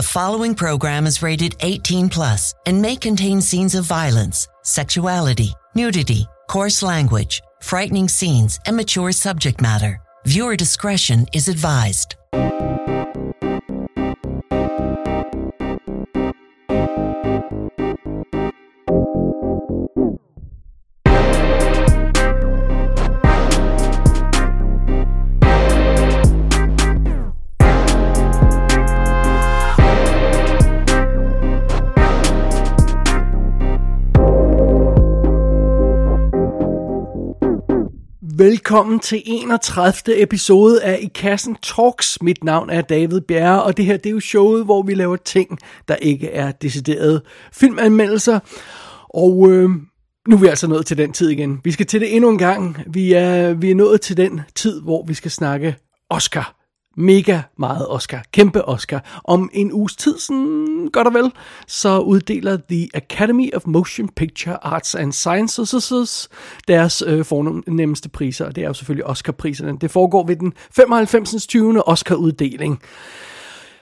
The following program is rated 18 plus and may contain scenes of violence, sexuality, nudity, coarse language, frightening scenes, and mature subject matter. Viewer discretion is advised. Velkommen til 31. episode af I Kassen Talks. Mit navn er David Bjerre, og det her det er jo showet, hvor vi laver ting, der ikke er deciderede filmanmeldelser. Og øh, nu er vi altså nået til den tid igen. Vi skal til det endnu en gang. Vi er, vi er nået til den tid, hvor vi skal snakke Oscar mega meget Oscar, kæmpe Oscar. Om en uges tid, sådan godt og vel, så uddeler The Academy of Motion Picture Arts and Sciences deres øh, fornemmeste priser, og det er jo selvfølgelig Oscar-priserne. Det foregår ved den 95. 20. Oscar-uddeling.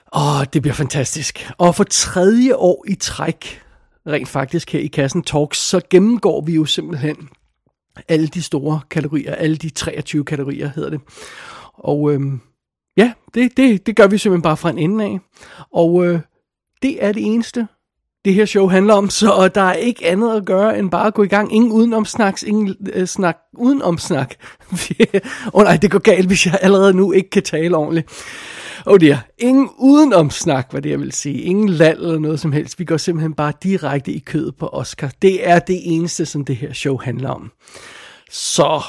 Og det bliver fantastisk. Og for tredje år i træk, rent faktisk her i Kassen Talks, så gennemgår vi jo simpelthen alle de store kategorier, alle de 23 kategorier hedder det. Og øhm, Ja, det, det, det gør vi simpelthen bare fra en ende af. Og øh, det er det eneste, det her show handler om, så der er ikke andet at gøre, end bare at gå i gang. Ingen udenomsnaks, ingen øh, snak udenomsnak. Åh oh, nej, det går galt, hvis jeg allerede nu ikke kan tale ordentligt. Oh dear. Ingen udenomsnak, hvad det jeg vil sige. Ingen land eller noget som helst. Vi går simpelthen bare direkte i kødet på Oscar. Det er det eneste, som det her show handler om. Så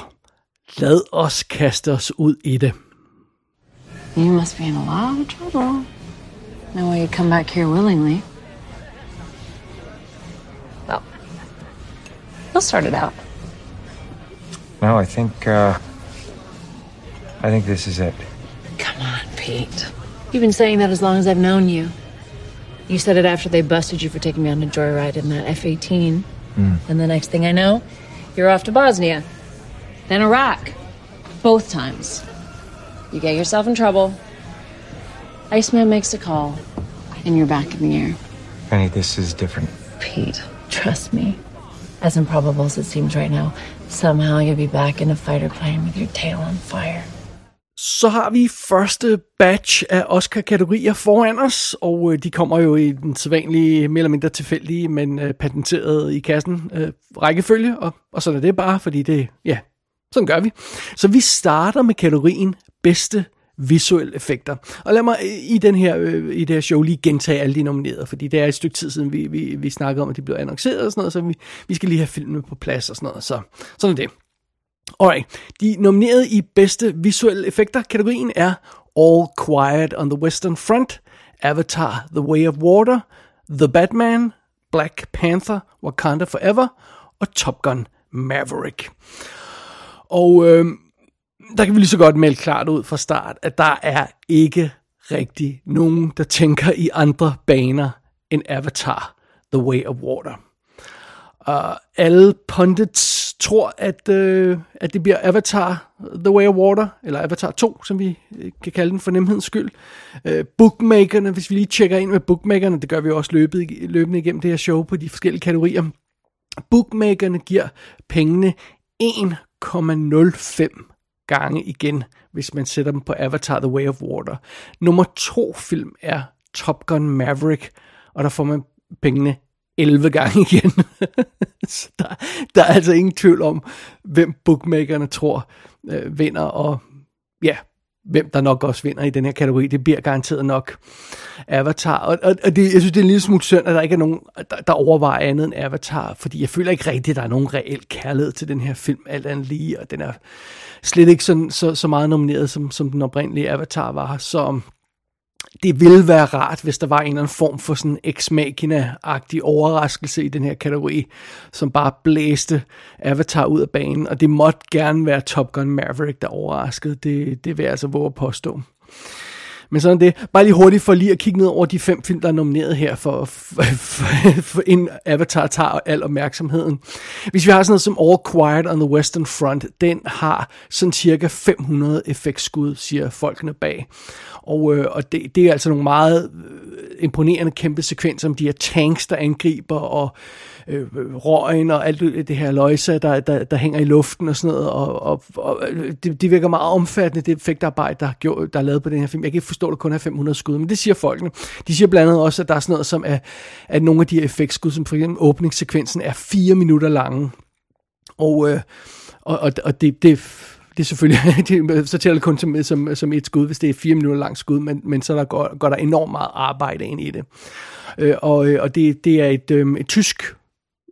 lad os kaste os ud i det. You must be in a lot of trouble. No way you'd come back here willingly. Well, we'll start it out. No, I think, uh, I think this is it. Come on, Pete. You've been saying that as long as I've known you. You said it after they busted you for taking me on a joyride in that F 18. Mm. And the next thing I know, you're off to Bosnia, then Iraq. Both times. You get yourself in trouble. Iceman makes a call, and you're back in the air. Penny, this is different. Pete, trust me. As improbable as it seems right now, somehow you'll be back in a fighter plane with your tail on fire. Så har vi første batch af Oscar-kategorier foran os, og øh, de kommer jo i den sædvanlige, mere eller mindre tilfældige, men øh, patenteret i kassen øh, rækkefølge, og, og sådan er det bare, fordi det, ja, sådan gør vi. Så vi starter med kategorien bedste visuelle effekter. Og lad mig øh, i, den her, øh, i det her show lige gentage alle de nominerede, fordi det er et stykke tid siden, vi, vi, vi snakkede om, at de blev annonceret og sådan noget, så vi, vi skal lige have filmen på plads og sådan noget. Så sådan er det. Alright, de nominerede i bedste visuelle effekter kategorien er All Quiet on the Western Front, Avatar The Way of Water, The Batman, Black Panther, Wakanda Forever og Top Gun Maverick. Og øh, der kan vi lige så godt melde klart ud fra start, at der er ikke rigtig nogen, der tænker i andre baner end Avatar, The Way of Water. Og alle pundits tror, at, øh, at det bliver Avatar The Way of Water, eller Avatar 2, som vi øh, kan kalde den for nemhedens skyld. Øh, bookmakerne, hvis vi lige tjekker ind med bookmakerne, det gør vi også løbet, løbende igennem det her show på de forskellige kategorier. Bookmakerne giver pengene 1,05 gange igen, hvis man sætter dem på Avatar The Way of Water. Nummer to film er Top Gun Maverick, og der får man pengene 11 gange igen. Så der, der er altså ingen tvivl om, hvem bookmakerne tror øh, vinder, og ja, hvem der nok også vinder i den her kategori. Det bliver garanteret nok Avatar. Og, og, og det, jeg synes, det er en lille smule synd, at der ikke er nogen, der, der overvejer andet end Avatar, fordi jeg føler ikke rigtigt, at der er nogen reel kærlighed til den her film, alt andet lige, og den er slet ikke sådan, så, så meget nomineret, som, som den oprindelige Avatar var. Så det ville være rart, hvis der var en eller anden form for sådan ex machina-agtig overraskelse i den her kategori, som bare blæste Avatar ud af banen, og det måtte gerne være Top Gun Maverick, der overraskede. Det, det vil jeg altså våge at påstå. Men sådan det. Bare lige hurtigt for lige at kigge ned over de fem film, der er nomineret her, for, for, for, for en Avatar tager al opmærksomheden. Hvis vi har sådan noget som All Quiet on the Western Front, den har sådan cirka 500 effektskud, siger folkene bag. Og, øh, og det, det er altså nogle meget øh, imponerende kæmpe sekvenser om de her tanks, der angriber, og øh, røgen og alt det her løjse, der, der, der hænger i luften og sådan noget, og, og, og det, det virker meget omfattende, det effektarbejde, der, der er lavet på den her film. Jeg kan ikke forstå, at det kun er 500 skud, men det siger folkene. De siger blandt andet også, at der er sådan noget som, at, at nogle af de her effektskud, som for eksempel åbningssekvensen, er fire minutter lange. Og, øh, og, og, og det, det det er selvfølgelig, det, så tæller det kun som, som, som et skud, hvis det er fire minutter langt skud, men, men så der går, går der enormt meget arbejde ind i det. Øh, og øh, og det, det er et, øh, et tysk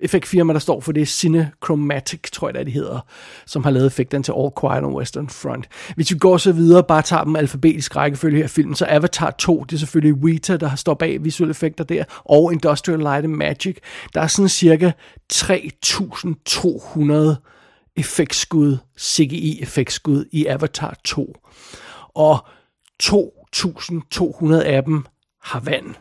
effektfirma, der står for det, Cinechromatic, tror jeg det, de hedder, som har lavet effekterne til All Quiet on Western Front. Hvis vi går så videre, bare tager dem alfabetisk rækkefølge her film, så Avatar 2, det er selvfølgelig Weta, der har bag visuelle effekter der, og Industrial Light and Magic. Der er sådan cirka 3.200 effektskud, CGI-effektskud i Avatar 2. Og 2.200 af dem har vand.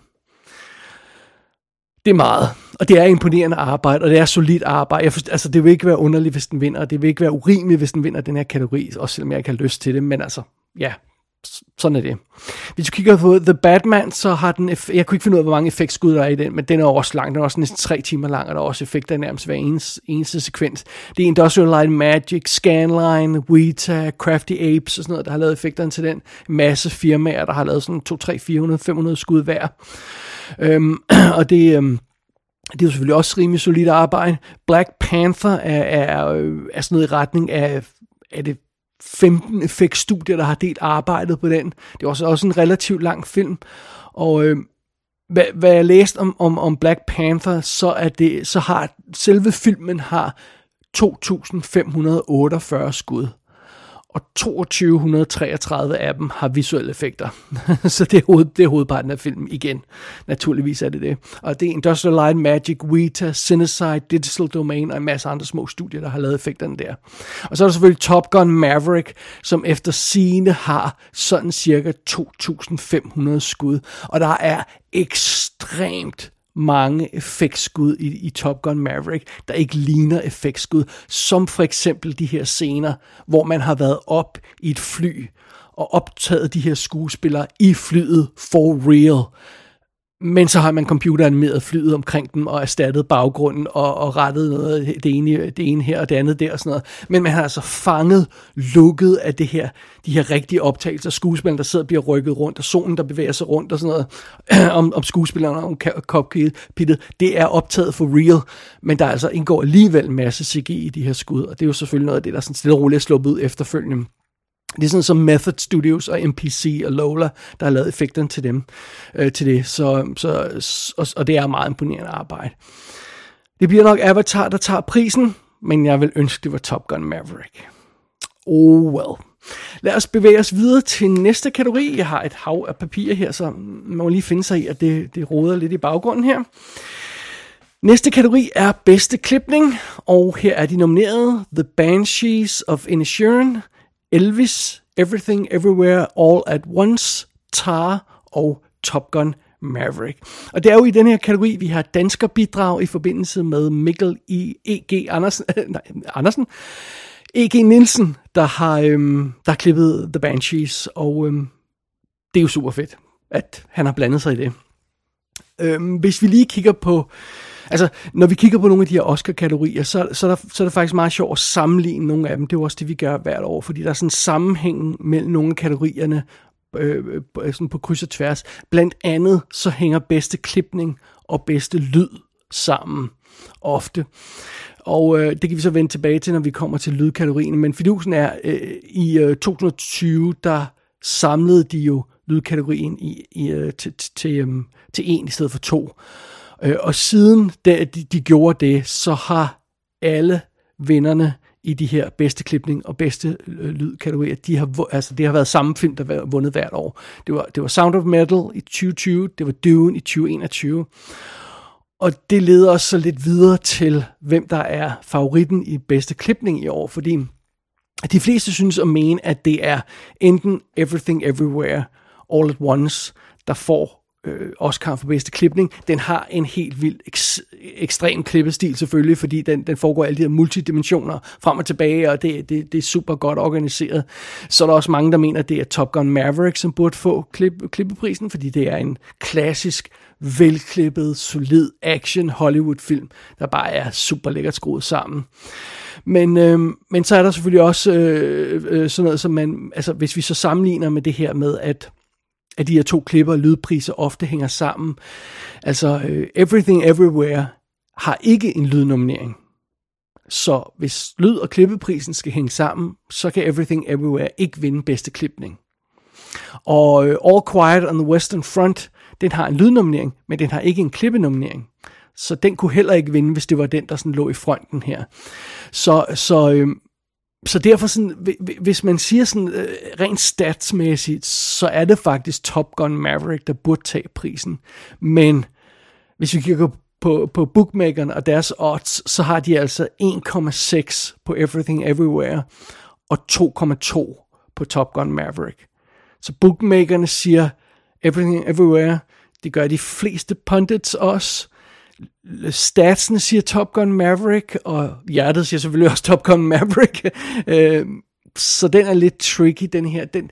Det er meget, og det er imponerende arbejde, og det er solidt arbejde. Jeg forstår, altså, det vil ikke være underligt, hvis den vinder, og det vil ikke være urimeligt, hvis den vinder den her kategori, også selvom jeg ikke har lyst til det, men altså, ja, sådan er det. Hvis du kigger på The Batman, så har den, jeg kunne ikke finde ud af, hvor mange effektskud der er i den, men den er også lang, den er også næsten tre timer lang, og der er også effekter nærmest hver eneste, eneste sekvens. Det er Industrial Light Magic, Scanline, Weta, Crafty Apes og sådan noget, der har lavet effekterne til den. En masse firmaer, der har lavet sådan 2, 3, 400, 500 skud hver. Øhm, og det, øhm, det er jo selvfølgelig også rimelig solidt arbejde. Black Panther er, er, øh, er sådan noget i retning af, er det 15 effektstudier, der har delt arbejdet på den. Det er også, også en relativt lang film. Og øh, hvad, hvad jeg læste om, om, om Black Panther, så, er det, så har selve filmen har 2.548 skud og 2233 af dem har visuelle effekter. så det er, hoved, det er hovedparten af filmen igen. Naturligvis er det det. Og det er Industrial Light Magic, Weta, Cinecide, Digital Domain og en masse andre små studier, der har lavet effekterne der. Og så er der selvfølgelig Top Gun Maverick, som efter sine har sådan cirka 2500 skud. Og der er ekstremt mange effektskud i, i Top Gun Maverick, der ikke ligner effektskud, som for eksempel de her scener, hvor man har været op i et fly og optaget de her skuespillere i flyet for real. Men så har man computeranimeret flyet omkring dem og erstattet baggrunden og, og rettet noget, det ene, det ene her og det andet der og sådan noget. Men man har altså fanget lukket af det her, de her rigtige optagelser. Skuespillerne, der sidder og bliver rykket rundt, og solen, der bevæger sig rundt og sådan noget. om, om skuespillerne om cockpittet. Det er optaget for real. Men der altså indgår alligevel en masse CG i de her skud. Og det er jo selvfølgelig noget af det, der sådan stille og roligt er sluppet ud efterfølgende. Det er sådan som Method Studios og MPC og Lola, der har lavet effekterne til dem, øh, til det. Så, så, og, og det er meget imponerende arbejde. Det bliver nok Avatar, der tager prisen, men jeg vil ønske, det var Top Gun Maverick. Oh well. Lad os bevæge os videre til næste kategori. Jeg har et hav af papir her, så man må lige finde sig i, at det, det roder lidt i baggrunden her. Næste kategori er bedste klipning, og her er de nomineret The Banshees of Inisherin, Elvis, Everything Everywhere All at Once, Tar og Top Gun Maverick. Og det er jo i den her kategori, vi har dansker bidrag i forbindelse med Mikkel i E.G. Andersen, nej, Andersen, E.G. Nielsen, der har, øhm, der har klippet The Banshees, og øhm, det er jo super fedt, at han har blandet sig i det. Øhm, hvis vi lige kigger på Altså, når vi kigger på nogle af de her Oscar-kategorier, så, så, er der, så er det faktisk meget sjovt at sammenligne nogle af dem. Det er jo også det, vi gør hvert år, fordi der er sådan en sammenhæng mellem nogle af kategorierne øh, øh sådan på kryds og tværs. Blandt andet så hænger bedste klipning og bedste lyd sammen ofte. Og øh, det kan vi så vende tilbage til, når vi kommer til lydkategorien. Men fidusen er, øh, i øh, 2020, der samlede de jo lydkategorien i, i, øh, til, til, øh, til en i stedet for to. Øh, og siden de, de gjorde det, så har alle vinderne i de her bedste klipning og bedste øh, lydkategorier, de har, altså, det har været samme film, der har vundet hvert år. Det var, det var Sound of Metal i 2020, det var Dune i 2021. Og det leder os så lidt videre til, hvem der er favoritten i bedste klipning i år, fordi de fleste synes at mene, at det er enten Everything Everywhere All at Once, der får øh, Oscar for bedste klipning. Den har en helt vild ek- ekstrem klippestil selvfølgelig, fordi den, den foregår alle de her multidimensioner frem og tilbage, og det, det, det er super godt organiseret. Så er der også mange, der mener, at det er Top Gun Maverick, som burde få klip, klippeprisen, fordi det er en klassisk, velklippet, solid action Hollywood-film, der bare er super lækkert skruet sammen. Men, øh, men så er der selvfølgelig også øh, øh, sådan noget, som man, altså hvis vi så sammenligner med det her med, at at de her to klipper og lydpriser ofte hænger sammen. Altså, uh, Everything Everywhere har ikke en lydnominering. Så hvis lyd- og klippeprisen skal hænge sammen, så kan Everything Everywhere ikke vinde bedste klipning. Og uh, All Quiet on the Western Front, den har en lydnominering, men den har ikke en klippenominering. Så den kunne heller ikke vinde, hvis det var den, der sådan lå i fronten her. Så, så øh, så derfor sådan, hvis man siger sådan øh, rent statsmæssigt, så er det faktisk Top Gun Maverick, der burde tage prisen. Men hvis vi kigger på, på bookmakerne og deres odds, så har de altså 1,6 på Everything Everywhere og 2,2 på Top Gun Maverick. Så bookmakerne siger Everything Everywhere, det gør de fleste pundits også, statsene siger Top Gun Maverick, og hjertet siger selvfølgelig også Top Gun Maverick. øh, så den er lidt tricky, den her. Den,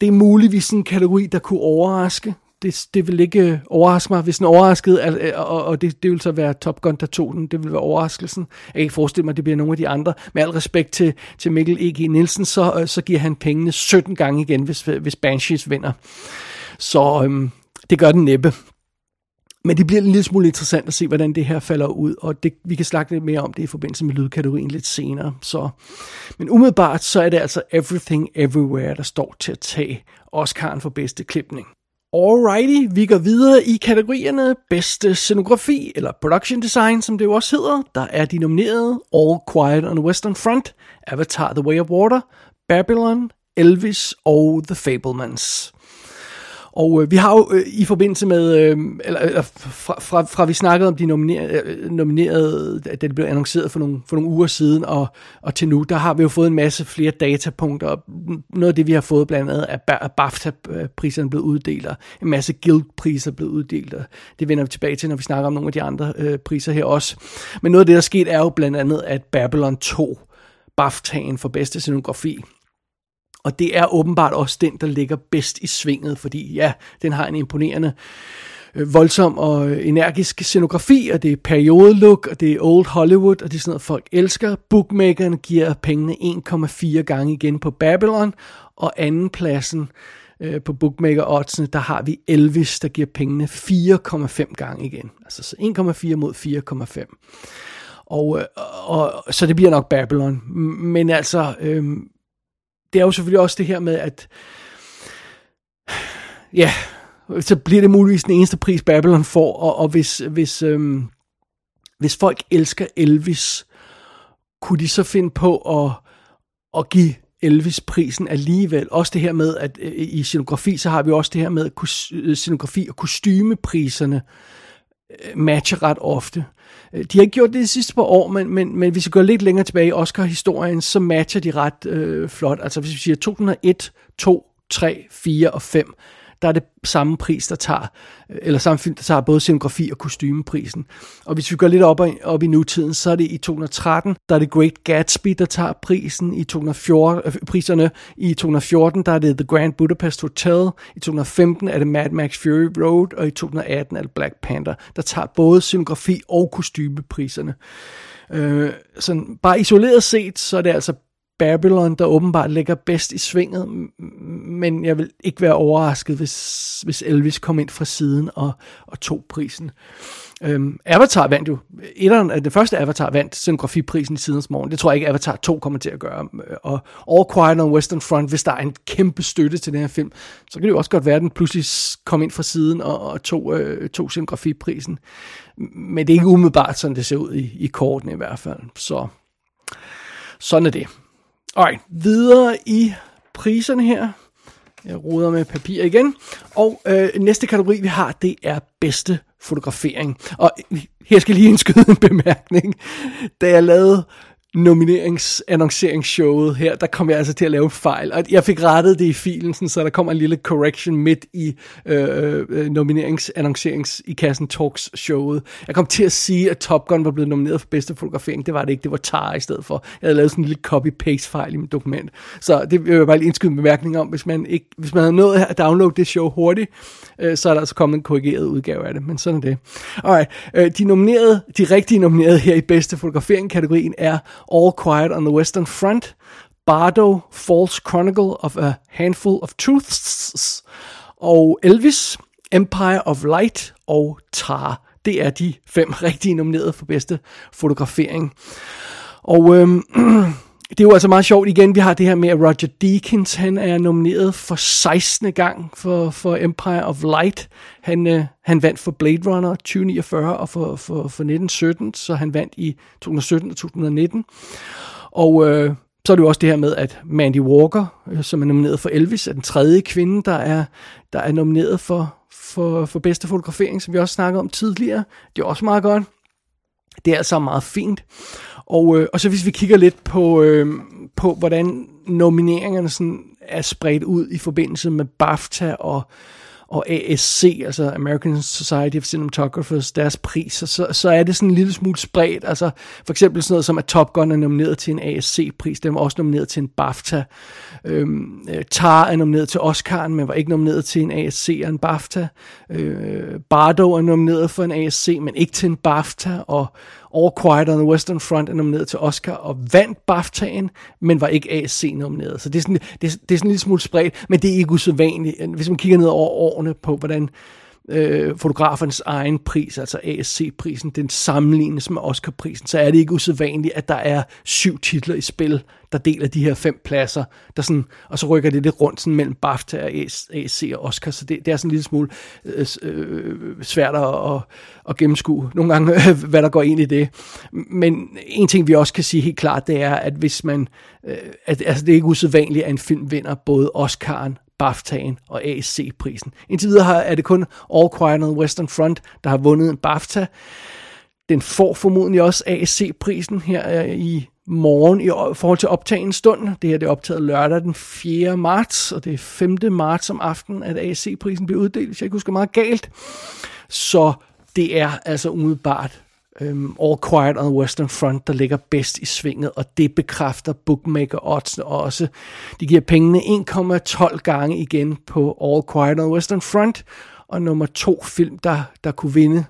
det er muligvis en kategori, der kunne overraske. Det, det vil ikke øh, overraske mig, hvis den overraskede, og, og det, det vil så være Top Gun, der tog den. Det vil være overraskelsen. Jeg kan ikke forestille mig, at det bliver nogle af de andre. Med al respekt til, til Mikkel E.G. Nielsen, så, øh, så giver han pengene 17 gange igen, hvis, hvis Banshees vinder. Så øhm, det gør den næppe. Men det bliver en lille smule interessant at se, hvordan det her falder ud, og det, vi kan snakke lidt mere om det i forbindelse med lydkategorien lidt senere. Så. Men umiddelbart så er det altså Everything Everywhere, der står til at tage Oscar'en for bedste klipning. Alrighty, vi går videre i kategorierne bedste scenografi, eller production design, som det jo også hedder. Der er de nominerede All Quiet on the Western Front, Avatar The Way of Water, Babylon, Elvis og The Fablemans. Og øh, vi har jo øh, i forbindelse med, øh, eller, eller fra, fra, fra vi snakkede om de nominerede, øh, nominerede da det blev annonceret for nogle, for nogle uger siden, og, og til nu, der har vi jo fået en masse flere datapunkter. Noget af det, vi har fået blandt andet, er at BAFTA-priserne blevet uddelt, og en masse Guild-priser blevet uddelt, og det vender vi tilbage til, når vi snakker om nogle af de andre øh, priser her også. Men noget af det, der er sket, er jo blandt andet, at Babylon 2 BAFTA'en for bedste scenografi og det er åbenbart også den, der ligger bedst i svinget, fordi ja, den har en imponerende øh, voldsom og øh, energisk scenografi, og det er periodelook, og det er old Hollywood, og det er sådan noget, folk elsker. Bookmakeren giver pengene 1,4 gange igen på Babylon, og andenpladsen øh, på bookmaker oddsene, der har vi Elvis, der giver pengene 4,5 gange igen. Altså så 1,4 mod 4,5. Og, øh, og, og, så det bliver nok Babylon. Men altså, øh, det er jo selvfølgelig også det her med, at ja, så bliver det muligvis den eneste pris, Babylon får, og, og hvis, hvis, øhm, hvis folk elsker Elvis, kunne de så finde på at, at give Elvis-prisen alligevel. Også det her med, at øh, i scenografi, så har vi også det her med, at øh, scenografi og kostymepriserne øh, matcher ret ofte. Øh, de har ikke gjort det de sidste par år, men, men, men hvis vi går lidt længere tilbage i Oscar-historien, så matcher de ret øh, flot. Altså hvis vi siger 2001, 2, 3, 4 og 5, der er det samme pris, der tager, eller samme film, der tager både scenografi og kostymeprisen. Og hvis vi går lidt op, op i nutiden, så er det i 2013, der er det Great Gatsby, der tager prisen. I 2014, øh, priserne i 2014, der er det The Grand Budapest Hotel. I 2015 er det Mad Max Fury Road, og i 2018 er det Black Panther, der tager både scenografi og kostymepriserne. Øh, sådan, bare isoleret set, så er det altså Babylon, der åbenbart ligger bedst i svinget, men jeg vil ikke være overrasket, hvis, hvis Elvis kom ind fra siden og, og tog prisen. Øhm, Avatar vandt jo, etteren, øh, det første Avatar vandt scenografiprisen i sidens morgen. Det tror jeg ikke, Avatar 2 kommer til at gøre. Og All Quiet on Western Front, hvis der er en kæmpe støtte til den her film, så kan det jo også godt være, at den pludselig kom ind fra siden og, og tog, øh, tog scenografiprisen. Men det er ikke umiddelbart, sådan det ser ud i, i korten i hvert fald. Så sådan er det. Alright, videre i priserne her. Jeg ruder med papir igen. Og øh, næste kategori, vi har, det er bedste fotografering. Og øh, her skal lige indskyde en bemærkning. Da jeg lavede nomineringsannonceringsshowet her, der kom jeg altså til at lave en fejl. Og jeg fik rettet det i filen, sådan, så der kom en lille correction midt i øh, øh nomineringsannoncerings i Kassen Talks showet. Jeg kom til at sige, at Top Gun var blevet nomineret for bedste fotografering. Det var det ikke, det var Tar i stedet for. Jeg havde lavet sådan en lille copy-paste fejl i mit dokument. Så det vil jeg bare lige indskyde en bemærkning om. Hvis man, ikke, hvis man havde nået at downloade det show hurtigt, øh, så er der altså kommet en korrigeret udgave af det. Men sådan er det. Alright, øh, de nominerede, de rigtige nominerede her i bedste fotografering-kategorien er All Quiet on the Western Front, Bardo, False Chronicle of a Handful of Truths, og Elvis, Empire of Light og Tar. Det er de fem rigtige nominerede for bedste fotografering. Og øhm, det er jo altså meget sjovt igen, vi har det her med, at Roger Deakins, han er nomineret for 16. gang for, for Empire of Light. Han, øh, han vandt for Blade Runner 2049 og for, for, for 1917, så han vandt i 2017 og 2019. Og øh, så er det jo også det her med, at Mandy Walker, øh, som er nomineret for Elvis, er den tredje kvinde, der er, der er nomineret for, for, for bedste fotografering, som vi også snakkede om tidligere. Det er også meget godt. Det er altså meget fint. Og, øh, og så hvis vi kigger lidt på, øh, på hvordan nomineringerne sådan er spredt ud i forbindelse med BAFTA og, og ASC, altså American Society of Cinematographers, deres priser, så, så er det sådan en lille smule spredt. Altså for eksempel sådan noget som, at Top Gun er nomineret til en ASC-pris, den var også nomineret til en BAFTA. Øhm, øh, Tar er nomineret til Oscar'en, men var ikke nomineret til en ASC og en BAFTA. Øh, Bardo er nomineret for en ASC, men ikke til en BAFTA, og, All Quiet on the Western Front er nomineret til Oscar og vandt BAFTA'en, men var ikke ASC nomineret. Så det er sådan, det, er, det er sådan en lille smule spredt, men det er ikke usædvanligt. Hvis man kigger ned over årene på, hvordan øh, fotografernes egen pris, altså ASC-prisen, den sammenlignes med Oscar-prisen, så er det ikke usædvanligt, at der er syv titler i spil, der deler de her fem pladser, der sådan, og så rykker det lidt rundt sådan mellem BAFTA og ASC og Oscar, så det, det er sådan en lille smule øh, øh, svært at, at, at gennemskue nogle gange, hvad der går ind i det. Men en ting, vi også kan sige helt klart, det er, at hvis man, øh, at, altså det er ikke usædvanligt, at en film vinder både Oscar'en BAFTA'en og ASC-prisen. Indtil videre er det kun All Quiet on the Western Front, der har vundet en BAFTA. Den får formodentlig også ASC-prisen her øh, i morgen i forhold til optagen stund. Det her det er optaget lørdag den 4. marts, og det er 5. marts om aftenen, at AC-prisen bliver uddelt, hvis jeg ikke husker meget galt. Så det er altså umiddelbart øhm, All Quiet on the Western Front, der ligger bedst i svinget, og det bekræfter bookmaker odds også. De giver pengene 1,12 gange igen på All Quiet on the Western Front, og nummer to film, der, der kunne vinde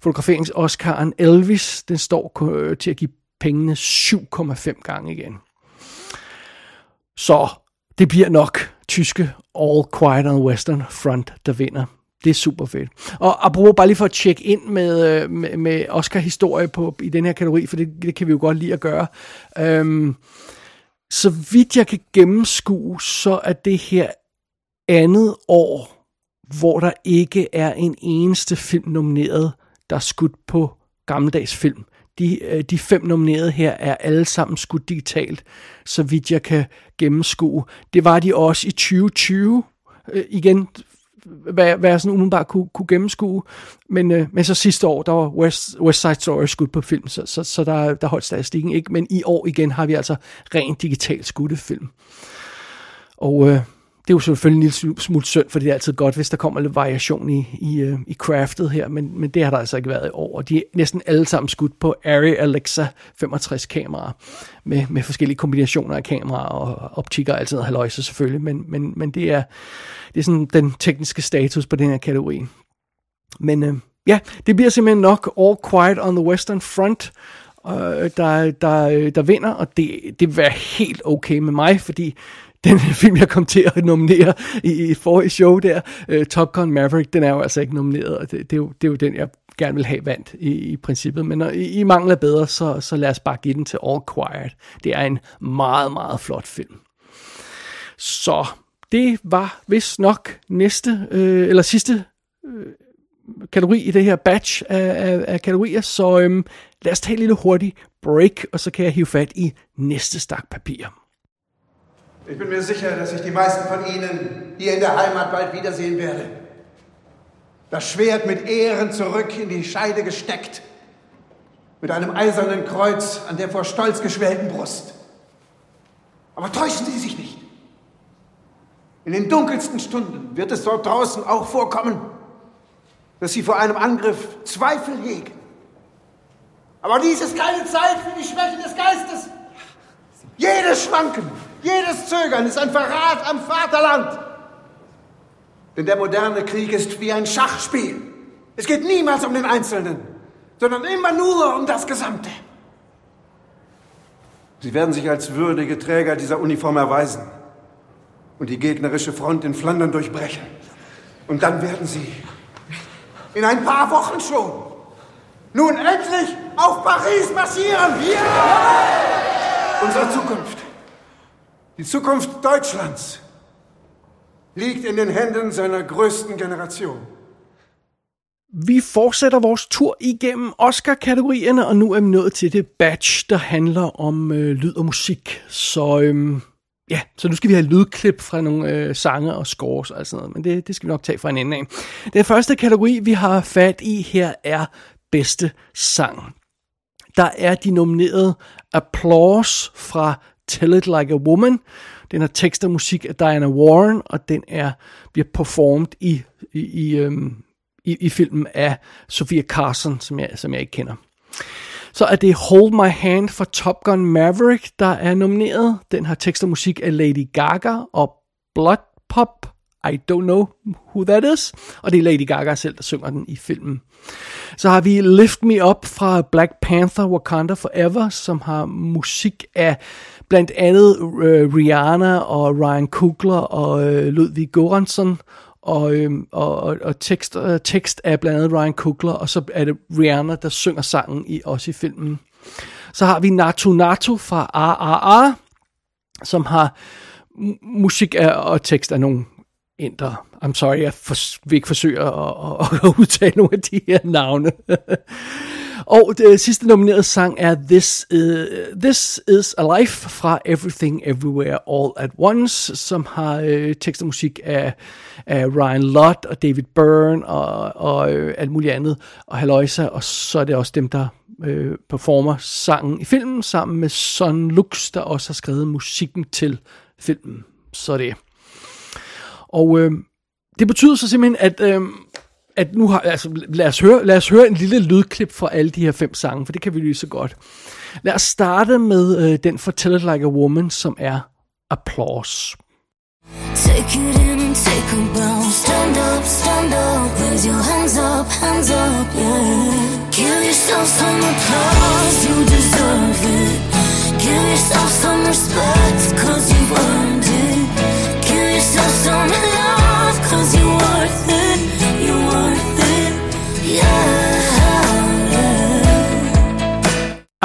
fotograferings-Oscaren Elvis, den står øh, til at give pengene 7,5 gange igen. Så det bliver nok tyske All Quiet on the Western Front, der vinder. Det er super fedt. Og apropos bare lige for at tjekke ind med, øh, med, med Oscar-historie på, i den her kategori, for det, det kan vi jo godt lide at gøre. Øhm, så vidt jeg kan gennemskue, så er det her andet år, hvor der ikke er en eneste film nomineret, der er skudt på gammeldags film. De, øh, de fem nominerede her er alle sammen skudt digitalt, så vidt jeg kan gennemskue. Det var de også i 2020. Øh, igen, hvad, hvad jeg sådan umiddelbart kunne, kunne gennemskue. Men, øh, men så sidste år, der var West, West Side Story skudt på film, så, så, så der, der holdt statistikken ikke. Men i år igen har vi altså rent digitalt skudte film. Og øh, det er jo selvfølgelig en lille smule synd, for det er altid godt, hvis der kommer lidt variation i, i, øh, i craftet her, men, men det har der altså ikke været i år. De er næsten alle sammen skudt på Arri Alexa 65 kameraer, med, med forskellige kombinationer af kameraer og optikker og alt haløjse selvfølgelig, men, men, men det, er, det er sådan den tekniske status på den her kategori. Men øh, ja, det bliver simpelthen nok All Quiet on the Western Front, øh, der, der, øh, der vinder, og det, det vil være helt okay med mig, fordi den film, jeg kom til at nominere i, i forrige show der, uh, Top Gun Maverick, den er jo altså ikke nomineret, og det, det, er, jo, det er jo den, jeg gerne vil have vandt i, i princippet. Men når I, I mangler bedre, så, så lad os bare give den til All Quiet. Det er en meget, meget flot film. Så det var vist nok næste, øh, eller sidste øh, kategori i det her batch af, af, af kategorier, så øh, lad os tage et lille hurtigt break, og så kan jeg hive fat i næste stak papir. Ich bin mir sicher, dass ich die meisten von Ihnen hier in der Heimat bald wiedersehen werde. Das Schwert mit Ehren zurück in die Scheide gesteckt. mit einem eisernen Kreuz an der vor Stolz geschwellten Brust. Aber täuschen Sie sich nicht. In den dunkelsten Stunden wird es dort draußen auch vorkommen, dass Sie vor einem Angriff Zweifel hegen. Aber dies ist keine Zeit für die Schwächen des Geistes. Jedes Schwanken, jedes Zögern ist ein Verrat am Vaterland. Denn der moderne Krieg ist wie ein Schachspiel. Es geht niemals um den Einzelnen, sondern immer nur um das Gesamte. Sie werden sich als würdige Träger dieser Uniform erweisen und die gegnerische Front in Flandern durchbrechen. Und dann werden Sie in ein paar Wochen schon nun endlich auf Paris marschieren. Ja! Unsere Zukunft, die Zukunft Deutschlands, liegt in den Händen seiner größten generation. Vi fortsætter vores tur igennem Oscar-kategorierne, og nu er vi nået til det batch, der handler om øh, lyd og musik. Så øhm, ja, så nu skal vi have lydklip fra nogle øh, sange og scores og sådan noget, men det, det skal vi nok tage fra en ende af. Den første kategori, vi har fat i her, er bedste sang. Der er de nominerede Applause fra Tell It Like a Woman. Den har tekst og musik af Diana Warren, og den er bliver performet i, i, i, øhm, i, i filmen af Sofia Carson, som jeg, som jeg ikke kender. Så er det Hold My Hand for Top Gun Maverick, der er nomineret. Den har tekst og musik af Lady Gaga og Blood Pop. I don't know who that is. Og det er Lady Gaga selv, der synger den i filmen. Så har vi Lift Me Up fra Black Panther Wakanda Forever, som har musik af blandt andet øh, Rihanna og Ryan Coogler og øh, Ludvig Goransson, og, øh, og, og, og tekst, øh, tekst er blandt andet Ryan Coogler, og så er det Rihanna, der synger sangen i også i filmen. Så har vi Natu Natu fra RRR, som har musik af, og tekst af nogle indre. I'm sorry, jeg for, vil ikke forsøge at, at, at udtale nogle af de her navne. Og det sidste nominerede sang er This, uh, This Is a Life fra Everything Everywhere All at Once, som har uh, tekst og musik af, af Ryan Lott og David Byrne og, og uh, alt muligt andet, og Haloisa, og så er det også dem, der uh, performer sangen i filmen, sammen med Son Lux, der også har skrevet musikken til filmen. Så det. Og uh, det betyder så simpelthen, at... Uh, at nu har, altså, lad os, høre, lad os høre en lille lydklip fra alle de her fem sange, for det kan vi lige så godt. Lad os starte med øh, den for Tell It Like a Woman, som er Applause. Take it in and take a bow. Stand up, stand up Raise your hands up, hands up, yeah. Give yourself some applause You deserve it. Give yourself some respect Cause you've earned it. Give yourself some love Cause you're worth it.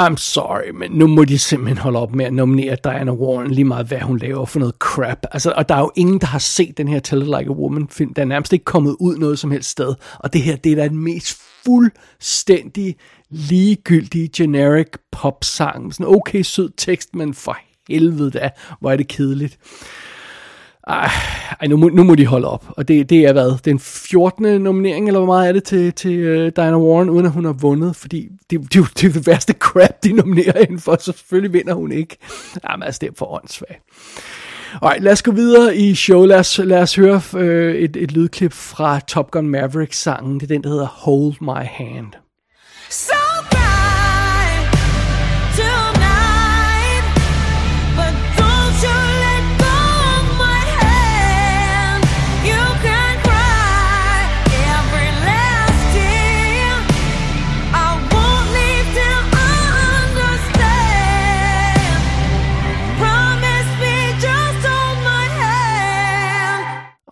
I'm sorry, men nu må de simpelthen holde op med at nominere Diana Warren lige meget, hvad hun laver for noget crap. Altså, og der er jo ingen, der har set den her Tell It Like a Woman film. Der er nærmest ikke kommet ud noget som helst sted. Og det her, det er da den mest fuldstændig ligegyldige generic pop-sang. Sådan en okay sød tekst, men for helvede da, hvor er det kedeligt. Ej, nu må, nu må de holde op. Og det, det er hvad? Den 14. nominering, eller hvor meget er det til, til uh, Diana Warren, uden at hun har vundet? Fordi det, det, det er det værste crap, de nominerer hende for, så selvfølgelig vinder hun ikke. Jamen altså, det er for åndssvagt. Alright, lad os gå videre i show. Lad os, lad os høre øh, et, et lydklip fra Top Gun Maverick-sangen. Det er den, der hedder Hold My Hand. So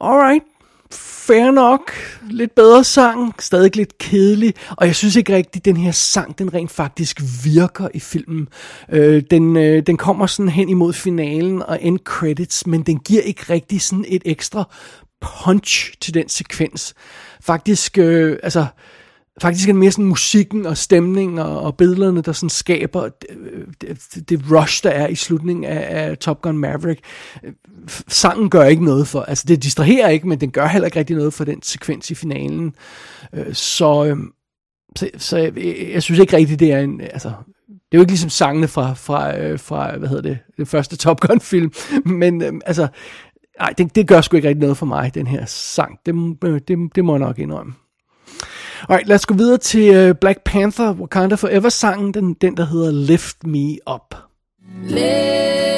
alright, fair nok, lidt bedre sang, stadig lidt kedelig, og jeg synes ikke rigtigt, den her sang, den rent faktisk virker i filmen. Øh, den, øh, den kommer sådan hen imod finalen og end credits, men den giver ikke rigtig sådan et ekstra punch til den sekvens. Faktisk, øh, altså, faktisk er det mere sådan musikken og stemningen og, og billederne, der sådan skaber øh, det, det, det rush, der er i slutningen af, af Top Gun Maverick. Øh, sangen gør ikke noget for, altså det distraherer ikke, men den gør heller ikke rigtig noget for den sekvens i finalen. Øh, så, øhm, så, så jeg, jeg synes ikke rigtigt, det er en, altså, det er jo ikke ligesom sangene fra, fra, øh, fra hvad hedder det, den første Top Gun film, men øh, altså, nej, det, det gør sgu ikke rigtig noget for mig, den her sang, det, det, det må jeg nok indrømme. Alright, lad os gå videre til øh, Black Panther, Wakanda Forever sangen, den, den der hedder Lift Me Up. Lift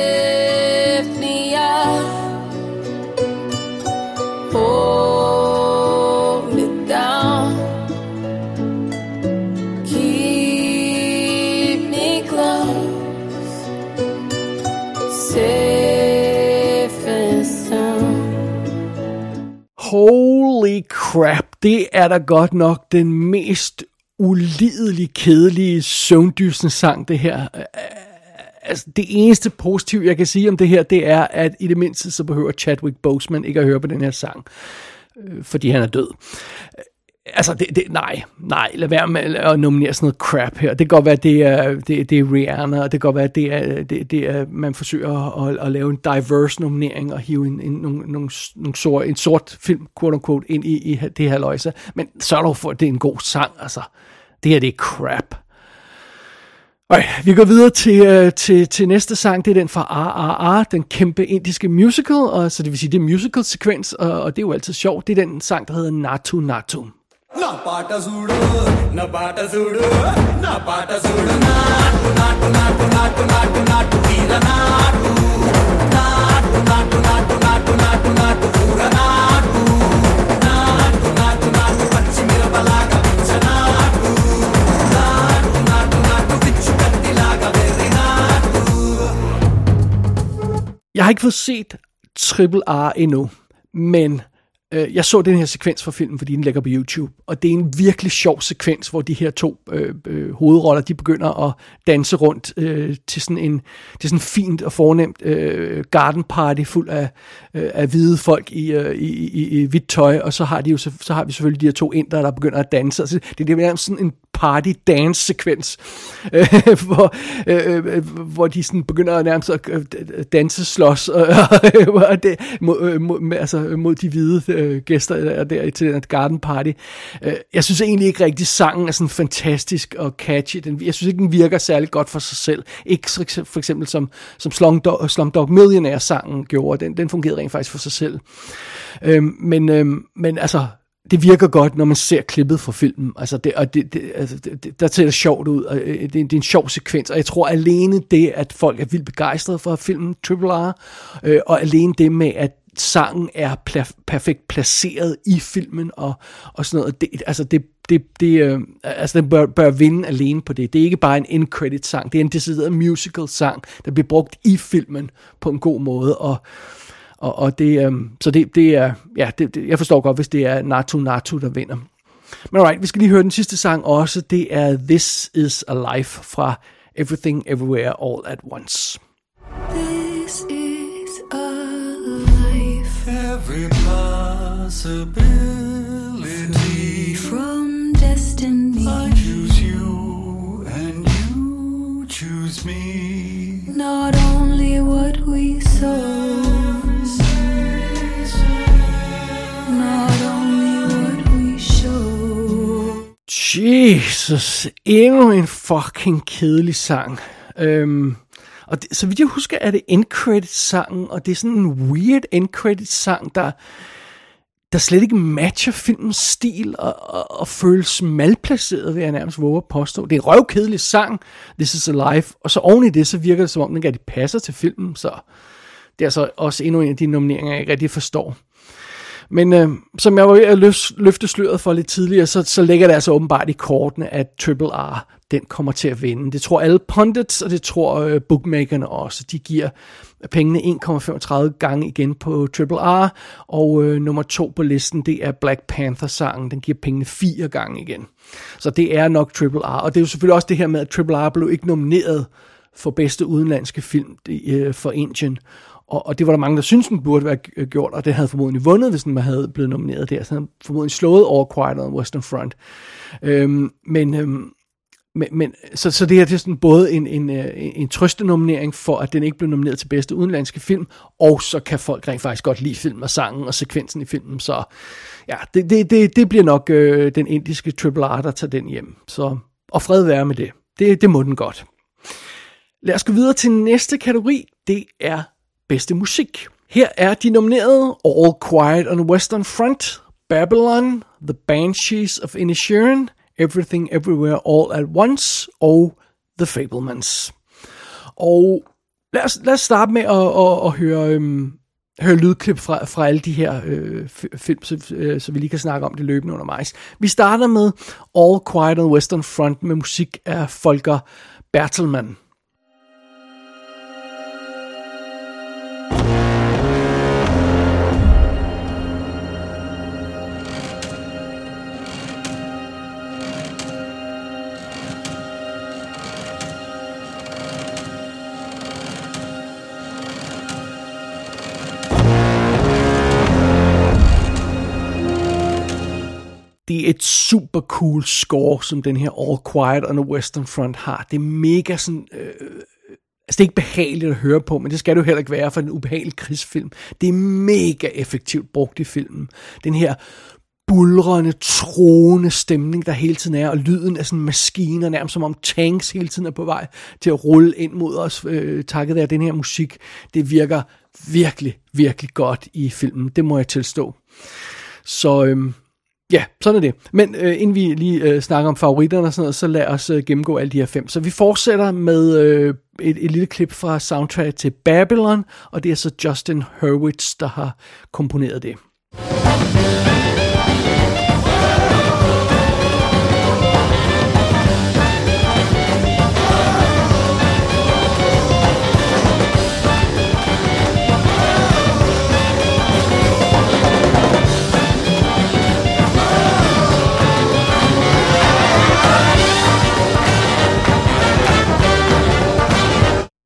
Holy crap, det er da godt nok den mest ulidelig kedelige søvndysen sang, det her. Altså, det eneste positive, jeg kan sige om det her, det er, at i det mindste så behøver Chadwick Boseman ikke at høre på den her sang, øh, fordi han er død. Altså, det, det, nej, nej, lad være med at nominere sådan noget crap her. Det kan godt være, at det er, det, det er Rihanna, og det kan godt være, at det er, det, det er man forsøger at, at lave en diverse nominering og hive en, en, nogle, nogle, en, sort, en sort film, quote unquote, ind i, i det her løjse. Men så er for, at det er en god sang, altså. Det her, det er crap. Okay, vi går videre til, øh, til, til næste sang, det er den fra RRR, den kæmpe indiske musical, og så det vil sige, det er musical-sekvens, og, og det er jo altid sjovt. Det er den sang, der hedder Natu Natu. నా పాట చూడు నా పాట చూడు నా పాట చూడు నాటు నాటు నాటు నాటు నాటు నాటు వీర నాటు నాటు నాటు నాటు నాటు నాటు నాటు ఊర నాటు నాటు నాటు నాటు పచ్చి మిరపలాగా పిచ్చ నాటు నాటు నాటు నాటు పిచ్చు కత్తిలాగా వెర్రి నాటు Jeg har ikke fået set Triple R endnu, men øh, jeg så den her sekvens fra filmen, fordi den ligger på YouTube, og det er en virkelig sjov sekvens, hvor de her to øh, øh, hovedroller, de begynder at danse rundt øh, til sådan en til sådan fint og fornemt øh, garden party fuld af, øh, af hvide folk i, øh, i, i, i hvidt tøj, og så har, de jo, så, så har vi selvfølgelig de her to indere, der begynder at danse. Altså, det, det er sådan en party dance sekvens, øh, hvor, øh, øh, øh, hvor de sådan begynder at nærmest at øh, danse slås og, og det, mod, øh, mod, altså, mod de hvide øh, gæster der, der til den garden party. Øh, jeg synes egentlig ikke rigtig, sangen er sådan fantastisk og catchy. Den, jeg synes ikke, den virker særlig godt for sig selv. Ikke for eksempel som, som Slumdog, Slumdog Millionaire-sangen gjorde. Den, den fungerede rent faktisk for sig selv. Øh, men, øh, men altså, det virker godt, når man ser klippet fra filmen. Altså, det, og det, det, altså det, der ser det sjovt ud, og øh, det, det er en sjov sekvens, og jeg tror alene det, at folk er vildt begejstrede for filmen Triple R, øh, og alene det med, at sangen er pla- perfekt placeret i filmen, og, og sådan noget, det, altså det, det, det øh, altså den bør, bør vinde alene på det. Det er ikke bare en end-credit sang, det er en decideret musical sang, der bliver brugt i filmen på en god måde, og og, og det, øhm, så det, det er, ja, det, det, jeg forstår godt, hvis det er Natu Natu, der vinder. Men alright, vi skal lige høre den sidste sang også. Det er This Is a Life fra Everything Everywhere All at Once. This is a life Every possibility from destiny. I choose you and you choose me Not only what we sow, Jesus, endnu en fucking kedelig sang. Øhm, og det, så vidt jeg husker, er det end credit sangen og det er sådan en weird end credit sang der, der slet ikke matcher filmens stil og, og, og føles malplaceret, vil jeg nærmest våge at påstå. Det er en røvkedelig sang, This is Alive, og så oven i det, så virker det som om, den rigtig passer til filmen, så det er så også endnu en af de nomineringer, jeg ikke rigtig forstår. Men øh, som jeg var ved at løfte sløret for lidt tidligere, så, så ligger det altså åbenbart i kortene, at Triple R, den kommer til at vinde. Det tror alle pundits, og det tror øh, bookmakerne også. De giver pengene 1,35 gange igen på Triple R, og øh, nummer to på listen, det er Black Panther-sangen. Den giver pengene fire gange igen. Så det er nok Triple R, og det er jo selvfølgelig også det her med, at Triple R blev ikke nomineret for bedste udenlandske film øh, for Indien. Og, og det var der mange, der syntes, den burde være gjort, og det havde formodentlig vundet, hvis den havde blevet nomineret der. Så den havde formodentlig slået over Quiet on Western Front. Øhm, men, øhm, men, men så, så det her det er sådan både en, en, en, en trøstenominering for, at den ikke blev nomineret til bedste udenlandske film, og så kan folk rent faktisk godt lide filmen og sangen og sekvensen i filmen. Så ja, det, det, det, det bliver nok øh, den indiske Triple R, der tager den hjem. Så, og fred være med det. det. Det må den godt. Lad os gå videre til næste kategori. Det er bedste musik. Her er de nominerede All Quiet on the Western Front, Babylon, The Banshees of Inisherin, Everything Everywhere All at Once og The Fablemans. Og lad os, lad os starte med at, at, at høre, øhm, høre lydklip fra, fra alle de her øh, film, så, øh, så vi lige kan snakke om det løbende undervejs. Vi starter med All Quiet on the Western Front med musik af Folker Bertelmann. Et super cool score, som den her All Quiet on the Western Front har. Det er mega sådan... Øh, altså det er ikke behageligt at høre på, men det skal det jo heller ikke være for en ubehagelig krigsfilm. Det er mega effektivt brugt i filmen. Den her bulrende, troende stemning, der hele tiden er, og lyden af sådan maskiner, nærmest som om tanks hele tiden er på vej til at rulle ind mod os, øh, takket af den her musik. Det virker virkelig, virkelig godt i filmen, det må jeg tilstå. Så øhm, Ja, sådan er det. Men øh, inden vi lige øh, snakker om favoritterne og sådan noget, så lad os øh, gennemgå alle de her fem. Så vi fortsætter med øh, et, et lille klip fra soundtrack til Babylon, og det er så Justin Hurwitz, der har komponeret det.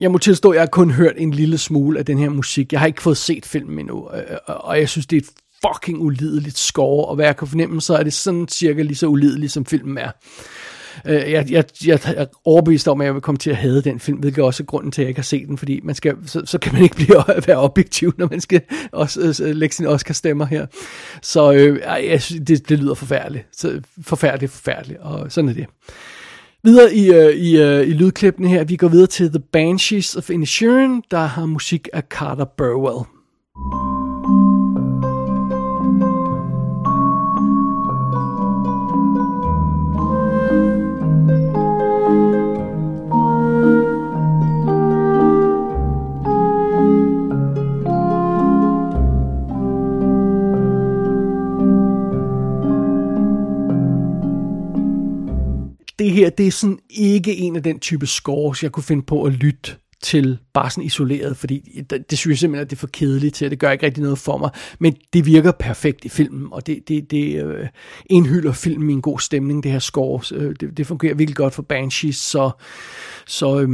Jeg må tilstå, at jeg har kun hørt en lille smule af den her musik. Jeg har ikke fået set filmen endnu, øh, øh, og jeg synes, det er et fucking ulideligt score, og hvad jeg kan fornemme, så er det sådan cirka lige så ulideligt, som filmen er. Øh, jeg, jeg, jeg er overbevist om, at jeg vil komme til at hade den film, hvilket også er grunden til, at jeg ikke har set den, fordi man skal, så, så kan man ikke blive være objektiv, når man skal også, øh, lægge sine Oscar-stemmer her. Så øh, jeg, synes, det, det lyder forfærdeligt. Så, forfærdeligt, forfærdeligt, og sådan er det. Videre i, øh, i, øh, i lydklippene her, vi går videre til The Banshees of Inisherin, der har musik af Carter Burwell. Det her, det er sådan ikke en af den type scores, jeg kunne finde på at lytte til bare sådan isoleret, fordi det, det synes jeg simpelthen, at det er for kedeligt til, det gør ikke rigtig noget for mig, men det virker perfekt i filmen, og det, det, det øh, indhylder filmen i en god stemning, det her score, øh, det, det fungerer virkelig godt for Banshees, så, så øh,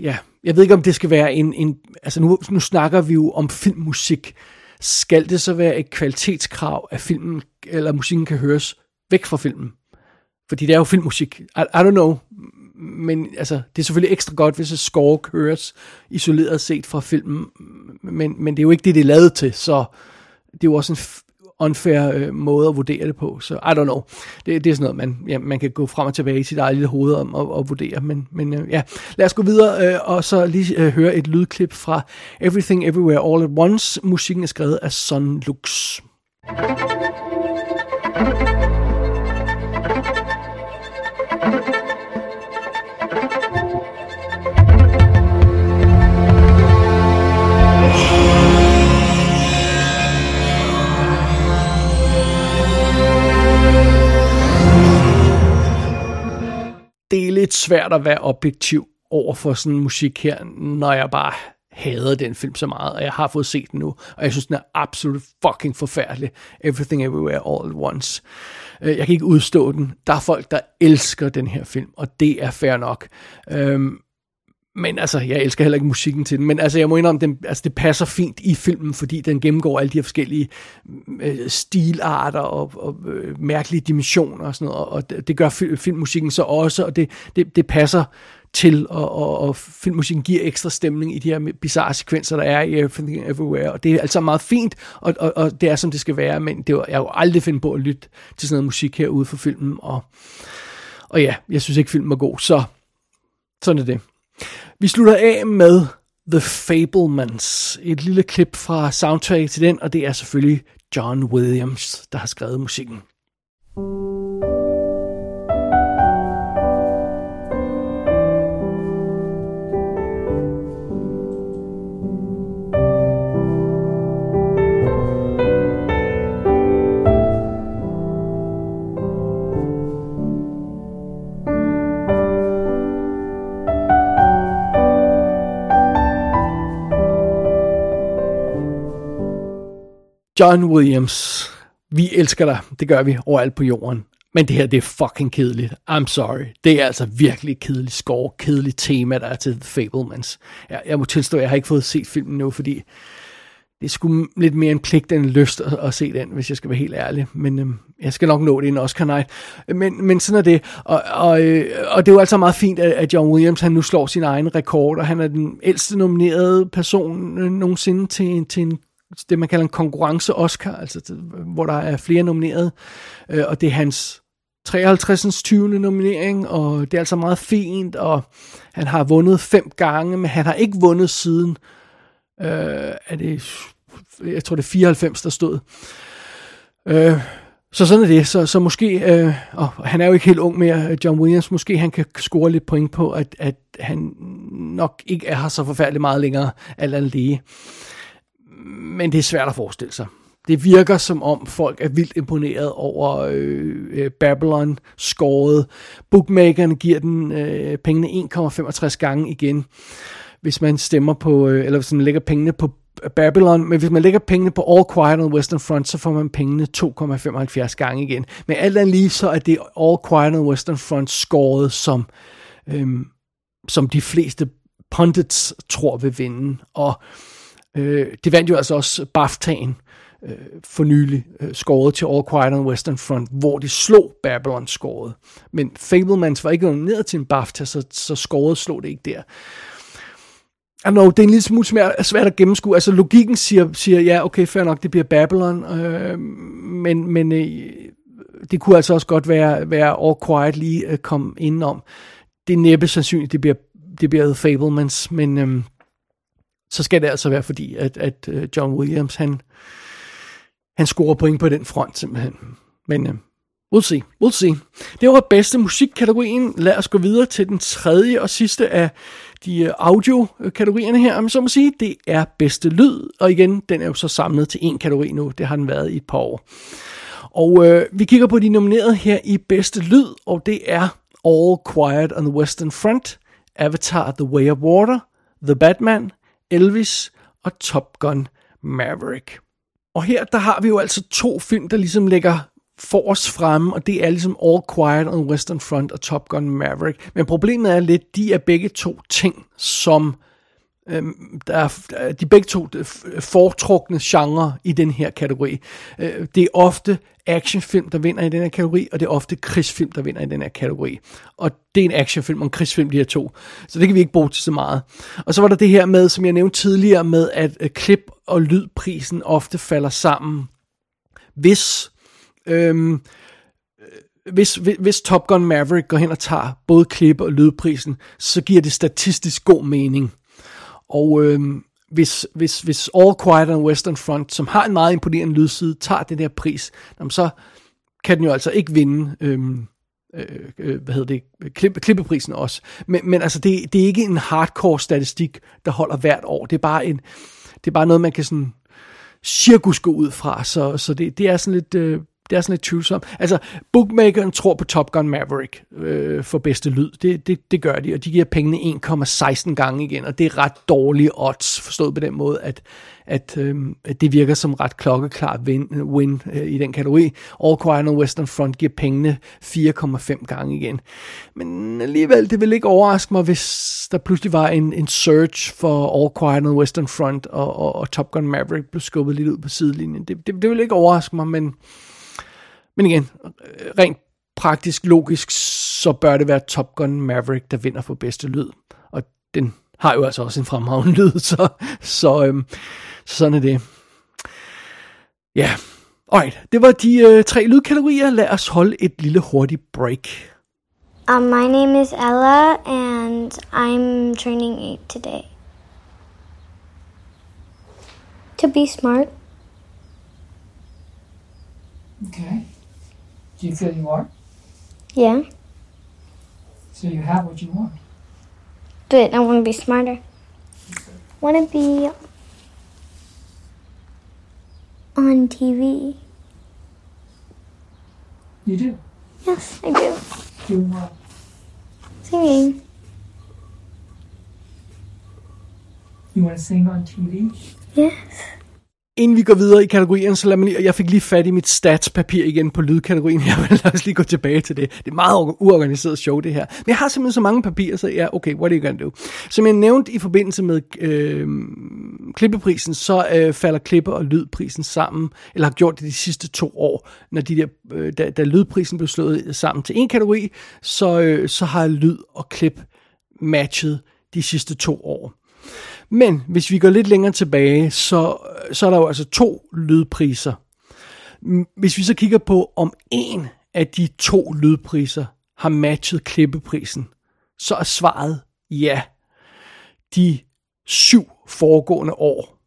ja, jeg ved ikke, om det skal være en, en altså nu, nu snakker vi jo om filmmusik, skal det så være et kvalitetskrav, at filmen eller musikken kan høres væk fra filmen? Fordi det er jo filmmusik. I, I don't know. Men altså, det er selvfølgelig ekstra godt, hvis et score køres isoleret set fra filmen. Men, men det er jo ikke det, det er lavet til. Så det er jo også en unfair øh, måde at vurdere det på. Så I don't know. Det, det er sådan noget, man, ja, man kan gå frem og tilbage i sit eget lille hoved om og, og vurdere. Men, men øh, ja, lad os gå videre øh, og så lige øh, høre et lydklip fra Everything Everywhere All at Once. Musikken er skrevet af Son Lux. Det er lidt svært at være objektiv over for sådan musik her, når jeg bare hader den film så meget, og jeg har fået set den nu, og jeg synes, den er absolut fucking forfærdelig. Everything Everywhere All at Once. Øh, jeg kan ikke udstå den. Der er folk, der elsker den her film, og det er fair nok. Øhm, men altså, jeg elsker heller ikke musikken til den, men altså, jeg må indrømme, den, altså, det passer fint i filmen, fordi den gennemgår alle de her forskellige øh, stilarter og, og øh, mærkelige dimensioner og sådan noget, og det, det gør filmmusikken så også, og det, det, det passer til, og, og, og filmmusikken giver ekstra stemning i de her bizarre sekvenser, der er i Everything Everywhere, og det er altså meget fint, og, og, og det er som det skal være, men det var, jeg har jo aldrig finde på at lytte til sådan noget musik herude for filmen, og, og ja, jeg synes ikke filmen var god, så sådan er det. Vi slutter af med The Fablemans. Et lille klip fra soundtrack til den, og det er selvfølgelig John Williams, der har skrevet musikken. John Williams, vi elsker dig. Det gør vi overalt på jorden. Men det her, det er fucking kedeligt. I'm sorry. Det er altså virkelig kedeligt score, kedeligt tema, der er til The Fablemans. Jeg, jeg må tilstå, at jeg har ikke fået set filmen nu, fordi det er sgu lidt mere en pligt end en lyst at, at se den, hvis jeg skal være helt ærlig. Men øhm, jeg skal nok nå det i en Oscar night. Men, men sådan er det. Og, og, øh, og det er jo altså meget fint, at, at John Williams han nu slår sin egen rekord, og han er den ældste nominerede person øh, nogensinde til, til en Altså, det, man kalder en konkurrence-Oscar, altså hvor der er flere nomineret, øh, og det er hans 53. 20. nominering, og det er altså meget fint, og han har vundet fem gange, men han har ikke vundet siden, øh, er det, jeg tror det er 94, der stod. Øh, så sådan er det, så, så måske, øh, og han er jo ikke helt ung mere, John Williams, måske han kan score lidt point på, at, at han nok ikke er her så forfærdeligt meget længere, alt andet lige men det er svært at forestille sig. Det virker som om folk er vildt imponeret over øh, øh Babylon scoret. Bookmakerne giver den øh, pengene 1,65 gange igen, hvis man stemmer på, øh, eller hvis man lægger pengene på Babylon, men hvis man lægger pengene på All Quiet on the Western Front, så får man pengene 2,75 gange igen. Men alt andet lige, så er det All Quiet on the Western Front scoret, som, øhm, som de fleste pundits tror vil vinde. Og Øh, Øh, det vandt jo altså også BAFTA'en øh, for nylig, øh, skåret til All Quiet on the Western Front, hvor de slog Babylon skåret. Men Fablemans var ikke nomineret til en BAFTA, så, så skåret slog det ikke der. I know, det er en lille smule svært, svært at gennemskue. Altså logikken siger, siger ja, okay, fair nok, det bliver Babylon, øh, men, men øh, det kunne altså også godt være, være All Quiet lige øh, kom indenom. Det er næppe sandsynligt, det bliver, det bliver The Fablemans, men... Øh, så skal det altså være fordi, at, at øh, John Williams, han, han scorer point på den front simpelthen. Men uh, we'll see, we'll see. Det var bedste musikkategorien. Lad os gå videre til den tredje og sidste af de øh, audio-kategorierne her, om så må sige. Det er bedste lyd, og igen, den er jo så samlet til en kategori nu. Det har den været i et par år. Og øh, vi kigger på de nominerede her i bedste lyd, og det er All Quiet on the Western Front, Avatar The Way of Water, The Batman, Elvis og Top Gun Maverick. Og her der har vi jo altså to film, der ligesom ligger for os fremme, og det er ligesom All Quiet on the Western Front og Top Gun Maverick. Men problemet er lidt, de er begge to ting, som Øhm, der er, øh, de begge to øh, øh, foretrukne genre i den her kategori. Øh, det er ofte actionfilm, der vinder i den her kategori, og det er ofte krigsfilm, der vinder i den her kategori. Og det er en actionfilm og en krigsfilm, de her to. Så det kan vi ikke bruge til så meget. Og så var der det her med, som jeg nævnte tidligere, med at øh, klip- og lydprisen ofte falder sammen. Hvis... Øhm, hvis, hvis Top Gun Maverick går hen og tager både klip og lydprisen, så giver det statistisk god mening. Og øh, hvis, hvis, hvis All Quiet on Western Front, som har en meget imponerende lydside, tager den her pris, jamen så kan den jo altså ikke vinde øhm, øh, øh, hvad hedder det, klip, klippeprisen også. Men, men altså, det, det er ikke en hardcore statistik, der holder hvert år. Det er bare, en, det er bare noget, man kan sådan cirkus gå ud fra. Så, så det, det er sådan lidt... Øh, det er sådan lidt tvivlsomt. Altså, bookmakeren tror på Top Gun Maverick øh, for bedste lyd. Det, det, det gør de, og de giver pengene 1,16 gange igen, og det er ret dårlige odds, forstået på den måde, at, at, øh, at det virker som ret klokkeklart win, win øh, i den kategori. All Quiet on the Western Front giver pengene 4,5 gange igen. Men alligevel, det vil ikke overraske mig, hvis der pludselig var en, en search for All Quiet on the Western Front, og, og, og Top Gun Maverick blev skubbet lidt ud på sidelinjen. Det, det, det vil ikke overraske mig, men, men igen, rent praktisk, logisk, så bør det være Top Gun Maverick, der vinder for bedste lyd. Og den har jo altså også en fremragende lyd, så, så, øhm, så sådan er det. Ja, alright, det var de øh, tre lydkategorier. Lad os holde et lille hurtigt break. Um, my name is Ella, and I'm turning eight today. To be smart. Okay. Do you feel you are? Yeah, So you have what you want. but I want to be smarter. Want to be on TV. You do. Yes, I do. Doing what? Singing. You want to sing on TV? Yes. Inden vi går videre i kategorien, så lad mig lige, jeg fik lige fat i mit statspapir igen på lydkategorien. Jeg vil os lige gå tilbage til det. Det er meget uorganiseret show, det her. Men jeg har simpelthen så mange papirer, så ja, okay, what are you gonna do? Som jeg nævnte i forbindelse med øh, klippeprisen, så øh, falder klippe- og lydprisen sammen, eller har gjort det de sidste to år. Når de der, øh, da, da lydprisen blev slået sammen til en kategori, så, øh, så har lyd og klip matchet de sidste to år. Men hvis vi går lidt længere tilbage, så, så er der jo altså to lydpriser. Hvis vi så kigger på, om en af de to lydpriser har matchet klippeprisen, så er svaret ja. De syv foregående år,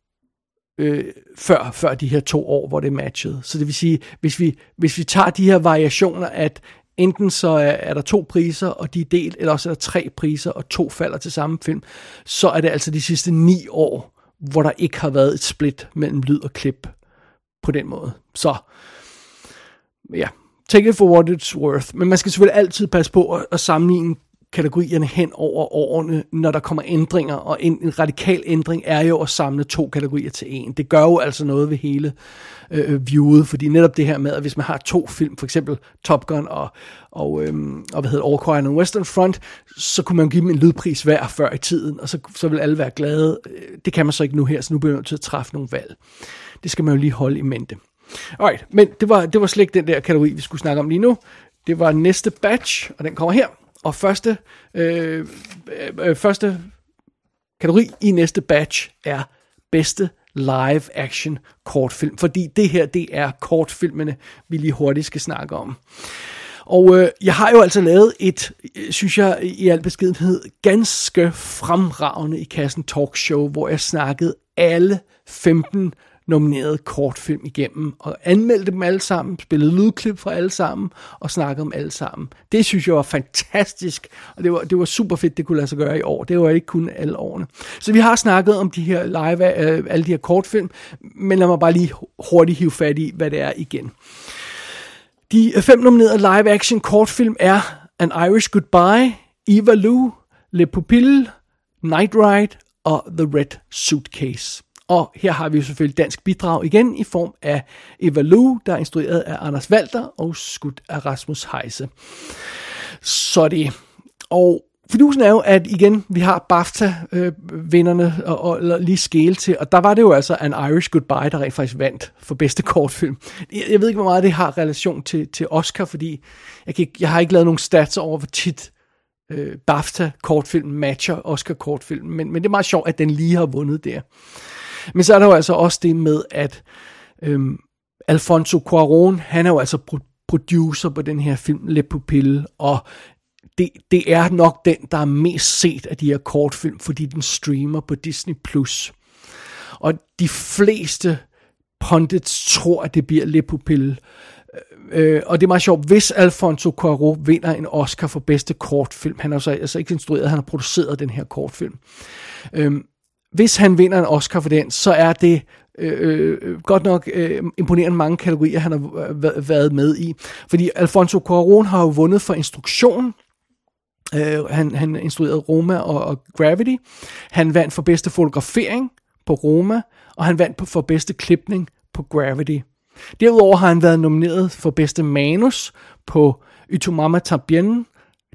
øh, før, før de her to år, hvor det matchede. Så det vil sige, hvis vi, hvis vi tager de her variationer, at enten så er, er der to priser, og de er delt, eller også er der tre priser, og to falder til samme film, så er det altså de sidste ni år, hvor der ikke har været et split mellem lyd og klip på den måde. Så ja, take it for what it's worth. Men man skal selvfølgelig altid passe på at, at sammenligne kategorierne hen over årene, når der kommer ændringer, og en, en radikal ændring er jo at samle to kategorier til en. Det gør jo altså noget ved hele øh, øh, viewet, fordi netop det her med, at hvis man har to film, for eksempel Top Gun og, og, øhm, og hvad hedder All Quiet on Western Front, så kunne man give dem en lydpris hver før i tiden, og så, så vil alle være glade. Øh, det kan man så ikke nu her, så nu bliver man nødt til at træffe nogle valg. Det skal man jo lige holde i mente. Alright, men det var, det var slet ikke den der kategori, vi skulle snakke om lige nu. Det var næste batch, og den kommer her. Og første, øh, øh, øh, første kategori i næste batch er bedste live action kortfilm. Fordi det her, det er kortfilmene, vi lige hurtigt skal snakke om. Og øh, jeg har jo altså lavet et, øh, synes jeg i al beskedenhed, ganske fremragende i kassen talkshow, hvor jeg snakkede alle 15 nominerede kortfilm igennem, og anmeldte dem alle sammen, spillede lydklip fra alle sammen, og snakkede om alle sammen. Det synes jeg var fantastisk, og det var, det var super fedt, det kunne lade sig gøre i år. Det var ikke kun alle årene. Så vi har snakket om de her live, øh, alle de her kortfilm, men lad mig bare lige hurtigt hive fat i, hvad det er igen. De øh, fem nominerede live-action kortfilm er An Irish Goodbye, Eva Lou, Le Pupille, Night Ride og The Red Suitcase. Og her har vi selvfølgelig dansk bidrag igen i form af Eva Lou, der er instrueret af Anders Walter og skudt af Rasmus Heise. Så det. Og fidusen er jo, at igen, vi har BAFTA-vinderne øh, og, og eller lige skæle til, og der var det jo altså An Irish Goodbye, der rent faktisk vandt for bedste kortfilm. Jeg, jeg ved ikke, hvor meget det har relation til, til Oscar, fordi jeg, kan, jeg har ikke lavet nogen stats over, hvor tit øh, BAFTA-kortfilm matcher Oscar-kortfilm, men, men det er meget sjovt, at den lige har vundet der. Men så er der jo altså også det med, at øhm, Alfonso Cuarón, han er jo altså producer på den her film Le Pupille, og det, det er nok den, der er mest set af de her kortfilm, fordi den streamer på Disney+. Plus. Og de fleste pundits tror, at det bliver Le Pupille. Øh, øh, og det er meget sjovt, hvis Alfonso Cuarón vinder en Oscar for bedste kortfilm, han har så altså ikke instrueret, han har produceret den her kortfilm. øh, hvis han vinder en Oscar for den, så er det øh, øh, godt nok øh, imponerende mange kategorier, han har øh, været med i. Fordi Alfonso Cuarón har jo vundet for instruktion, Øh, han, han instruerede Roma og, og Gravity. Han vandt for bedste fotografering på Roma, og han vandt for bedste klipning på Gravity. Derudover har han været nomineret for bedste manus på Utumama Tambien,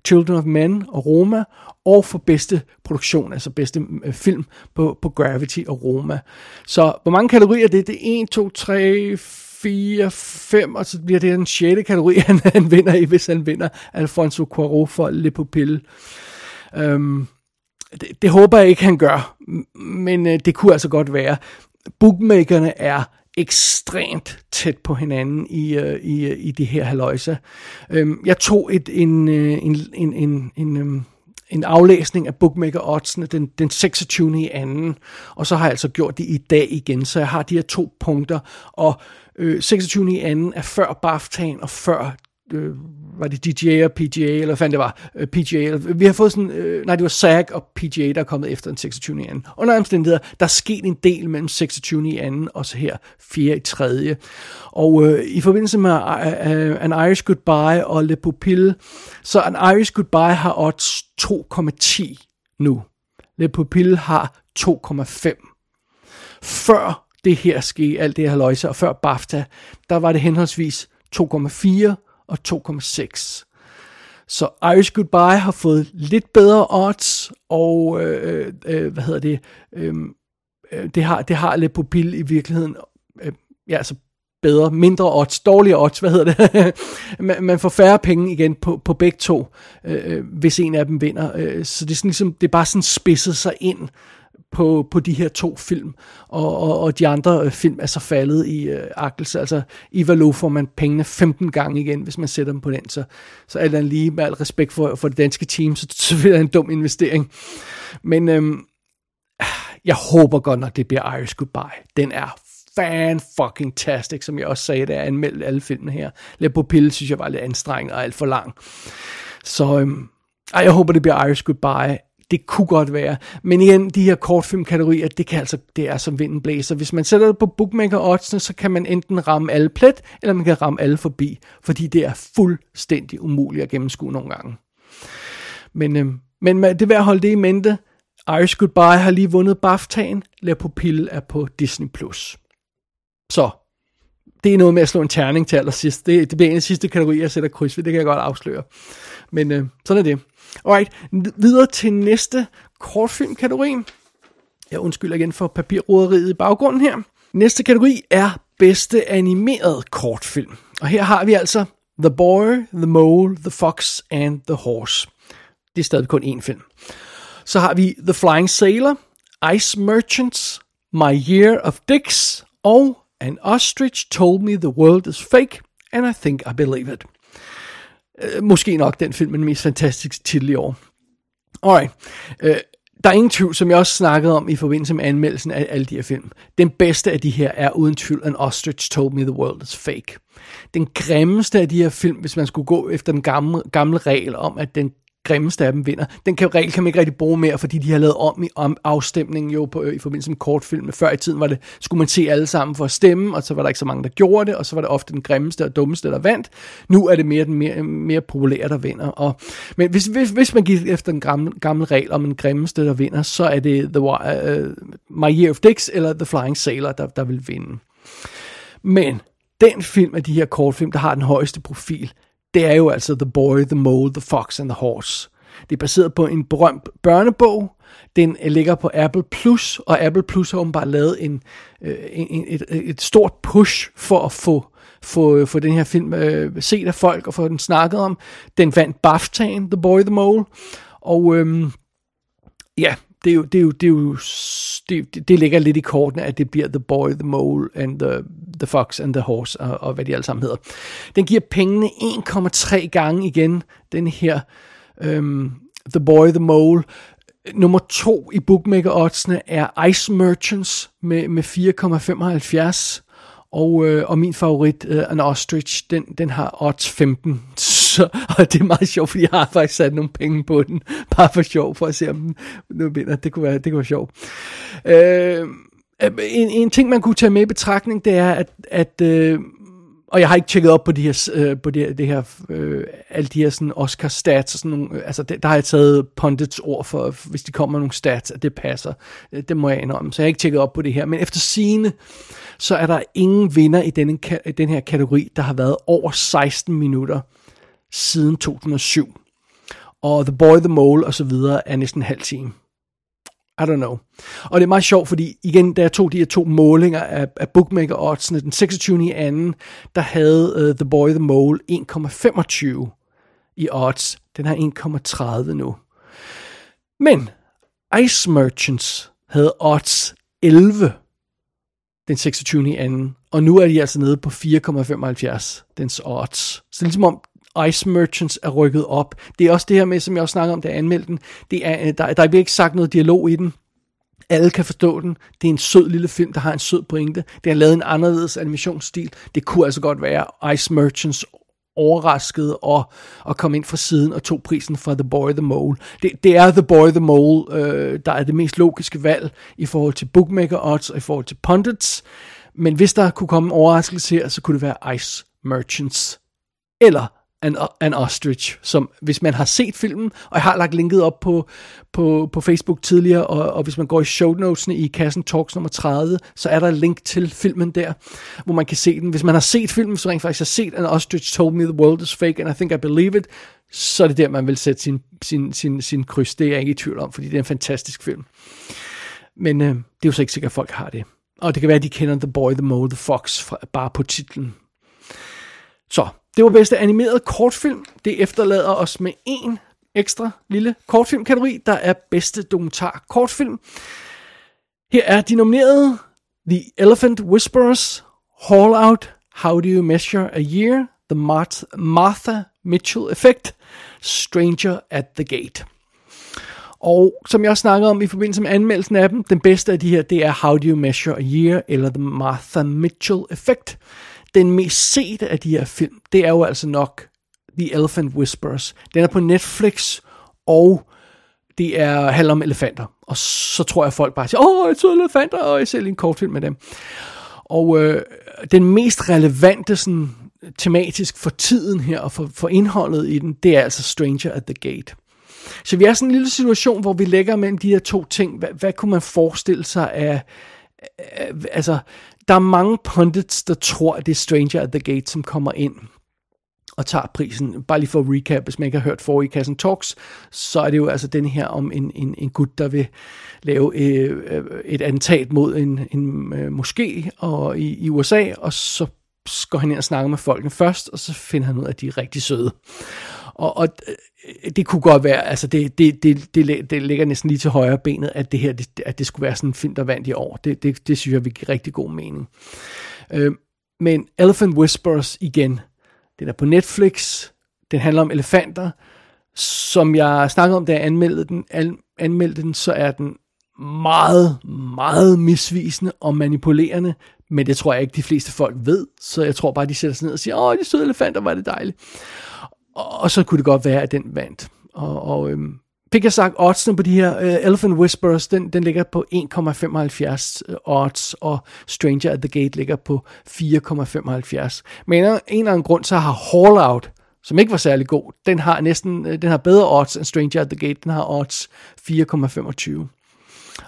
Children of Men og Roma, og for bedste produktion, altså bedste øh, film på, på Gravity og Roma. Så hvor mange kategorier er det? Det er 1, 2, 3, 4, 5, og så bliver det den sjette kategori, han, han vinder i, hvis han vinder Alfonso Cuarón for Le Pupille. Øhm, det, det håber jeg ikke, han gør, men øh, det kunne altså godt være. Bookmakerne er ekstremt tæt på hinanden i, øh, i, øh, i de her haløjser. Øhm, jeg tog et, en, øh, en, en, en, en, øhm, en aflæsning af bookmaker oddsene den, den 26. i anden, og så har jeg altså gjort det i dag igen, så jeg har de her to punkter, og øh, 26. i anden er før BAFTA'en og før øh, var det DGA og PGA, eller hvad fanden det var, øh, PGA, eller, vi har fået sådan, øh, nej det var SAG og PGA, der er kommet efter den 26. i anden. Under omstændigheder, der er sket en del mellem 26. i anden og så her 4. i 3. Og øh, i forbindelse med øh, uh, An Irish Goodbye og Le Pupille, så An Irish Goodbye har odds 2,10 nu. Le Pupille har 2,5. Før det her skete, alt det her løjse, og før BAFTA, der var det henholdsvis 2,4 og 2,6. Så Irish Goodbye har fået lidt bedre odds, og øh, øh, hvad hedder det, øhm, øh, det har, det har Le Pupille i virkeligheden, øh, ja, altså bedre, mindre odds, dårligere odds, hvad hedder det? man, man får færre penge igen på, på begge to, øh, øh, hvis en af dem vinder. Øh, så det er, sådan, ligesom, det er bare sådan spidset sig ind på, på de her to film, og, og, og de andre øh, film er så faldet i øh, akkelse. Altså i Valo får man pengene 15 gange igen, hvis man sætter dem på den, så, så alt andet lige med al respekt for, for det danske team, så, så vil det en dum investering. Men øhm, jeg håber godt nok, det bliver Irish Goodbye. Den er fan fucking tastic, som jeg også sagde, da jeg anmeldte alle filmene her. Le Pupille synes jeg var lidt anstrengende og alt for lang. Så øhm, ej, jeg håber, det bliver Irish Goodbye. Det kunne godt være. Men igen, de her kortfilmkategorier, det, kan altså, det er som vinden blæser. Hvis man sætter det på bookmaker oddsene, så kan man enten ramme alle plet, eller man kan ramme alle forbi. Fordi det er fuldstændig umuligt at gennemskue nogle gange. Men, øh, men det er værd at holde det i mente. Irish Goodbye har lige vundet BAFTA'en. La Pupille er på Disney+. Plus. Så, det er noget med at slå en terning til allersidst. Det, det bliver en af de sidste kategorier, jeg sætter kryds ved. Det kan jeg godt afsløre. Men øh, sådan er det. Alright, videre til næste kortfilmkategori. Jeg undskylder igen for papirroderiet i baggrunden her. Næste kategori er bedste animeret kortfilm. Og her har vi altså The Boy, The Mole, The Fox and The Horse. Det er stadig kun én film. Så har vi The Flying Sailor, Ice Merchants, My Year of Dicks og An Ostrich Told Me The World Is Fake, and I Think I Believe It. Øh, måske nok den film med den mest fantastiske titel i år. Alright. Øh, der er ingen tvivl, som jeg også snakkede om i forbindelse med anmeldelsen af alle de her film. Den bedste af de her er uden tvivl An Ostrich Told Me The World Is Fake. Den grimmeste af de her film, hvis man skulle gå efter den gamle, gamle regel om, at den grimmeste af dem vinder. Den kan, regel kan man ikke rigtig bruge mere, fordi de har lavet om i om afstemningen jo på, øh, i forbindelse med kortfilm. Før i tiden var det, skulle man se alle sammen for at stemme, og så var der ikke så mange, der gjorde det, og så var det ofte den grimmeste og dummeste, der vandt. Nu er det mere den mere, mere populære, der vinder. Og, men hvis, hvis, hvis man gik efter den gamle, gamle regel om den grimmeste, der vinder, så er det The, uh, øh, My Year of Dicks eller The Flying Sailor, der, der vil vinde. Men den film af de her kortfilm, der har den højeste profil, det er jo altså The Boy, The Mole, The Fox and The Horse. Det er baseret på en berømt børnebog. Den øh, ligger på Apple Plus, og Apple Plus har åbenbart lavet en, øh, en, et, et stort push for at få få, øh, få den her film øh, set af folk og få den snakket om. Den vandt BAFTA'en, The Boy, The Mole. Og øhm, ja, det er jo, det er jo, det er jo, det, det- ligger lidt i kortene, at det bliver The Boy, The Mole and The, the Fox and The Horse, og, og hvad de alle sammen hedder. Den giver pengene 1,3 gange igen, den her øhm, The Boy, The Mole. Nummer to i bookmaker oddsene er Ice Merchants med, med 4,75. Og, øh, og min favorit, øh, An Ostrich, den, den har odds 15. Så, og det er meget sjovt, fordi jeg har faktisk sat nogle penge på den. Bare for sjov, for at se, om den nu vinder. Det kunne være, det kunne være sjovt. Øh, øh, En, en ting, man kunne tage med i betragtning, det er, at, at øh, og jeg har ikke tjekket op på de her, øh, på det, det her øh, alle de her sådan Oscar stats og sådan nogle, øh, altså det, der har jeg taget pundits ord for, hvis de kommer med nogle stats, at det passer. Øh, Det må jeg indrømme, så jeg har ikke tjekket op på det her. Men efter sine så er der ingen vinder i denne, i den her kategori, der har været over 16 minutter siden 2007. Og The Boy, The Mole og så videre er næsten en halv time. I don't know. Og det er meget sjovt, fordi igen, da jeg tog de her to målinger af, af bookmaker oddsene, den 26. i anden, der havde uh, The Boy The Mole 1,25 i odds. Den har 1,30 nu. Men Ice Merchants havde odds 11 den 26. i anden, og nu er de altså nede på 4,75 dens odds. Så ligesom om Ice Merchants er rykket op. Det er også det her med, som jeg også snakkede om, da jeg anmeldte den. Det er, øh, der, der bliver ikke sagt noget dialog i den. Alle kan forstå den. Det er en sød lille film, der har en sød pointe. Det har lavet en anderledes animationsstil. Det kunne altså godt være Ice Merchants overrasket og, og kom ind fra siden og tog prisen fra The Boy The Mole. Det, det er The Boy The Mole, øh, der er det mest logiske valg i forhold til bookmaker odds og i forhold til pundits. Men hvis der kunne komme en overraskelse her, så kunne det være Ice Merchants. Eller an, an Ostrich, som hvis man har set filmen, og jeg har lagt linket op på, på, på Facebook tidligere, og, og hvis man går i show notesene i Kassen Talks nummer 30, så er der et link til filmen der, hvor man kan se den. Hvis man har set filmen, så rent faktisk har set An Ostrich Told Me The World Is Fake, and I Think I Believe It, så er det der, man vil sætte sin, sin, sin, sin kryds. Det er jeg ikke i tvivl om, fordi det er en fantastisk film. Men øh, det er jo så ikke sikkert, at folk har det. Og det kan være, at de kender The Boy, The Mole, The Fox fra, bare på titlen. Så, det var bedste animeret kortfilm. Det efterlader os med en ekstra lille kortfilmkategori, der er bedste dokumentar kortfilm. Her er de nominerede The Elephant Whisperers, Haul Out, How Do You Measure a Year, The Martha, Martha Mitchell Effect, Stranger at the Gate. Og som jeg også snakkede om i forbindelse med anmeldelsen af dem, den bedste af de her, det er How Do You Measure a Year, eller The Martha Mitchell Effect. Den mest sete af de her film, det er jo altså nok The Elephant Whispers. Den er på Netflix, og det er handler om elefanter. Og så tror jeg, at folk bare siger, åh, jeg så elefanter, og jeg ser lige en kortfilm med dem. Og øh, den mest relevante sådan, tematisk for tiden her, og for, for indholdet i den, det er altså Stranger at the Gate. Så vi er sådan en lille situation, hvor vi lægger mellem de her to ting. Hvad, hvad kunne man forestille sig af... af altså, der er mange pundits, der tror, at det er Stranger at the Gate, som kommer ind og tager prisen. Bare lige for at recap, hvis man ikke har hørt for i Kassen Talks, så er det jo altså den her om en, en, en gut, der vil lave øh, et attentat mod en, en øh, moské og, i, i USA, og så går han ind og snakker med folkene først, og så finder han ud af, at de er rigtig søde. Og, og Øh, det kunne godt være, altså det, det, det, det, det ligger næsten lige til højre benet, at det her, det, at det skulle være sådan en film, der vandt i år. Det, det, det synes jeg vil give rigtig god mening. Øh, men Elephant Whispers igen, den er på Netflix, den handler om elefanter, som jeg snakkede om, da jeg anmeldte den, an, anmeldte den, så er den meget, meget misvisende og manipulerende, men det tror jeg ikke, de fleste folk ved, så jeg tror bare, de sætter sig ned og siger, åh, de søde elefanter, var det dejligt. Og, og så kunne det godt være, at den vandt. Og, og øhm, fik jeg sagt oddsene på de her uh, Elephant Whispers, den, den ligger på 1,75 øh, odds, og Stranger at the Gate ligger på 4,75. Men af en eller anden grund, så har Hall Out, som ikke var særlig god, den har næsten, øh, den har bedre odds end Stranger at the Gate, den har odds 4,25.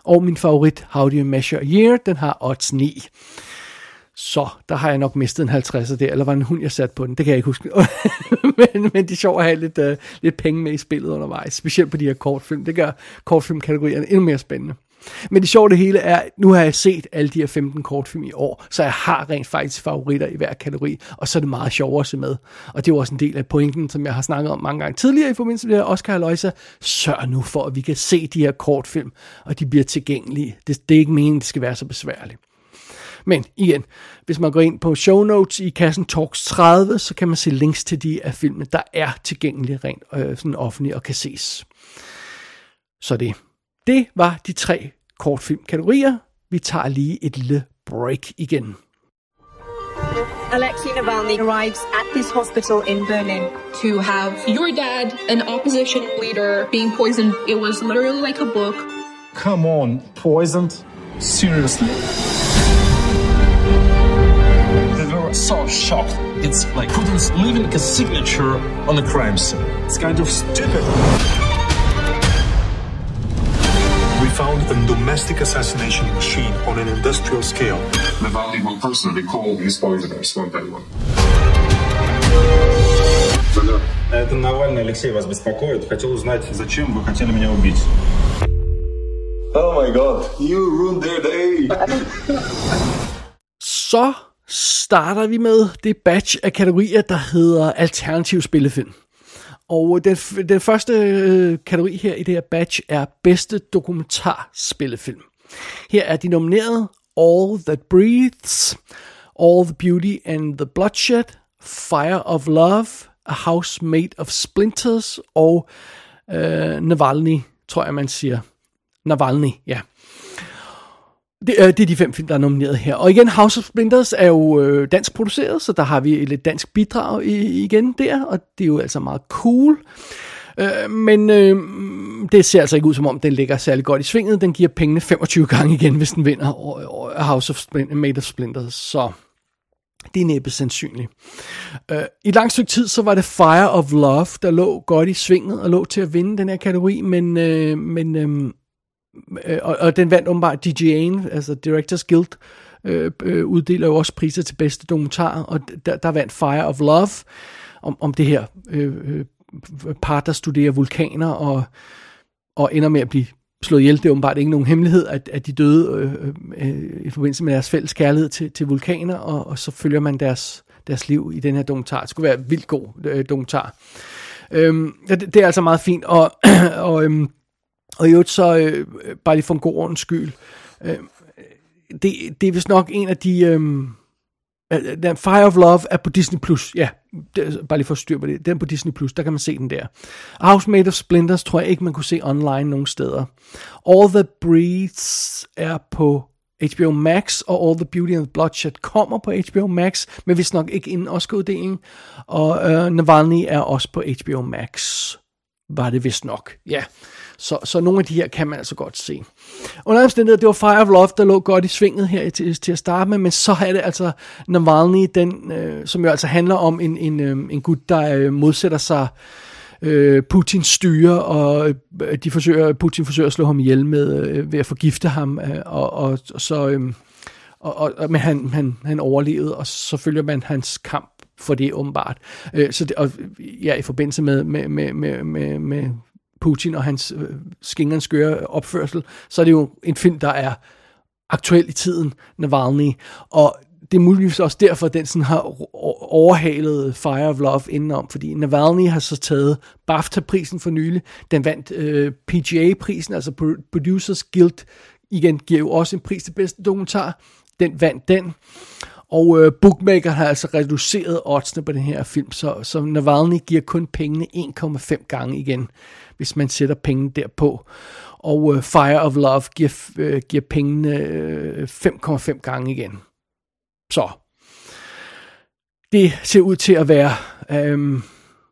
Og min favorit, How Do You Measure a Year, den har odds 9. Så der har jeg nok mistet en 50'er der, eller var det en hund, jeg satte på den, det kan jeg ikke huske. men, men det er sjovt at have lidt, uh, lidt penge med i spillet undervejs, specielt på de her kortfilm. Det gør kortfilmkategorierne endnu mere spændende. Men det sjove det hele er, nu har jeg set alle de her 15 kortfilm i år, så jeg har rent faktisk favoritter i hver kategori, og så er det meget sjovere at se med. Og det er jo også en del af pointen, som jeg har snakket om mange gange tidligere i forbindelse med det her Oscar Aloysa. Sørg nu for, at vi kan se de her kortfilm, og de bliver tilgængelige. Det, det er ikke meningen, det skal være så besværligt. Men igen, hvis man går ind på show notes i kassen Talks 30, så kan man se links til de af filmene, der er tilgængelige rent øh, sådan offentligt og kan ses. Så det. Det var de tre kortfilmkategorier. Vi tager lige et lille break igen. Alexei Navalny arrives at this hospital in Berlin. to have your dad, an opposition leader, being poisoned. It was literally like a book. Come on, poisoned? Seriously? so shocked. It's like Putin's leaving a signature on a crime scene. It's kind of stupid. We found a domestic assassination machine on an industrial scale. Navalny will personally call his poisoners one by one. Это Навальный Алексей вас беспокоит. Хотел узнать, зачем вы хотели меня убить. Oh my god, you ruined their day. Så starter vi med det batch af kategorier, der hedder alternativ spillefilm. Og øh, den, den første øh, kategori her i det her batch er bedste dokumentarspillefilm. Her er de nomineret All That Breathes, All the Beauty and the Bloodshed, Fire of Love, A House Made of Splinters og øh, Navalny, tror jeg man siger. Navalny, ja. Det, øh, det er de fem film, der er nomineret her. Og igen, House of Splinters er jo øh, dansk produceret, så der har vi et lidt dansk bidrag i, igen der, og det er jo altså meget cool. Øh, men øh, det ser altså ikke ud som om, den ligger særlig godt i svinget. Den giver pengene 25 gange igen, hvis den vinder House of Splinters, Made of Splinters. Så det er næppe sandsynligt. Øh, I et langt stykke tid, så var det Fire of Love, der lå godt i svinget og lå til at vinde den her kategori, men, øh, men øh, Øh, og, og den vandt åbenbart DGA'en, altså Directors Guild, øh, øh, uddeler jo også priser til bedste dokumentar, og der, der vandt Fire of Love om, om det her øh, uh, par, der studerer vulkaner og, og ender med at blive slået ihjel. Det er åbenbart ikke nogen hemmelighed, at, at de døde øh, øh, øh, i forbindelse med deres fælles kærlighed til, til vulkaner, og, og så følger man deres, deres liv i den her dokumentar. Det skulle være en vildt god øh, dokumentar. Øhm, det, det er altså meget fint, og, og, øhm, og i øvrigt så, øh, bare lige for en god ordens skyld, øh, det, det er vist nok en af de... Øh, Øh, den Fire of Love er på Disney+. Plus. Ja, det, bare lige for at styr på det. Den er på Disney+, Plus. der kan man se den der. House Made of Splinters tror jeg ikke, man kunne se online nogen steder. All the Breeds er på HBO Max, og All the Beauty and the Bloodshed kommer på HBO Max, men vist nok ikke inden Oscar-uddelingen. Og øh, Navalny er også på HBO Max. Var det vist nok, ja. Så, så nogle af de her kan man altså godt se. Under omstændigheder, det var Fire of Love, der lå godt i svinget her til, til at starte med, men så er det altså Navalny, den, øh, som jo altså handler om en, en, øh, en gut, der øh, modsætter sig øh, Putins styre, og øh, de forsøger, Putin forsøger at slå ham ihjel med, øh, ved at forgifte ham, øh, og, og, og så... Øh, og, og, og, men han, han, han overlevede, og så følger man hans kamp for det åbenbart. Øh, så det, og, ja, i forbindelse med, med, med, med, med, med Putin og hans øh, skingerens skøre opførsel, så er det jo en film, der er aktuel i tiden, Navalny, og det er muligvis også derfor, at den sådan har overhalet Fire of Love indenom, fordi Navalny har så taget BAFTA-prisen for nylig, den vandt øh, PGA-prisen, altså Producers Guild, igen giver jo også en pris til bedste dokumentar, den vandt den, og øh, Bookmaker har altså reduceret oddsene på den her film, så, så Navalny giver kun pengene 1,5 gange igen, hvis man sætter penge derpå. Og øh, Fire of Love giver, øh, giver pengene øh, 5,5 gange igen. Så det ser ud til at være øh,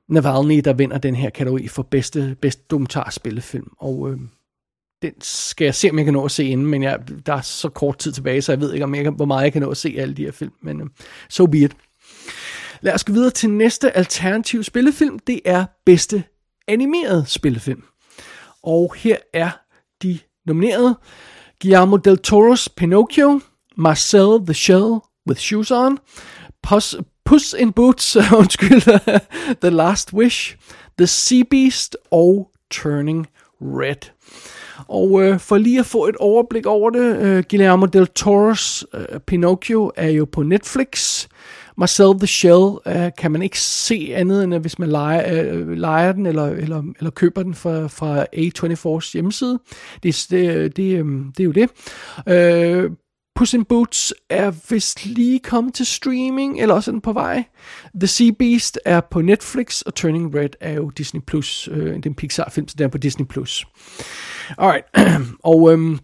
Navalny, der vinder den her kategori for bedste, bedste dokumentarspillefilm. Og øh, den skal jeg se, om jeg kan nå at se inden, men jeg, der er så kort tid tilbage, så jeg ved ikke, om jeg, kan- hvor meget jeg kan nå at se alle de her film, men uh, so be it. Lad os gå videre til næste alternativ spillefilm. Det er bedste animeret spillefilm. Og her er de nominerede. Guillermo del Toro's Pinocchio, Marcel the Shell with Shoes On, Puss, Puss in Boots, undskyld, The Last Wish, The Sea Beast og Turning Red. Og øh, for lige at få et overblik over det, øh, Guillermo del Toro's øh, Pinocchio er jo på Netflix. Marcel the Shell øh, kan man ikke se andet end hvis man leger, øh, leger den eller, eller, eller køber den fra, fra A24's hjemmeside. Det, det, det, øh, det er jo det. Øh, Puss in Boots er vist lige kommet til streaming, eller også er den på vej. The Sea Beast er på Netflix, og Turning Red er jo Disney+. Plus. Øh, det er en Pixar-film, så den er på Disney+. Plus. Alright, og øhm,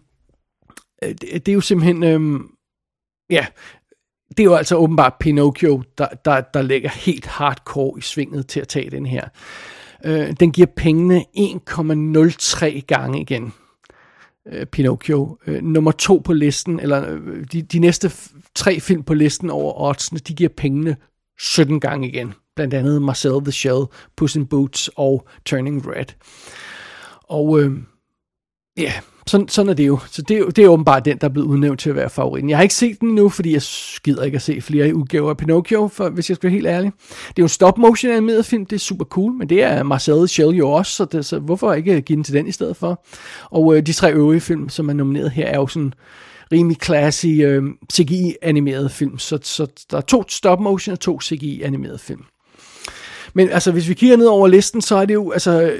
øh, det, det er jo simpelthen, øhm, ja, det er jo altså åbenbart Pinocchio, der, der, der ligger helt hardcore i svinget til at tage den her. Øh, den giver pengene 1,03 gange igen. øh, Pinocchio. Øh, nummer to på listen, eller øh, de, de næste f- tre film på listen over oddsene, de giver pengene 17 gange igen. Blandt andet Marcel the Shell, Puss in Boots og Turning Red. Og øh, ja, sådan, sådan er det jo. Så det, det er åbenbart den, der er blevet udnævnt til at være favoritten. Jeg har ikke set den nu, fordi jeg gider ikke at se flere udgaver af Pinocchio, for, hvis jeg skal være helt ærlig. Det er jo en stop-motion animeret film, det er super cool, men det er Marcel Shell jo også, så, det, så hvorfor ikke give den til den i stedet for? Og øh, de tre øvrige film, som er nomineret her, er jo sådan rimelig classy øh, CGI-animerede film. Så, så der er to stop-motion og to CGI-animerede film. Men altså, hvis vi kigger ned over listen, så er det jo, altså, øh,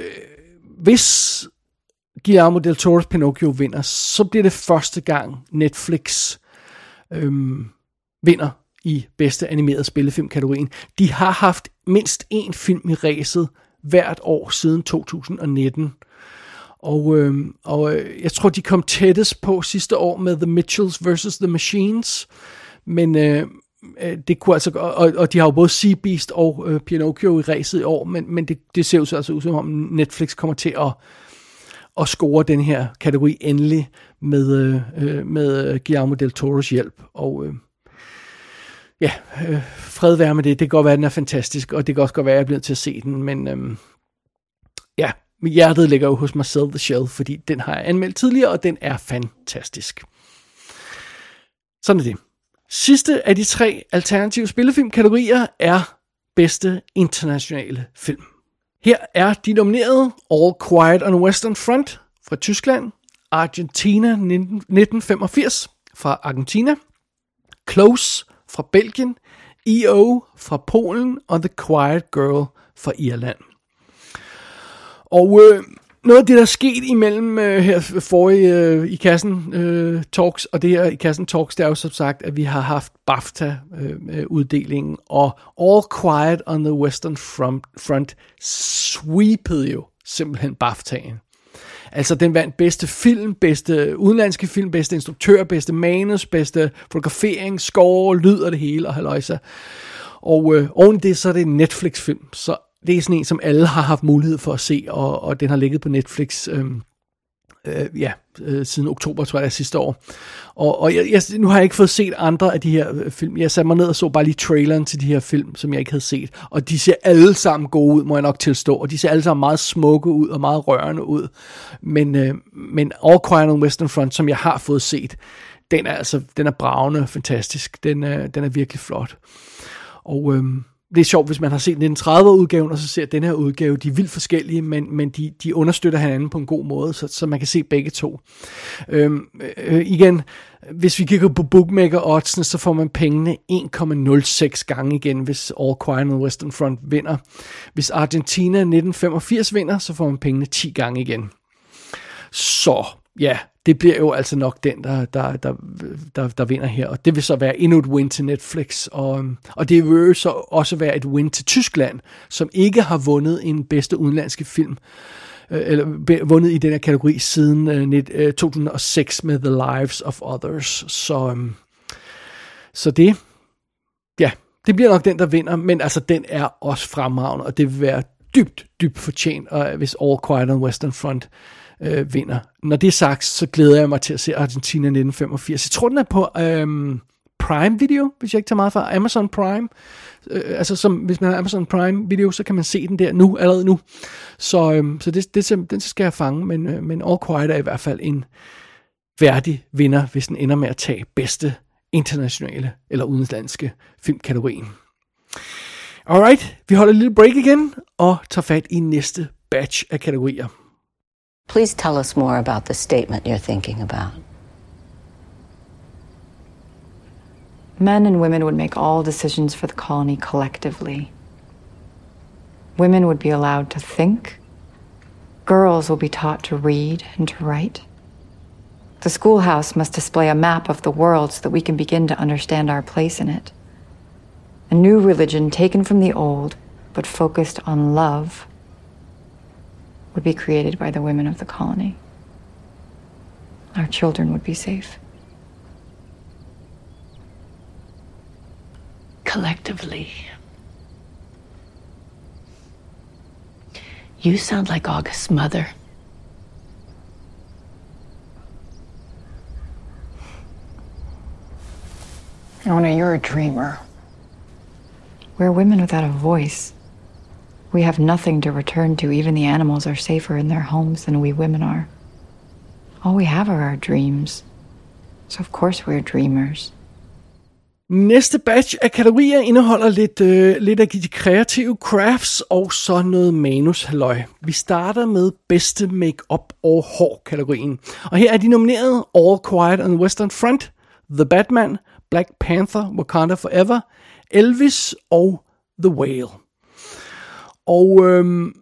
hvis Guillermo del Toro's Pinocchio vinder, så bliver det første gang Netflix øhm, vinder i bedste animeret spillefilm-kategorien. De har haft mindst én film i ræset hvert år siden 2019. Og, øhm, og øh, jeg tror, de kom tættest på sidste år med The Mitchells vs. The Machines. Men øh, øh, det kunne altså, og, og de har jo både Sea Beast og øh, Pinocchio i ræset i år, men, men det, det ser jo så altså ud som om Netflix kommer til at at score den her kategori endelig med, øh, øh med øh, Guillermo del Toros hjælp. Og øh, ja, øh, fred være med det. Det kan godt være, at den er fantastisk, og det kan også godt være, at jeg bliver til at se den, men øh, ja, mit hjertet ligger jo hos Marcel the Shell, fordi den har jeg anmeldt tidligere, og den er fantastisk. Sådan er det. Sidste af de tre alternative spillefilmkategorier er bedste internationale film. Her er de nominerede All Quiet on the Western Front fra Tyskland, Argentina 1985 fra Argentina, Close fra Belgien, E.O. fra Polen og The Quiet Girl fra Irland. Og øh, noget af det, der er sket imellem øh, her forrige øh, i kassen øh, talks og det her i kassen talks, det er jo som sagt, at vi har haft BAFTA-uddelingen, øh, øh, og All Quiet on the Western Front, front sweepede jo simpelthen BAFTA'en. Altså, den vandt bedste film, bedste udenlandske film, bedste instruktør, bedste manus, bedste fotografering, score, lyd og det hele, og halløjsa. Og øh, oven det, så er det en Netflix-film, så det er sådan en, som alle har haft mulighed for at se, og, og den har ligget på Netflix øh, øh, ja, øh, siden oktober, tror jeg, sidste år. Og, og jeg, jeg, nu har jeg ikke fået set andre af de her øh, film. Jeg satte mig ned og så bare lige traileren til de her film, som jeg ikke havde set. Og de ser alle sammen gode ud, må jeg nok tilstå. Og de ser alle sammen meget smukke ud og meget rørende ud. Men, øh, men All Quiet on Western Front, som jeg har fået set, den er altså den er bravende fantastisk. Den er, den er virkelig flot. Og øh, det er sjovt, hvis man har set 1930-udgaven, og så ser den her udgave, de er vildt forskellige, men, men de, de understøtter hinanden på en god måde, så, så man kan se begge to. Øhm, øh, igen, hvis vi kigger på bookmaker-oddsene, så får man pengene 1,06 gange igen, hvis All Quiet on the Western Front vinder. Hvis Argentina 1985 vinder, så får man pengene 10 gange igen. Så ja, det bliver jo altså nok den, der, der, der, der, der vinder her. Og det vil så være endnu et win til Netflix. Og, øhm, og det vil jo så også være et win til Tyskland, som ikke har vundet en bedste udenlandske film øh, eller vundet i den her kategori siden øh, 2006 øh, med The Lives of Others. Så, øhm, så det, ja, det bliver nok den, der vinder, men altså den er også fremragende, og det vil være dybt, dybt fortjent, og hvis All Quiet on Western Front øh, Øh, vinder. Når det er sagt, så glæder jeg mig til at se Argentina 1985. Jeg tror, den er på øh, Prime Video, hvis jeg ikke tager meget fra. Amazon Prime. Øh, altså, som, hvis man har Amazon Prime Video, så kan man se den der nu, allerede nu. Så, øh, så det, det, den skal jeg fange, men, øh, men All Quiet er i hvert fald en værdig vinder, hvis den ender med at tage bedste internationale eller udenlandske filmkategorien. Alright, vi holder et lille break igen og tager fat i næste batch af kategorier. Please tell us more about the statement you're thinking about. Men and women would make all decisions for the colony collectively. Women would be allowed to think. Girls will be taught to read and to write. The schoolhouse must display a map of the world so that we can begin to understand our place in it. A new religion taken from the old, but focused on love, would be created by the women of the colony. Our children would be safe. Collectively. You sound like August's mother. Nona, you're a dreamer. We're women without a voice. We have nothing to return to. Even the animals are safer in their homes than we women are. All we have are our dreams. So, of course, we're dreamers. Næste batch af kategorier indeholder lidt, øh, lidt af de kreative crafts og så noget manus halløj. Vi starter med bedste make-up og hår kategorien. Og her er de nomineret All Quiet on the Western Front, The Batman, Black Panther, Wakanda Forever, Elvis og The Whale. Og øhm,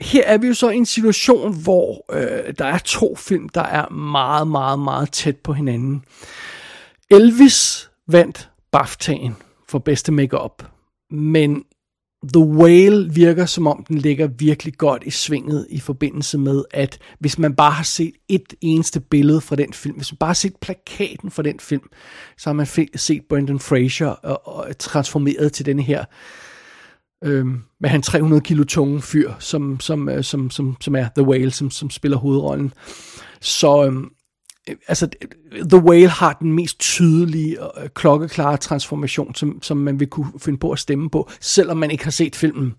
her er vi jo så i en situation, hvor øh, der er to film, der er meget, meget, meget tæt på hinanden. Elvis vandt BAFTA'en for bedste makeup, men The Whale virker som om den ligger virkelig godt i svinget i forbindelse med, at hvis man bare har set et eneste billede fra den film, hvis man bare har set plakaten fra den film, så har man set Brendan Fraser øh, og, og transformeret til den her øh, Øhm, med han 300 kilo tunge fyr, som, som, øh, som, som, som er The Whale, som, som spiller hovedrollen. Så øhm, øh, altså, The Whale har den mest tydelige og øh, klokkeklare transformation, som, som man vil kunne finde på at stemme på, selvom man ikke har set filmen.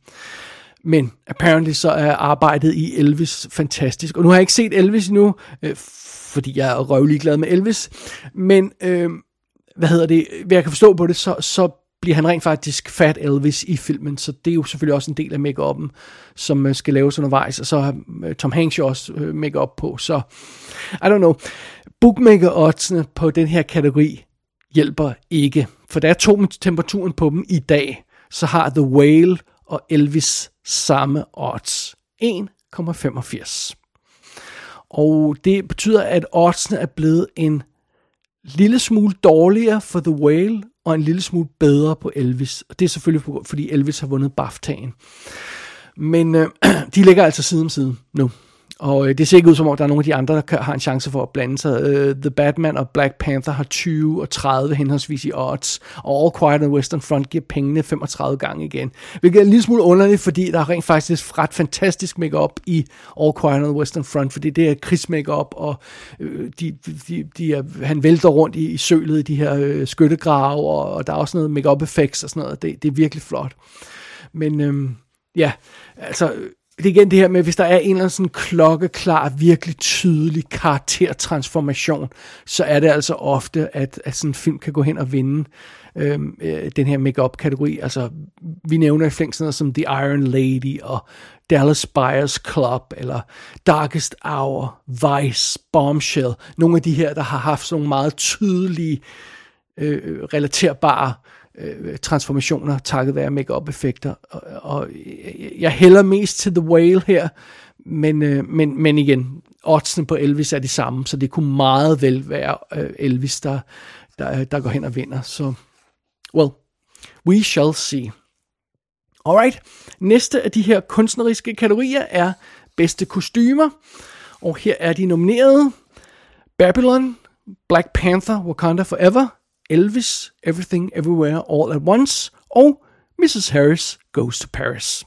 Men apparently så er arbejdet i Elvis fantastisk. Og nu har jeg ikke set Elvis endnu, øh, fordi jeg er røvlig glad med Elvis. Men øh, hvad hedder det, hvad jeg kan forstå på det, så, så bliver han rent faktisk Fat Elvis i filmen, så det er jo selvfølgelig også en del af make som øh, skal laves undervejs, og så har øh, Tom Hanks jo også øh, make på, så I don't know. Bookmaker oddsene på den her kategori hjælper ikke, for der er to temperaturen på dem i dag, så har The Whale og Elvis samme odds. 1,85. Og det betyder, at oddsene er blevet en lille smule dårligere for The Whale og en lille smule bedre på Elvis. Og det er selvfølgelig fordi Elvis har vundet BAFTA'en. Men øh, de ligger altså side om side nu. Og øh, det ser ikke ud som om, der er nogen af de andre, der har en chance for at blande sig. Øh, The Batman og Black Panther har 20 og 30 henholdsvis i odds. Og All Quiet on Western Front giver pengene 35 gange igen. Hvilket er en lille smule underligt, fordi der er rent faktisk ret fantastisk makeup i All Quiet on Western Front. Fordi det er Chris makeup og øh, de, de, de er, han vælter rundt i, i sølet i de her øh, skyttegrave, og, og der er også noget makeup effects og sådan noget. Det, det er virkelig flot. Men øh, ja, altså det er igen det her med, hvis der er en eller anden sådan klokkeklar, virkelig tydelig karaktertransformation, så er det altså ofte, at, at sådan en film kan gå hen og vinde øhm, øh, den her make-up kategori. Altså, vi nævner i flink sådan noget som The Iron Lady og Dallas Buyers Club, eller Darkest Hour, Vice, Bombshell. Nogle af de her, der har haft sådan nogle meget tydelige, øh, øh relaterbare øh, Øh, transformationer, takket være make-up effekter. Og, og øh, jeg hælder mest til The Whale her, men, øh, men, men igen, oddsene på Elvis er de samme, så det kunne meget vel være øh, Elvis, der, der, øh, der går hen og vinder. Så, well, we shall see. Alright, næste af de her kunstneriske kategorier er bedste kostymer, og her er de nomineret Babylon, Black Panther, Wakanda Forever, Elvis, Everything Everywhere All at Once og Mrs. Harris Goes to Paris.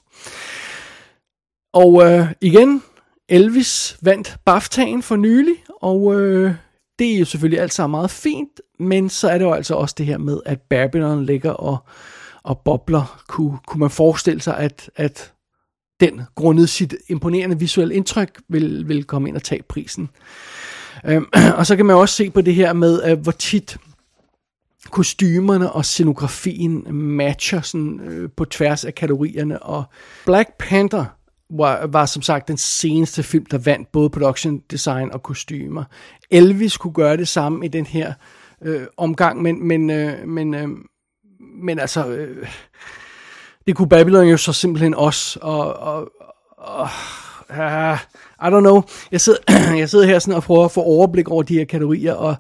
Og øh, igen, Elvis vandt BAFTA'en for nylig, og øh, det er jo selvfølgelig alt sammen meget fint, men så er det jo altså også det her med, at Babylon ligger og, og bobler. Kunne, kunne man forestille sig, at, at den grundet sit imponerende visuelle indtryk vil, vil komme ind og tage prisen. Øhm, og så kan man også se på det her med, at hvor tit kostymerne og scenografien matcher sådan, øh, på tværs af kategorierne. Og Black Panther var, var som sagt den seneste film, der vandt både production design og kostymer. Elvis kunne gøre det samme i den her øh, omgang, men, men, øh, men, øh, men altså, øh, det kunne Babylon jo så simpelthen også, og, og, og uh, I don't know, jeg sidder, jeg sidder her sådan og prøver at få overblik over de her kategorier, og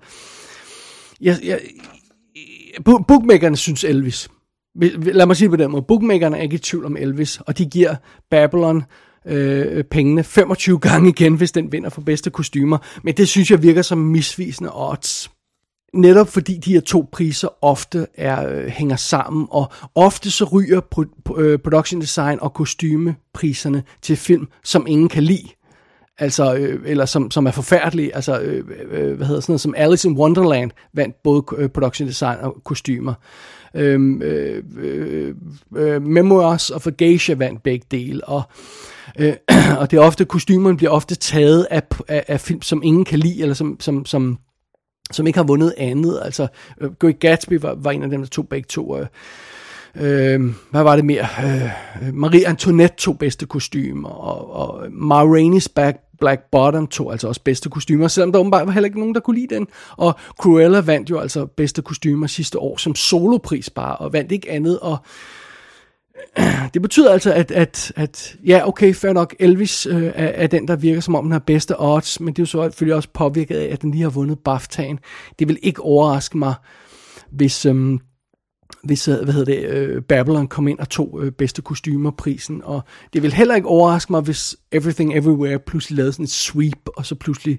jeg, jeg, bookmakerne synes Elvis. Lad mig sige det på den måde. Bookmakerne er ikke i tvivl om Elvis, og de giver Babylon øh, pengene 25 gange igen, hvis den vinder for bedste kostymer. Men det synes jeg virker som misvisende odds. Netop fordi de her to priser ofte er, øh, hænger sammen, og ofte så ryger pro, øh, production design og kostymepriserne til film, som ingen kan lide. Altså, øh, eller som, som er forfærdelige. Altså, øh, øh, hvad hedder sådan noget, som Alice in Wonderland vandt både øh, production design og kostymer. Øhm, øh, øh, øh, Memoirs of a Geisha vandt begge dele, og, øh, og det er ofte, kostymerne bliver ofte taget af, af, af film, som ingen kan lide, eller som, som, som, som ikke har vundet andet. Altså, øh, Great Gatsby var, var en af dem, der tog begge to. Øh, øh, hvad var det mere? Øh, Marie Antoinette tog bedste kostymer, og, og Ma Rainey's Back Black Bottom tog altså også bedste kostymer, selvom der åbenbart var heller ikke nogen, der kunne lide den. Og Cruella vandt jo altså bedste kostymer sidste år som solopris bare, og vandt ikke andet. Og det betyder altså, at, at, at ja, okay, fair nok, Elvis øh, er, er den, der virker som om den har bedste odds, men det er jo så selvfølgelig også påvirket af, at den lige har vundet BAFTA'en. Det vil ikke overraske mig, hvis... Øhm, hvis øh, hvad hedder det, øh, Babylon kom ind og tog øh, bedste kostymerprisen, og det vil heller ikke overraske mig, hvis Everything Everywhere pludselig lavede sådan et sweep, og så pludselig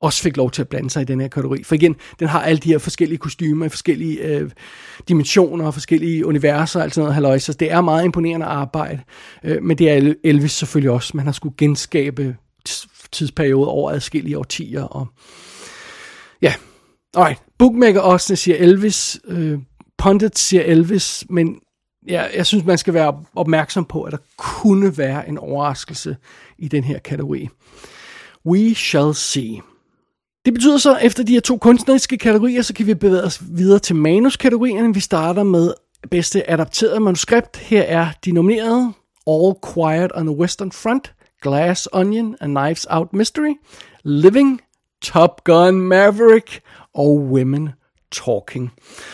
også fik lov til at blande sig i den her kategori. For igen, den har alle de her forskellige kostymer i forskellige øh, dimensioner og forskellige universer og alt sådan noget halløj, så det er meget imponerende arbejde. Øh, men det er Elvis selvfølgelig også. Man har skulle genskabe tidsperioder over adskillige årtier. Og ja, alright. Bookmaker også siger Elvis. Øh, Pundit siger Elvis, men jeg, jeg synes, man skal være opmærksom på, at der kunne være en overraskelse i den her kategori. We shall see. Det betyder så, at efter de her to kunstneriske kategorier, så kan vi bevæge os videre til manuskategorierne. Vi starter med bedste adapteret manuskript. Her er de nominerede. All Quiet on the Western Front, Glass Onion, A Knives Out Mystery, Living, Top Gun Maverick og Women Talking.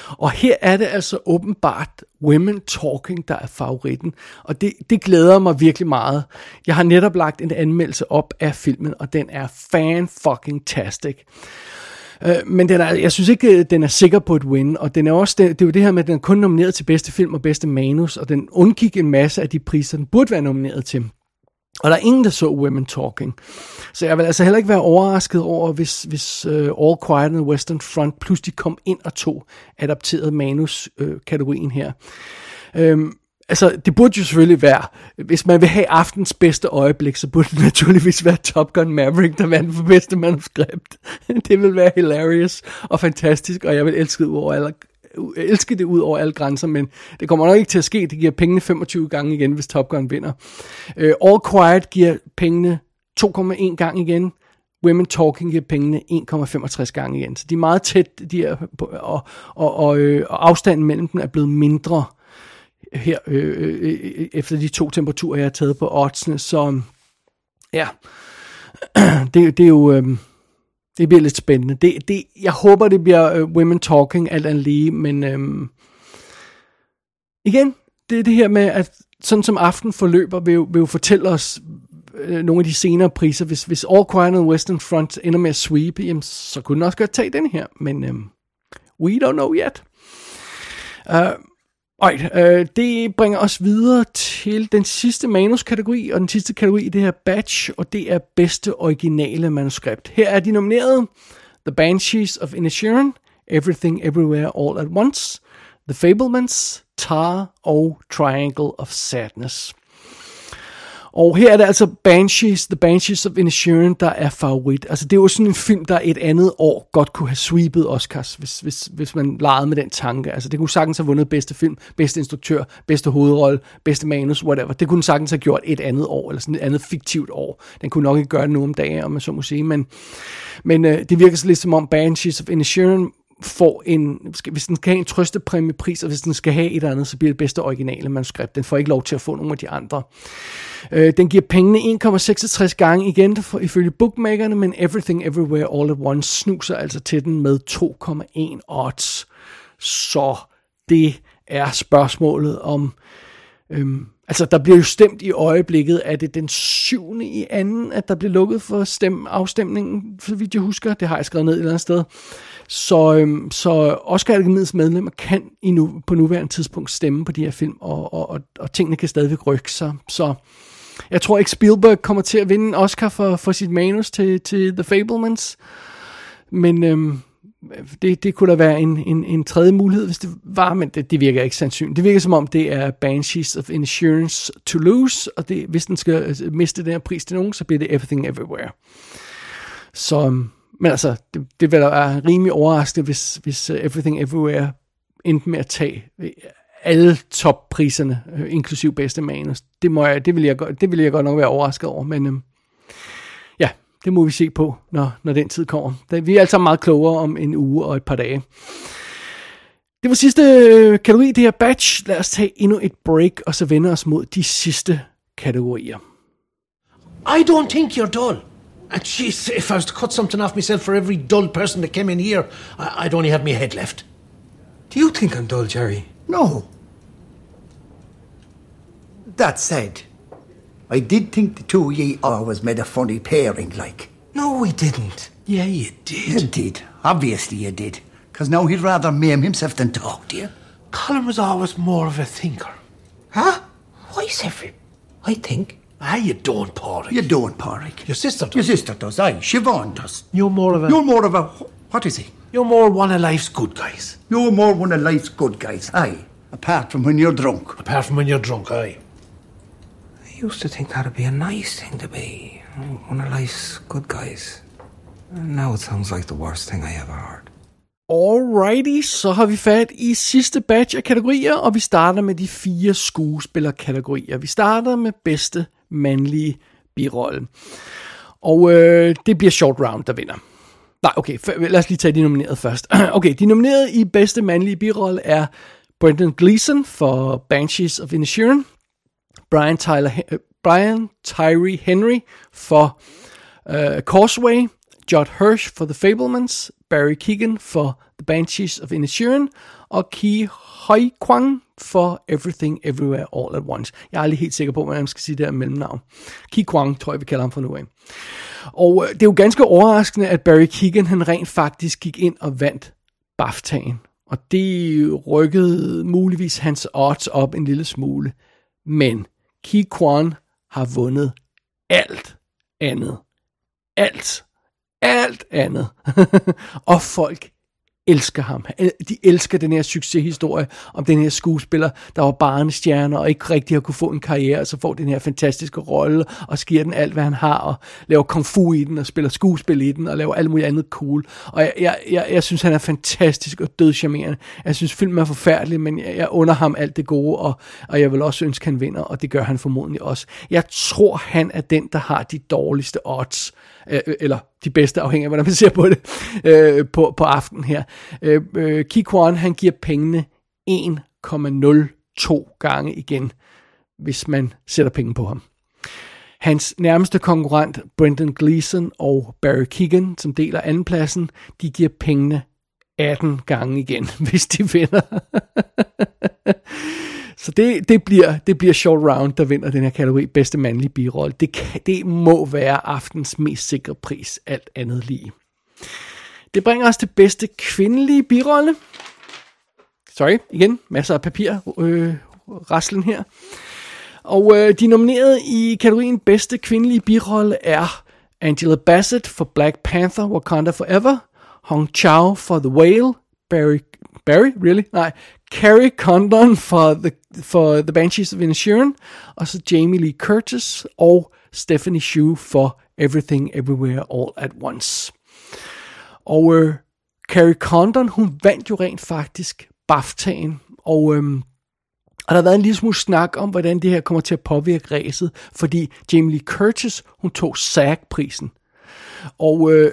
Og her er det altså åbenbart Women Talking, der er favoritten. Og det, det glæder mig virkelig meget. Jeg har netop lagt en anmeldelse op af filmen, og den er fan-fucking-tastic. Øh, men den er, jeg synes ikke, øh, den er sikker på et win, og den er også, det, det er jo det her med, at den er kun nomineret til bedste film og bedste manus, og den undgik en masse af de priser, den burde være nomineret til. Og der er ingen, der så Women Talking. Så jeg vil altså heller ikke være overrasket over, hvis, hvis uh, All Quiet on the Western Front pludselig kom ind og tog adapteret manus-kategorien øh, uh, her. Um, altså, det burde jo selvfølgelig være, hvis man vil have aftens bedste øjeblik, så burde det naturligvis være Top Gun Maverick, der vandt for bedste manuskript. det vil være hilarious og fantastisk, og jeg vil elske det over alle Øh, elske det ud over alle grænser, men det kommer nok ikke til at ske. Det giver pengene 25 gange igen, hvis Top Gun vinder. Uh, All Quiet giver pengene 2,1 gang igen. Women Talking giver pengene 1,65 gange igen. Så de er meget tæt, de er, og, og, og, øh, og afstanden mellem dem er blevet mindre her, øh, øh, øh efter de to temperaturer, jeg har taget på oddsene. Så ja, det, det er jo... Øh, det bliver lidt spændende. Det, det, jeg håber, det bliver uh, Women Talking alt andet lige, men øhm, igen, det er det her med, at sådan som aften forløber, vil vil jo fortælle os øh, nogle af de senere priser. Hvis, hvis All Quiet on Western Front ender med at sweep, jamen, så kunne den også godt tage den her, men øhm, we don't know yet. Uh, Right, øh, det bringer os videre til den sidste manuskategori, og den sidste kategori i det her batch, og det er bedste originale manuskript. Her er de nomineret The Banshees of Inisherin, Everything Everywhere All at Once, The Fablemans, Tar og Triangle of Sadness. Og her er det altså Banshees, The Banshees of Inisherin, der er favorit. Altså det er jo sådan en film, der et andet år godt kunne have sweepet Oscars, hvis, hvis, hvis man legede med den tanke. Altså det kunne sagtens have vundet bedste film, bedste instruktør, bedste hovedrolle, bedste manus, whatever. Det kunne sagtens have gjort et andet år, eller sådan et andet fiktivt år. Den kunne nok ikke gøre det nu om dagen, om man så må sige. Men, men øh, det virker så lidt som om Banshees of Inisherin får en, hvis den skal have en trøstepræmiepris, og hvis den skal have et eller andet, så bliver det bedste originale manuskript. Den får ikke lov til at få nogle af de andre. Øh, den giver pengene 1,66 gange igen, for, ifølge bookmakerne, men Everything Everywhere All at Once snuser altså til den med 2,1 odds. Så det er spørgsmålet om... Øhm, altså, der bliver jo stemt i øjeblikket, at det den syvende i anden, at der bliver lukket for stem, afstemningen, så vidt jeg husker. Det har jeg skrevet ned et eller andet sted. Så, øhm, så Oscar Akademiets medlemmer kan i nu, på nuværende tidspunkt stemme på de her film, og, og, og, og tingene kan stadigvæk rykke sig. Så jeg tror ikke Spielberg kommer til at vinde en Oscar for, for sit manus til, til The Fablemans. Men øhm, det, det kunne da være en, en, en tredje mulighed, hvis det var, men det, det virker ikke sandsynligt. Det virker som om, det er Banshees of Insurance to Lose, og det, hvis den skal øh, miste den her pris til nogen, så bliver det Everything Everywhere. Så, øhm, men altså, det, det vil da være rimelig overraskende, hvis, hvis øh, Everything Everywhere endte med at tage øh, alle toppriserne, øh, inklusiv bedste manus. Det, må jeg, det, vil jeg, godt- det vil jeg godt nok være overrasket over, men øhm, ja, det må vi se på, når, når den tid kommer. Da- Vi er altså meget klogere om en uge og et par dage. Det var sidste øh, kategori, det her batch. Lad os tage endnu et break, og så vende os mod de sidste kategorier. I don't think you're dull. And jeez, if I was to cut something off myself for every dull person that came in here, I- I'd only have my head left. Do you think I'm dull, Jerry? No. That said, I did think the two of ye always made a funny pairing, like. No, we didn't. Yeah, you did. You did. Obviously you did. Because now he'd rather maim himself than talk to you. Colin was always more of a thinker. Huh? Why is every... I think. Ah, you don't, Porrick. You don't, Porrick. Your sister does. Your sister does, aye. Siobhan does. You're more of a... You're more of a... What is he? You're more one of life's good guys. You're more one of life's good guys, aye. Apart from when you're drunk. Apart from when you're drunk, aye. I used to think that'd be a nice thing to be. One of life's good guys. And now it sounds like the worst thing I ever heard. Alrighty, så har vi fat i sidste batch af kategorier, og vi starter med de fire skuespillerkategorier. Vi starter med bedste mandlige birolle. Og øh, det bliver short round, der vinder. Nej, okay, f- lad os lige tage de nominerede først. okay, de nominerede i bedste mandlige birolle er Brendan Gleeson for Banshees of Inisherin, Brian, Tyler, øh, Brian Tyree Henry for uh, Causeway, Judd Hirsch for The Fablemans, Barry Keegan for The Banshees of Inisherin, og Ki Hoi Kwang for Everything Everywhere All at Once. Jeg er aldrig helt sikker på, hvordan man skal sige det her mellemnavn. Ki Kwang, tror jeg, vi kalder ham for nu af. Og øh, det er jo ganske overraskende, at Barry Keegan han rent faktisk gik ind og vandt BAFTA'en. Og det rykkede muligvis hans odds op en lille smule. Men Ki Kwan har vundet alt andet. Alt. Alt andet. og folk elsker ham. Øh, de elsker den her succeshistorie om den her skuespiller, der var barnestjerne og ikke rigtig har kunne få en karriere, og så får den her fantastiske rolle, og sker den alt, hvad han har, og laver kung fu i den, og spiller skuespil i den, og laver alt muligt andet cool. Og jeg, jeg, jeg, jeg synes, han er fantastisk og dødcharmerende. Jeg synes, filmen er forfærdelig, men jeg, jeg under ham alt det gode, og, og jeg vil også ønske, han vinder, og det gør han formodentlig også. Jeg tror, han er den, der har de dårligste odds, øh, øh eller de bedste, afhængig af, hvordan man ser på det, øh, på, på aftenen her. Øh, øh, Ki Kwan, han giver pengene 1,02 gange igen, hvis man sætter penge på ham. Hans nærmeste konkurrent, Brendan Gleeson og Barry Keegan, som deler andenpladsen, de giver pengene 18 gange igen, hvis de vinder. Så det, det, bliver, det bliver short round, der vinder den her kategori bedste mandlige birolle. Det, kan, det må være aftens mest sikre pris, alt andet lige. Det bringer os til bedste kvindelige birolle. Sorry, igen, masser af papir, øh, raslen her. Og øh, de nominerede i kategorien bedste kvindelige birolle er Angela Bassett for Black Panther Wakanda Forever, Hong Chao for The Whale, Barry, Barry, really? Nej, Carrie Condon for The, for the Banshees of Inisherin, og så Jamie Lee Curtis og Stephanie Hsu for Everything Everywhere All at Once. Og øh, Carrie Condon, hun vandt jo rent faktisk BAFTA'en, og øhm, og der har været en lille smule snak om, hvordan det her kommer til at påvirke ræset, fordi Jamie Lee Curtis, hun tog SAG-prisen. Og øh,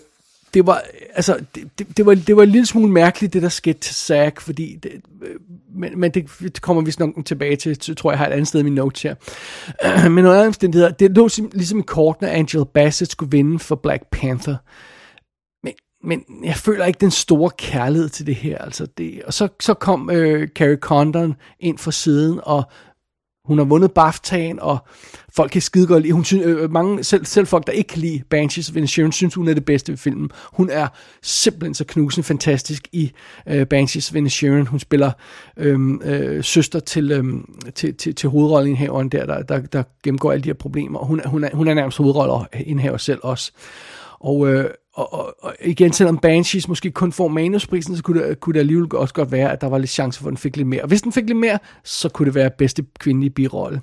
det var, altså, det, det, det, var, det var en lille smule mærkeligt, det der skete til SAG, fordi det, øh, men, men det, det kommer vi nok tilbage til, tror jeg, jeg har et andet sted i min notes her. Men under omstændigheder, det lå ligesom i kortene, at Angela Bassett skulle vinde for Black Panther. Men, men jeg føler ikke den store kærlighed til det her. Altså det, og så, så kom øh, Carrie Condon ind fra siden, og hun har vundet BAFTA'en, og folk kan skide godt lide. Hun synes, øh, mange, selv, selv folk, der ikke kan lide Banshees of Inisherin, synes, hun er det bedste ved filmen. Hun er simpelthen så knusende fantastisk i øh, Banshees of Inisherin. Hun spiller øh, øh, søster til, øh, til, til, til hovedrolleindhaveren der, der, der, der gennemgår alle de her problemer. Og hun, hun, er, hun er nærmest hovedrolleindhaver selv også. Og, øh, og, og, og igen, selvom Banshees måske kun får manusprisen, så kunne det, kunne det alligevel også godt være, at der var lidt chance for, at den fik lidt mere. Og hvis den fik lidt mere, så kunne det være bedste kvindelige birolle.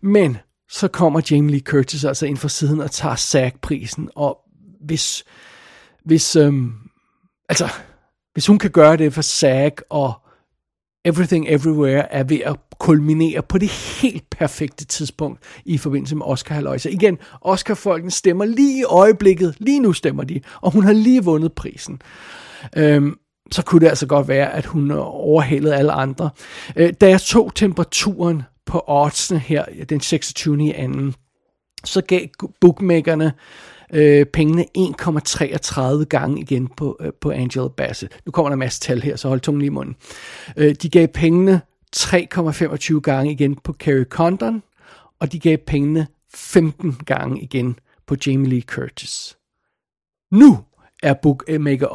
Men så kommer Jamie Lee Curtis altså ind fra siden og tager SAG-prisen, og hvis, hvis, øhm, altså, hvis hun kan gøre det for SAG, og Everything Everywhere er ved at kulminere på det helt perfekte tidspunkt i forbindelse med Oscar Halløjse. Igen, Oscar-folken stemmer lige i øjeblikket, lige nu stemmer de, og hun har lige vundet prisen. Øhm, så kunne det altså godt være, at hun overhalede alle andre. Øh, da jeg tog temperaturen på oddsene her den 26. i anden, så gav bookmakerne øh, pengene 1,33 gange igen på, øh, på Angela Bassett. Nu kommer der en masse tal her, så hold tungen i munden. Øh, de gav pengene 3,25 gange igen på Carrie Condon, og de gav pengene 15 gange igen på Jamie Lee Curtis. Nu er bookmaker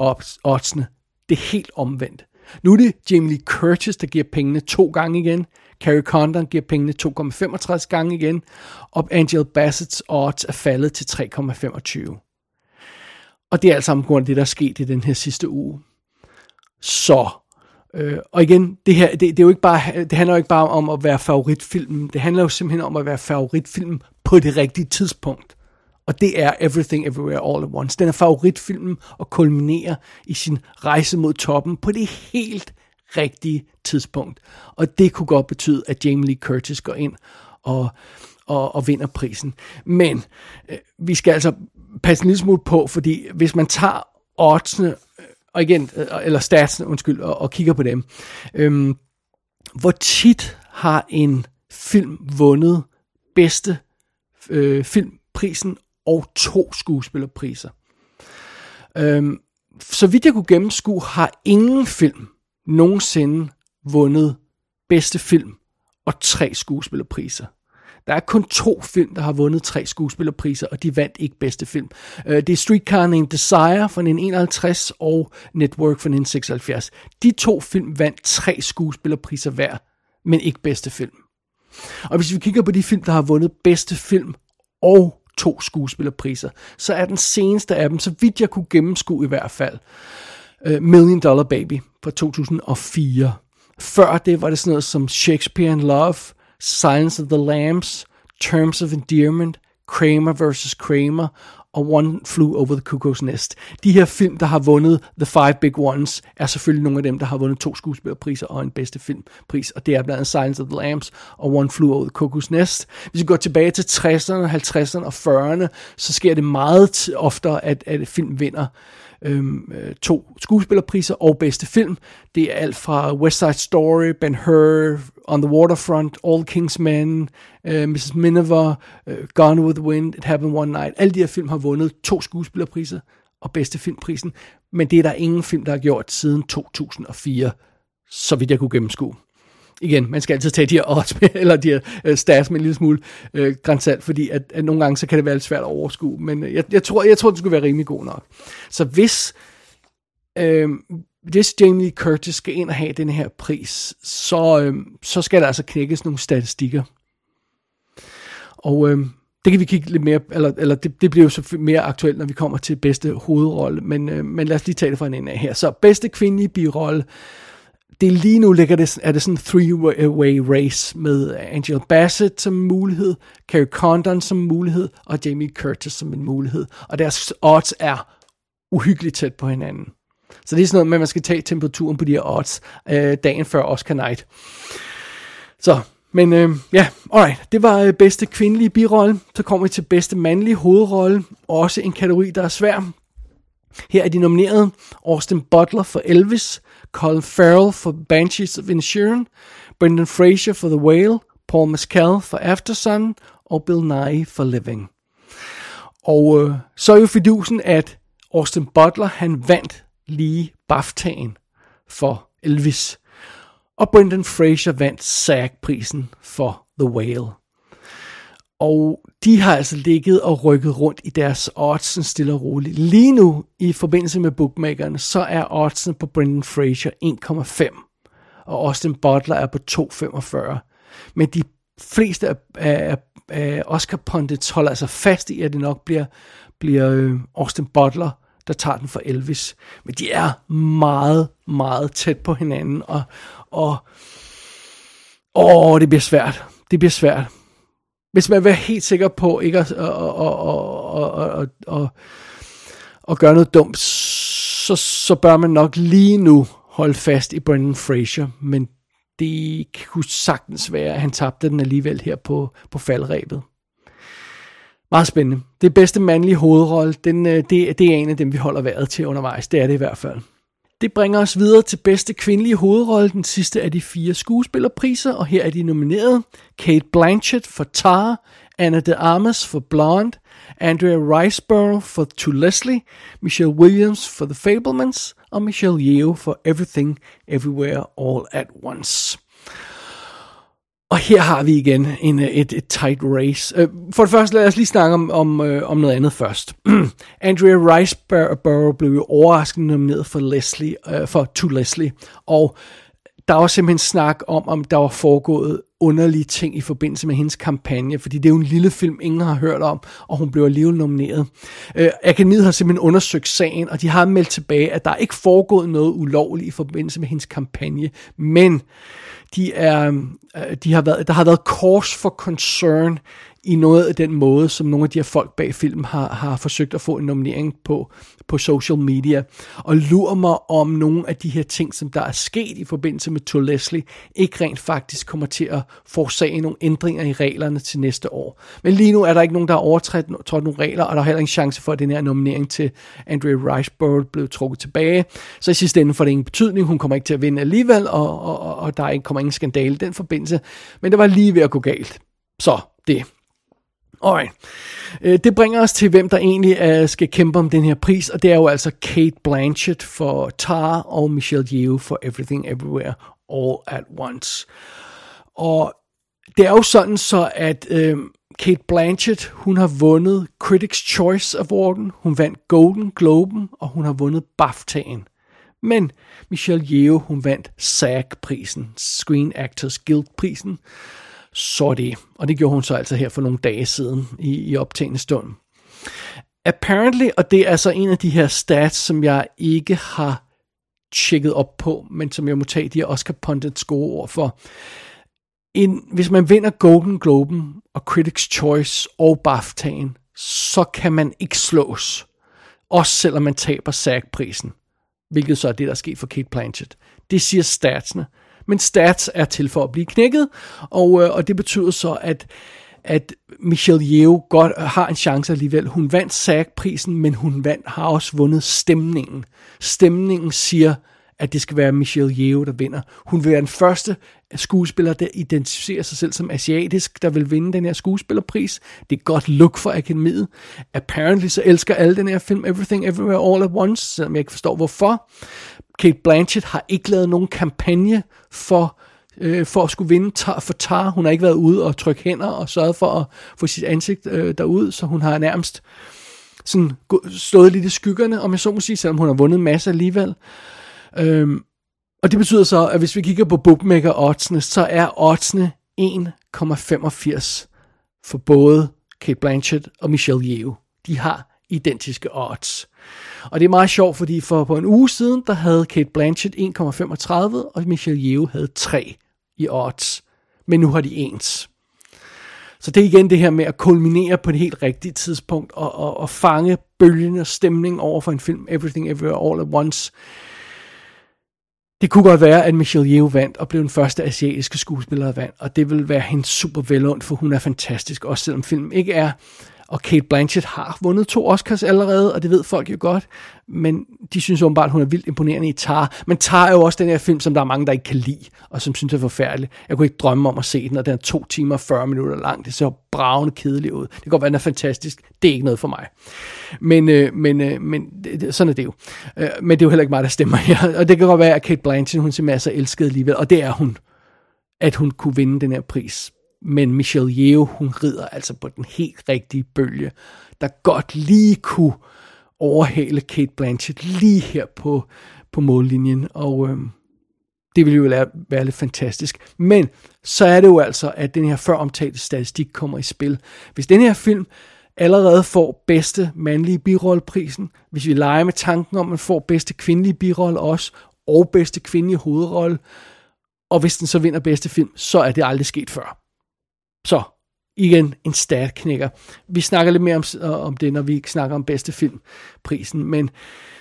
oddsene det helt omvendt. Nu er det Jamie Lee Curtis, der giver pengene to gange igen. Carrie Condon giver pengene 2,65 gange igen. Og Angel Bassett's odds er faldet til 3,25. Og det er alt sammen grund af det, der er sket i den her sidste uge. Så, øh, og igen, det her, det, det, er jo ikke bare, det handler jo ikke bare om at være favoritfilmen. Det handler jo simpelthen om at være favoritfilmen på det rigtige tidspunkt. Og det er Everything Everywhere All at Once. Den er favoritfilmen og kulminerer i sin rejse mod toppen på det helt rigtige tidspunkt. Og det kunne godt betyde, at Jamie Lee Curtis går ind og, og, og vinder prisen. Men øh, vi skal altså passe en lille smule på, fordi hvis man tager oddsene, øh, og igen, øh, eller statsene, undskyld, og, og kigger på dem, øhm, hvor tit har en film vundet bedste øh, filmprisen og to skuespillerpriser. Øhm, så vidt jeg kunne gennemskue, har ingen film nogensinde vundet bedste film og tre skuespillerpriser. Der er kun to film, der har vundet tre skuespillerpriser, og de vandt ikke bedste film. Øh, det er Streetcar Named Desire fra 1951 og Network fra 1976. De to film vandt tre skuespillerpriser hver, men ikke bedste film. Og hvis vi kigger på de film, der har vundet bedste film og to skuespillerpriser, så er den seneste af dem, så vidt jeg kunne gennemskue i hvert fald, uh, Million Dollar Baby fra 2004. Før det var det sådan noget som Shakespeare in Love, Silence of the Lambs, Terms of Endearment, Kramer vs. Kramer og One Flew Over the Cuckoo's Nest. De her film, der har vundet The Five Big Ones, er selvfølgelig nogle af dem, der har vundet to skuespillerpriser og en bedste filmpris, og det er blandt andet Silence of the Lambs og One Flew Over the Cuckoo's Nest. Hvis vi går tilbage til 60'erne, 50'erne og 40'erne, så sker det meget oftere, at, at film vinder øhm, øh, to skuespillerpriser og bedste film. Det er alt fra West Side Story, Ben Hur, On the Waterfront, All King's Men, øh, Mrs. Miniver, øh, Gone with the Wind, It Happened One Night. Alle de her film har vundet to skuespillerpriser og bedste filmprisen, men det er der ingen film, der har gjort siden 2004, så vidt jeg kunne gennemskue. Igen, man skal altid tage de her odds med, eller de her øh, stats med en lille smule øh, grænsalt, fordi at, at nogle gange så kan det være lidt svært at overskue, men øh, jeg, jeg, tror, jeg tror, det skulle være rimelig god nok. Så hvis, øh, hvis Jamie Lee Curtis skal ind og have den her pris, så, øh, så skal der altså knækkes nogle statistikker. Og øh, det kan vi kigge lidt mere, eller, eller det, det bliver jo så mere aktuelt, når vi kommer til bedste hovedrolle, men, øh, men lad os lige tage det fra en ende af her. Så bedste kvindelige birolle, det lige nu ligger det, er det sådan en three-way race med Angel Bassett som mulighed, Carrie Condon som mulighed, og Jamie Curtis som en mulighed. Og deres odds er uhyggeligt tæt på hinanden. Så det er sådan noget med, at man skal tage temperaturen på de her odds øh, dagen før Oscar Night. Så, men øh, ja, alright. Det var øh, bedste kvindelige birolle. Så kommer vi til bedste mandlige hovedrolle. Også en kategori, der er svær. Her er de nomineret Austin Butler for Elvis, Colin Farrell for Banshees of Inisherin, Brendan Fraser for The Whale, Paul Mescal for Aftersun og Bill Nye for Living. Og øh, så er jo fidusen, at Austin Butler, han vandt lige BAFTA'en for Elvis. Og Brendan Fraser vandt SAG-prisen for The Whale. Og de har altså ligget og rykket rundt i deres oddsen stille og roligt. Lige nu, i forbindelse med bookmakerne, så er oddsen på Brendan Fraser 1,5. Og Austin Butler er på 2,45. Men de fleste af, af, af Oscar pundits holder altså fast i, at det nok bliver, bliver øh, Austin Butler, der tager den for Elvis. Men de er meget, meget tæt på hinanden, og, og åh, det bliver svært. Det bliver svært. Hvis man vil være helt sikker på ikke at, at, at, at, at, at, at, gøre noget dumt, så, så bør man nok lige nu holde fast i Brendan Fraser, men det kunne sagtens være, at han tabte den alligevel her på, på faldrebet. Meget spændende. Det bedste mandlige hovedrolle, den, det, det er en af dem, vi holder vejret til undervejs. Det er det i hvert fald. Det bringer os videre til bedste kvindelige hovedrolle, den sidste af de fire skuespillerpriser, og her er de nomineret. Kate Blanchett for Tar, Anna de Armas for Blonde, Andrea Riceborough for To Leslie, Michelle Williams for The Fablemans, og Michelle Yeoh for Everything Everywhere All at Once. Og her har vi igen en, øh, et, et tight race. Øh, for det første, lad os lige snakke om, om, øh, om noget andet først. Andrea Riceborough blev jo overraskende nomineret for, Leslie, for To Leslie, og der var simpelthen snak om, om der var foregået underlige ting i forbindelse med hendes kampagne, fordi det er jo en lille film, ingen har hørt om, og hun blev alligevel nomineret. Øh, Akademiet har simpelthen undersøgt sagen, og de har meldt tilbage, at der er ikke foregået noget ulovligt i forbindelse med hendes kampagne, men de er, øh, de har været, der har været cause for concern i noget af den måde, som nogle af de her folk bag film har, har forsøgt at få en nominering på, på social media. Og lurer mig om nogle af de her ting, som der er sket i forbindelse med To Leslie, ikke rent faktisk kommer til at forårsage nogle ændringer i reglerne til næste år. Men lige nu er der ikke nogen, der har overtrådt nogle regler, og der er heller ingen chance for, at den her nominering til Andrea Riceborough blev trukket tilbage. Så i sidste ende får det ingen betydning. Hun kommer ikke til at vinde alligevel, og, og, og der kommer ingen skandale i den forbindelse. Men det var lige ved at gå galt. Så det. Alright. Øh, det bringer os til, hvem der egentlig øh, skal kæmpe om den her pris, og det er jo altså Kate Blanchett for Tar og Michelle Yeoh for Everything Everywhere All at Once. Og det er jo sådan så, at øh, Kate Blanchett, hun har vundet Critics' Choice Awarden, hun vandt Golden Globen, og hun har vundet BAFTA'en. Men Michelle Yeoh, hun vandt SAG-prisen, Screen Actors Guild-prisen, så det. Og det gjorde hun så altså her for nogle dage siden i, i optagende stund. Apparently, og det er altså en af de her stats, som jeg ikke har tjekket op på, men som jeg må tage de her Oscar Pundits gode ord for. En, hvis man vinder Golden Globen og Critics' Choice og BAFTA'en, så kan man ikke slås. Også selvom man taber SAG-prisen. Hvilket så er det, der er sket for Kate Blanchett. Det siger statsene men stats er til for at blive knækket, og, øh, og det betyder så, at at Michelle Yeoh godt har en chance alligevel. Hun vandt SAG-prisen, men hun vandt, har også vundet stemningen. Stemningen siger, at det skal være Michelle Yeoh, der vinder. Hun vil være den første skuespiller, der identificerer sig selv som asiatisk, der vil vinde den her skuespillerpris. Det er godt look for akademiet. Apparently så elsker alle den her film Everything Everywhere All at Once, selvom jeg ikke forstår hvorfor. Kate Blanchett har ikke lavet nogen kampagne for øh, for at skulle vinde tar, for Tar. Hun har ikke været ude og trykke hænder og sørget for at få sit ansigt øh, derud, så hun har nærmest sådan stået lidt i skyggerne, om jeg så må sige, selvom hun har vundet masser alligevel. Øhm, og det betyder så, at hvis vi kigger på bookmaker oddsene, så er oddsene 1,85 for både Kate Blanchett og Michelle Yeoh. De har identiske odds. Og det er meget sjovt, fordi for på en uge siden, der havde Kate Blanchett 1,35, og Michelle Yeoh havde 3 i odds. Men nu har de ens. Så det er igen det her med at kulminere på det helt rigtige tidspunkt, og, og, og fange bølgen og stemning over for en film, Everything Everywhere All at Once. Det kunne godt være, at Michelle Yeoh vandt og blev den første asiatiske skuespiller, der vandt, og det vil være hende super velundt, for hun er fantastisk, også selvom filmen ikke er og Kate Blanchett har vundet to Oscars allerede, og det ved folk jo godt. Men de synes åbenbart, at hun er vildt imponerende i Tar. Men Tar er jo også den her film, som der er mange, der ikke kan lide, og som synes er forfærdelig. Jeg kunne ikke drømme om at se den, og den er to timer og 40 minutter lang. Det ser bravende kedeligt ud. Det kan godt være, den er fantastisk. Det er ikke noget for mig. Men, øh, men, øh, men det, sådan er det jo. Øh, men det er jo heller ikke mig, der stemmer her. Og det kan godt være, at Kate Blanchett, hun simpelthen er så elsket alligevel, og det er hun, at hun kunne vinde den her pris men Michelle Yeoh, hun rider altså på den helt rigtige bølge, der godt lige kunne overhale Kate Blanchett lige her på, på mållinjen, og øhm, det ville jo være, være lidt fantastisk. Men så er det jo altså, at den her før omtalte statistik kommer i spil. Hvis den her film allerede får bedste mandlige birolleprisen. Hvis vi leger med tanken om, at man får bedste kvindelige birolle også, og bedste kvindelige hovedrolle, og hvis den så vinder bedste film, så er det aldrig sket før. Så igen en stat knækker. Vi snakker lidt mere om, om det, når vi snakker om bedste filmprisen, men,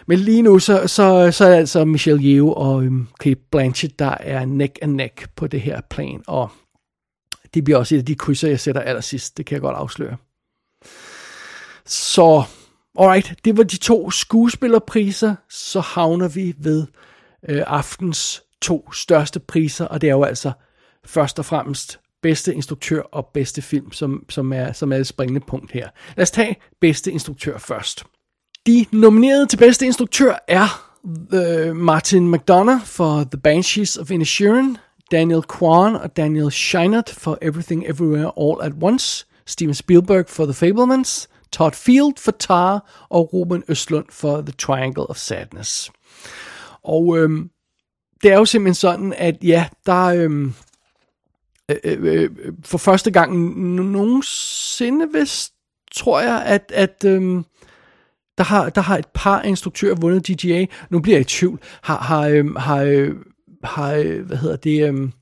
men lige nu, så, så, så er det altså Michelle Yeoh og øhm, Kate Blanchett, der er neck and neck på det her plan, og det bliver også et af de krydser, jeg sætter allersidst, det kan jeg godt afsløre. Så, alright, det var de to skuespillerpriser, så havner vi ved øh, aftens to største priser, og det er jo altså først og fremmest bedste instruktør og bedste film, som, som, er, som er et springende punkt her. Lad os tage bedste instruktør først. De nominerede til bedste instruktør er uh, Martin McDonough for The Banshees of Inisherin, Daniel Kwan og Daniel Scheinert for Everything Everywhere All at Once, Steven Spielberg for The Fablemans, Todd Field for Tar og Ruben Østlund for The Triangle of Sadness. Og øhm, det er jo simpelthen sådan, at ja, der øhm, Øh, øh, øh, for første gang nogensinde, hvis tror jeg, at, at øhm, der, har, der har et par instruktører vundet DGA. Nu bliver jeg i tvivl. Har, har, øhm, har, øh, har øh, hvad hedder det, øhm,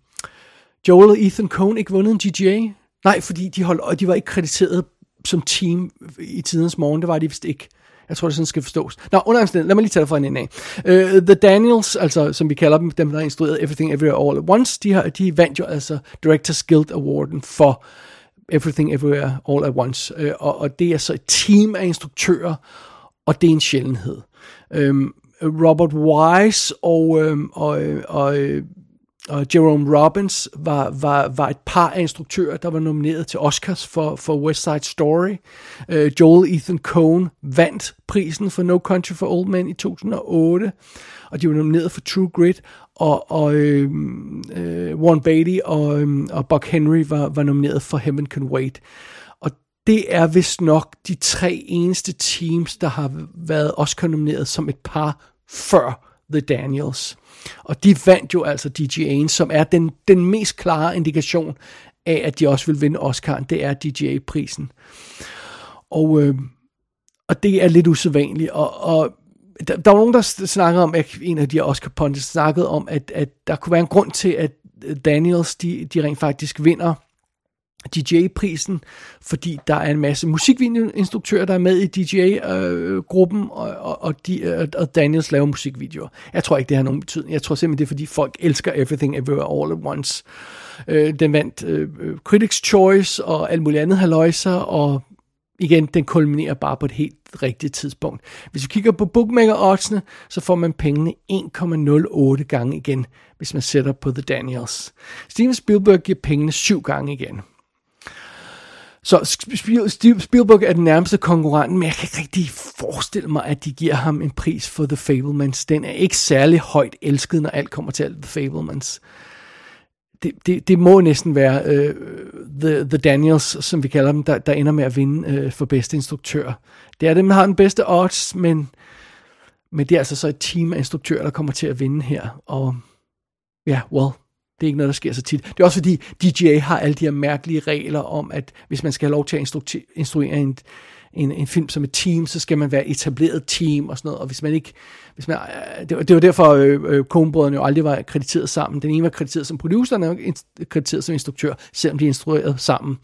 Joel og Ethan Coen ikke vundet en DGA? Nej, fordi de, holdt, og de var ikke krediteret som team i tidens morgen. Det var de vist ikke. Jeg tror, det sådan skal forstås. Nå, under lad mig lige tage det fra en ende af. Uh, The Daniels, altså som vi kalder dem, dem der har instrueret Everything Everywhere All at Once, de, har, de vandt jo altså Directors Guild Awarden for Everything Everywhere All at Once. Uh, og, og det er så et team af instruktører, og det er en sjældenhed. Um, Robert Wise og, um, og, og og Jerome Robbins var, var, var et par af instruktører, der var nomineret til Oscars for, for West Side Story. Uh, Joel Ethan Coen vandt prisen for No Country for Old Men i 2008, og de var nomineret for True Grit, og, og øh, øh, Warren Beatty og, øh, og Buck Henry var, var nomineret for Heaven Can Wait. Og det er vist nok de tre eneste teams, der har været Oscar-nomineret som et par før The Daniels. Og de vandt jo altså DGA'en, som er den, den mest klare indikation af, at de også vil vinde Oscar'en. Det er DGA-prisen. Og, øh, og det er lidt usædvanligt. Og, og der, der var nogen, der snakker om, at en af de Oscar pundits snakkede om, at, at der kunne være en grund til, at Daniels, de, de rent faktisk vinder DJ-prisen, fordi der er en masse musikvideoinstruktører, der er med i DJ-gruppen, øh, og, og, og, de, øh, og Daniels laver musikvideoer. Jeg tror ikke, det har nogen betydning. Jeg tror simpelthen, det er, fordi folk elsker Everything Everywhere All at Once. Øh, den vandt øh, øh Critics' Choice og alt muligt andet haløjser, og igen, den kulminerer bare på et helt rigtigt tidspunkt. Hvis vi kigger på bookmaker-oddsene, så får man pengene 1,08 gange igen, hvis man sætter på The Daniels. Steven Spielberg giver pengene 7 gange igen. Så Spielberg er den nærmeste konkurrent, men jeg kan ikke rigtig forestille mig, at de giver ham en pris for The Fablemans. Den er ikke særlig højt elsket, når alt kommer til alt The Fablemans. Det, det, det må næsten være uh, the, the Daniels, som vi kalder dem, der, der ender med at vinde uh, for bedste instruktør. Det er dem, der har den bedste odds, men, men det er altså så et team af instruktører, der kommer til at vinde her. Og ja, yeah, well, det er ikke noget, der sker så tit. Det er også fordi, DJA har alle de her mærkelige regler om, at hvis man skal have lov til at instruere en, en, en film som et team, så skal man være etableret team og sådan noget. Og hvis man ikke... Hvis man, øh, det, var, det var derfor, øh, øh, Coen-brødrene jo aldrig var krediteret sammen. Den ene var krediteret som producer, den anden var krediteret som instruktør, selvom de instruerede sammen.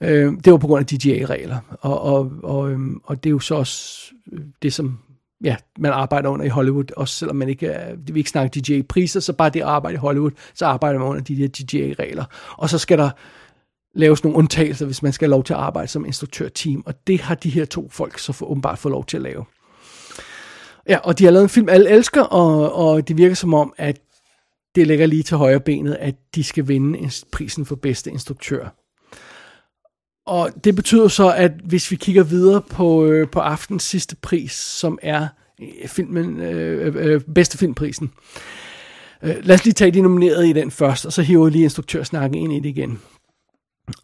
Øh, det var på grund af DJA-regler. Og, og, og, øh, og det er jo så også det, som ja, man arbejder under i Hollywood, også selvom man ikke er, vi ikke snakker DJ-priser, så bare det at arbejde i Hollywood, så arbejder man under de der DJ-regler. Og så skal der laves nogle undtagelser, hvis man skal have lov til at arbejde som instruktørteam, og det har de her to folk så for, åbenbart fået lov til at lave. Ja, og de har lavet en film, alle elsker, og, og det virker som om, at det ligger lige til højre benet, at de skal vinde prisen for bedste instruktør. Og det betyder så, at hvis vi kigger videre på, øh, på aftens sidste pris, som er øh, filmen, øh, øh, øh, bedste filmprisen. Øh, lad os lige tage de nominerede i den først, og så hiver vi lige instruktørsnakken ind i det igen.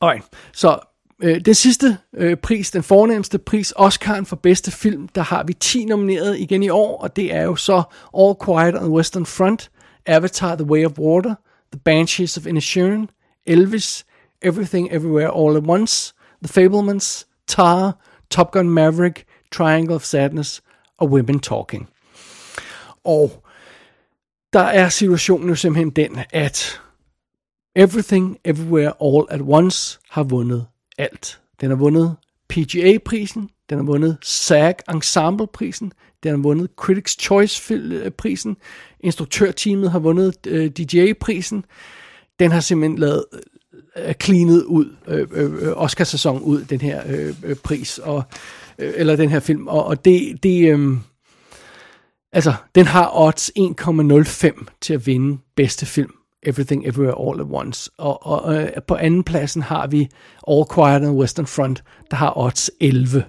Okay, så øh, den sidste øh, pris, den fornemmeste pris, Oscar'en for bedste film, der har vi 10 nomineret igen i år, og det er jo så All Quiet on the Western Front, Avatar The Way of Water, The Banshees of Inisherin, Elvis, Everything Everywhere All at Once, The Fablemans, Tar, Top Gun Maverick, Triangle of Sadness og Women Talking. Og der er situationen jo simpelthen den, at Everything Everywhere All at Once har vundet alt. Den har vundet PGA-prisen, den har vundet SAG Ensemble-prisen, den har vundet Critics' Choice-prisen, instruktørteamet har vundet øh, DJ-prisen, den har simpelthen lavet cleanet ud, øh, øh, Oscar-sæson ud, den her øh, øh, pris, og, øh, eller den her film, og, og det, det øh, altså, den har odds 1,05 til at vinde bedste film, Everything Everywhere All at Once, og, og øh, på anden pladsen har vi All Quiet on the Western Front, der har odds 11.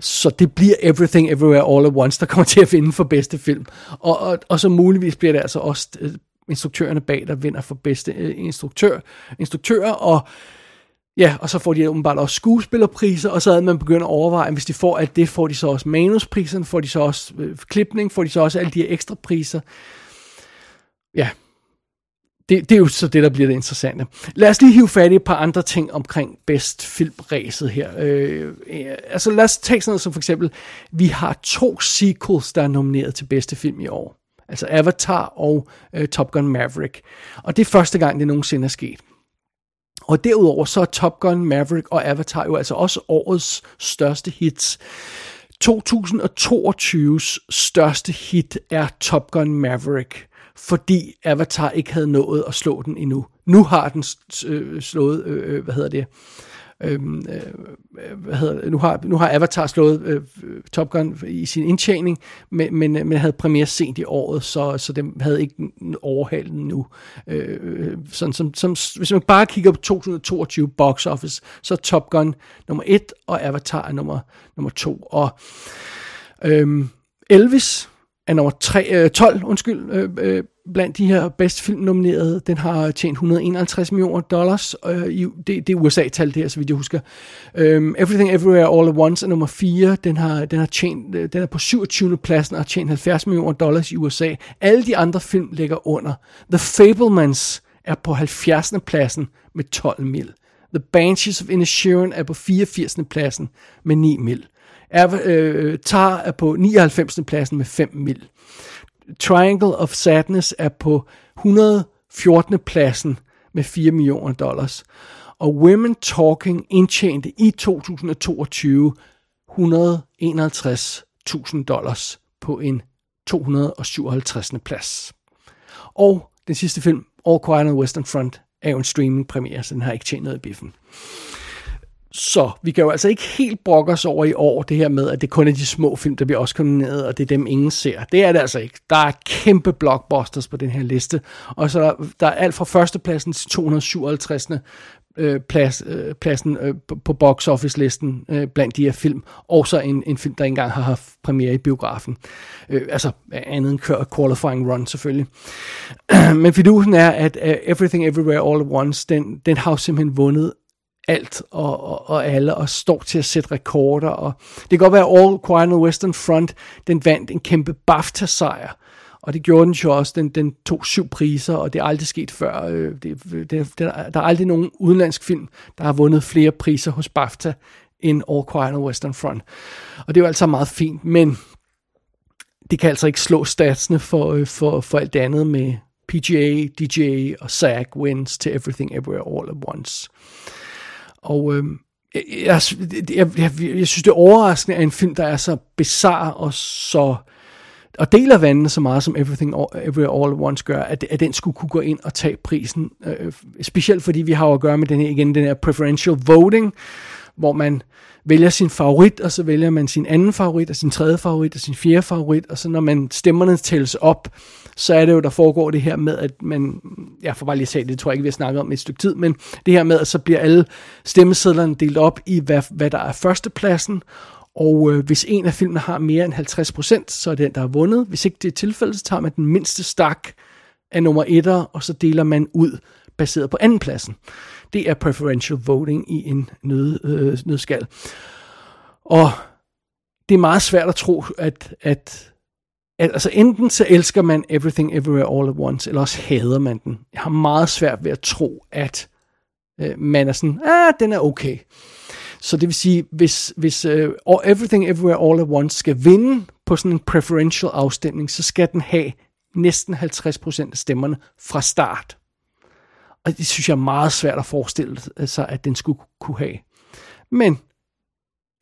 Så det bliver Everything Everywhere All at Once, der kommer til at vinde for bedste film. Og, og, og så muligvis bliver det altså også øh, instruktørerne bag, der vinder for bedste øh, instruktør, instruktører, og ja, og så får de åbenbart også skuespillerpriser, og så havde man begyndt at overveje, hvis de får alt det, får de så også manuspriserne, får de så også øh, klipning, får de så også alle de her ekstra priser. Ja, det, det er jo så det, der bliver det interessante. Lad os lige hive fat i et par andre ting omkring bedst filmræset her. Øh, altså lad os tage sådan noget som for eksempel, vi har to sequels, der er nomineret til bedste film i år. Altså Avatar og øh, Top Gun Maverick. Og det er første gang, det nogensinde er sket. Og derudover så er Top Gun Maverick og Avatar jo altså også årets største hits. 2022's største hit er Top Gun Maverick fordi Avatar ikke havde nået at slå den endnu. Nu har den øh, slået, øh, øh, hvad hedder det, Øhm, øh, hvad hedder det? Nu, har, nu har Avatar slået øh, Top Gun i sin indtjening, men, men, øh, men havde premiere sent i året, så, så den havde ikke overhalet den nu. Øh, øh, sådan som, som, hvis man bare kigger på 2022 box office, så er Top Gun nummer 1, og Avatar er nummer, nummer 2. Og øh, Elvis er nummer 3, øh, 12 undskyld, øh, øh, blandt de her bedst filmnominerede. Den har tjent 151 millioner dollars. Øh, i, det, det er USA-tal, det her, så vidt jeg husker. Øh, Everything Everywhere All at Once er nummer 4. Den, har, den, har tjent, øh, den er på 27. pladsen og har tjent 70 millioner dollars i USA. Alle de andre film ligger under. The Fablemans er på 70. pladsen med 12 mil. The Banshees of Inisherin er på 84. pladsen med 9 mil. Er, øh, Tar er på 99. pladsen med 5 mil. Triangle of Sadness er på 114. pladsen med 4 millioner dollars. Og Women Talking indtjente i 2022 151.000 dollars på en 257. plads. Og den sidste film, All Quiet on the Western Front, er jo en streaming premiere, så den har ikke tjent noget i biffen. Så vi kan jo altså ikke helt brokke os over i år, det her med, at det kun er de små film, der bliver også nomineret, og det er dem, ingen ser. Det er det altså ikke. Der er kæmpe blockbusters på den her liste, og så der, der er alt fra førstepladsen til 257. Øh, plads, øh, pladsen øh, på box office listen øh, blandt de her film, og så en, en film, der ikke engang har haft premiere i biografen. Øh, altså andet end qualifying run selvfølgelig. Men fidusen er, at uh, Everything Everywhere All at Once, den, den har jo simpelthen vundet alt og, og, og alle, og står til at sætte rekorder. Og det kan godt være, at All Quiet on the Western Front, den vandt en kæmpe BAFTA-sejr. Og det gjorde den jo også. Den, den tog syv priser, og det er aldrig sket før. Øh, det, det, det, der er aldrig nogen udenlandsk film, der har vundet flere priser hos BAFTA end All Quiet on the Western Front. Og det er jo altså meget fint, men det kan altså ikke slå statsene for, øh, for, for alt andet med PGA, DJ og SAG wins to Everything Everywhere All at Once. Og øh, jeg, jeg, jeg, jeg, jeg synes, det er overraskende, at en film, der er så bizarre og så og deler vandene så meget, som Everything Every All at Once gør, at, at den skulle kunne gå ind og tage prisen. Øh, specielt fordi vi har at gøre med den her, igen, den her preferential voting, hvor man vælger sin favorit, og så vælger man sin anden favorit, og sin tredje favorit, og sin fjerde favorit, og så når man stemmerne tælles op, så er det jo, der foregår det her med, at man, jeg får bare lige sagt, det tror jeg ikke, vi har snakket om et stykke tid, men det her med, at så bliver alle stemmesedlerne delt op i, hvad, hvad der er førstepladsen, og øh, hvis en af filmene har mere end 50%, så er det den, der har vundet. Hvis ikke det er tilfældet, så tager man den mindste stak af nummer etter, og så deler man ud baseret på andenpladsen. Det er preferential voting i en nød, øh, nødskal. Og det er meget svært at tro, at, at, at altså enten så elsker man Everything Everywhere All at Once, eller også hader man den. Jeg har meget svært ved at tro, at øh, man er sådan, ah, den er okay. Så det vil sige, hvis, hvis uh, Everything Everywhere All at Once skal vinde på sådan en preferential afstemning, så skal den have næsten 50% af stemmerne fra start. Og det synes jeg er meget svært at forestille øh, sig, at den skulle kunne have. Men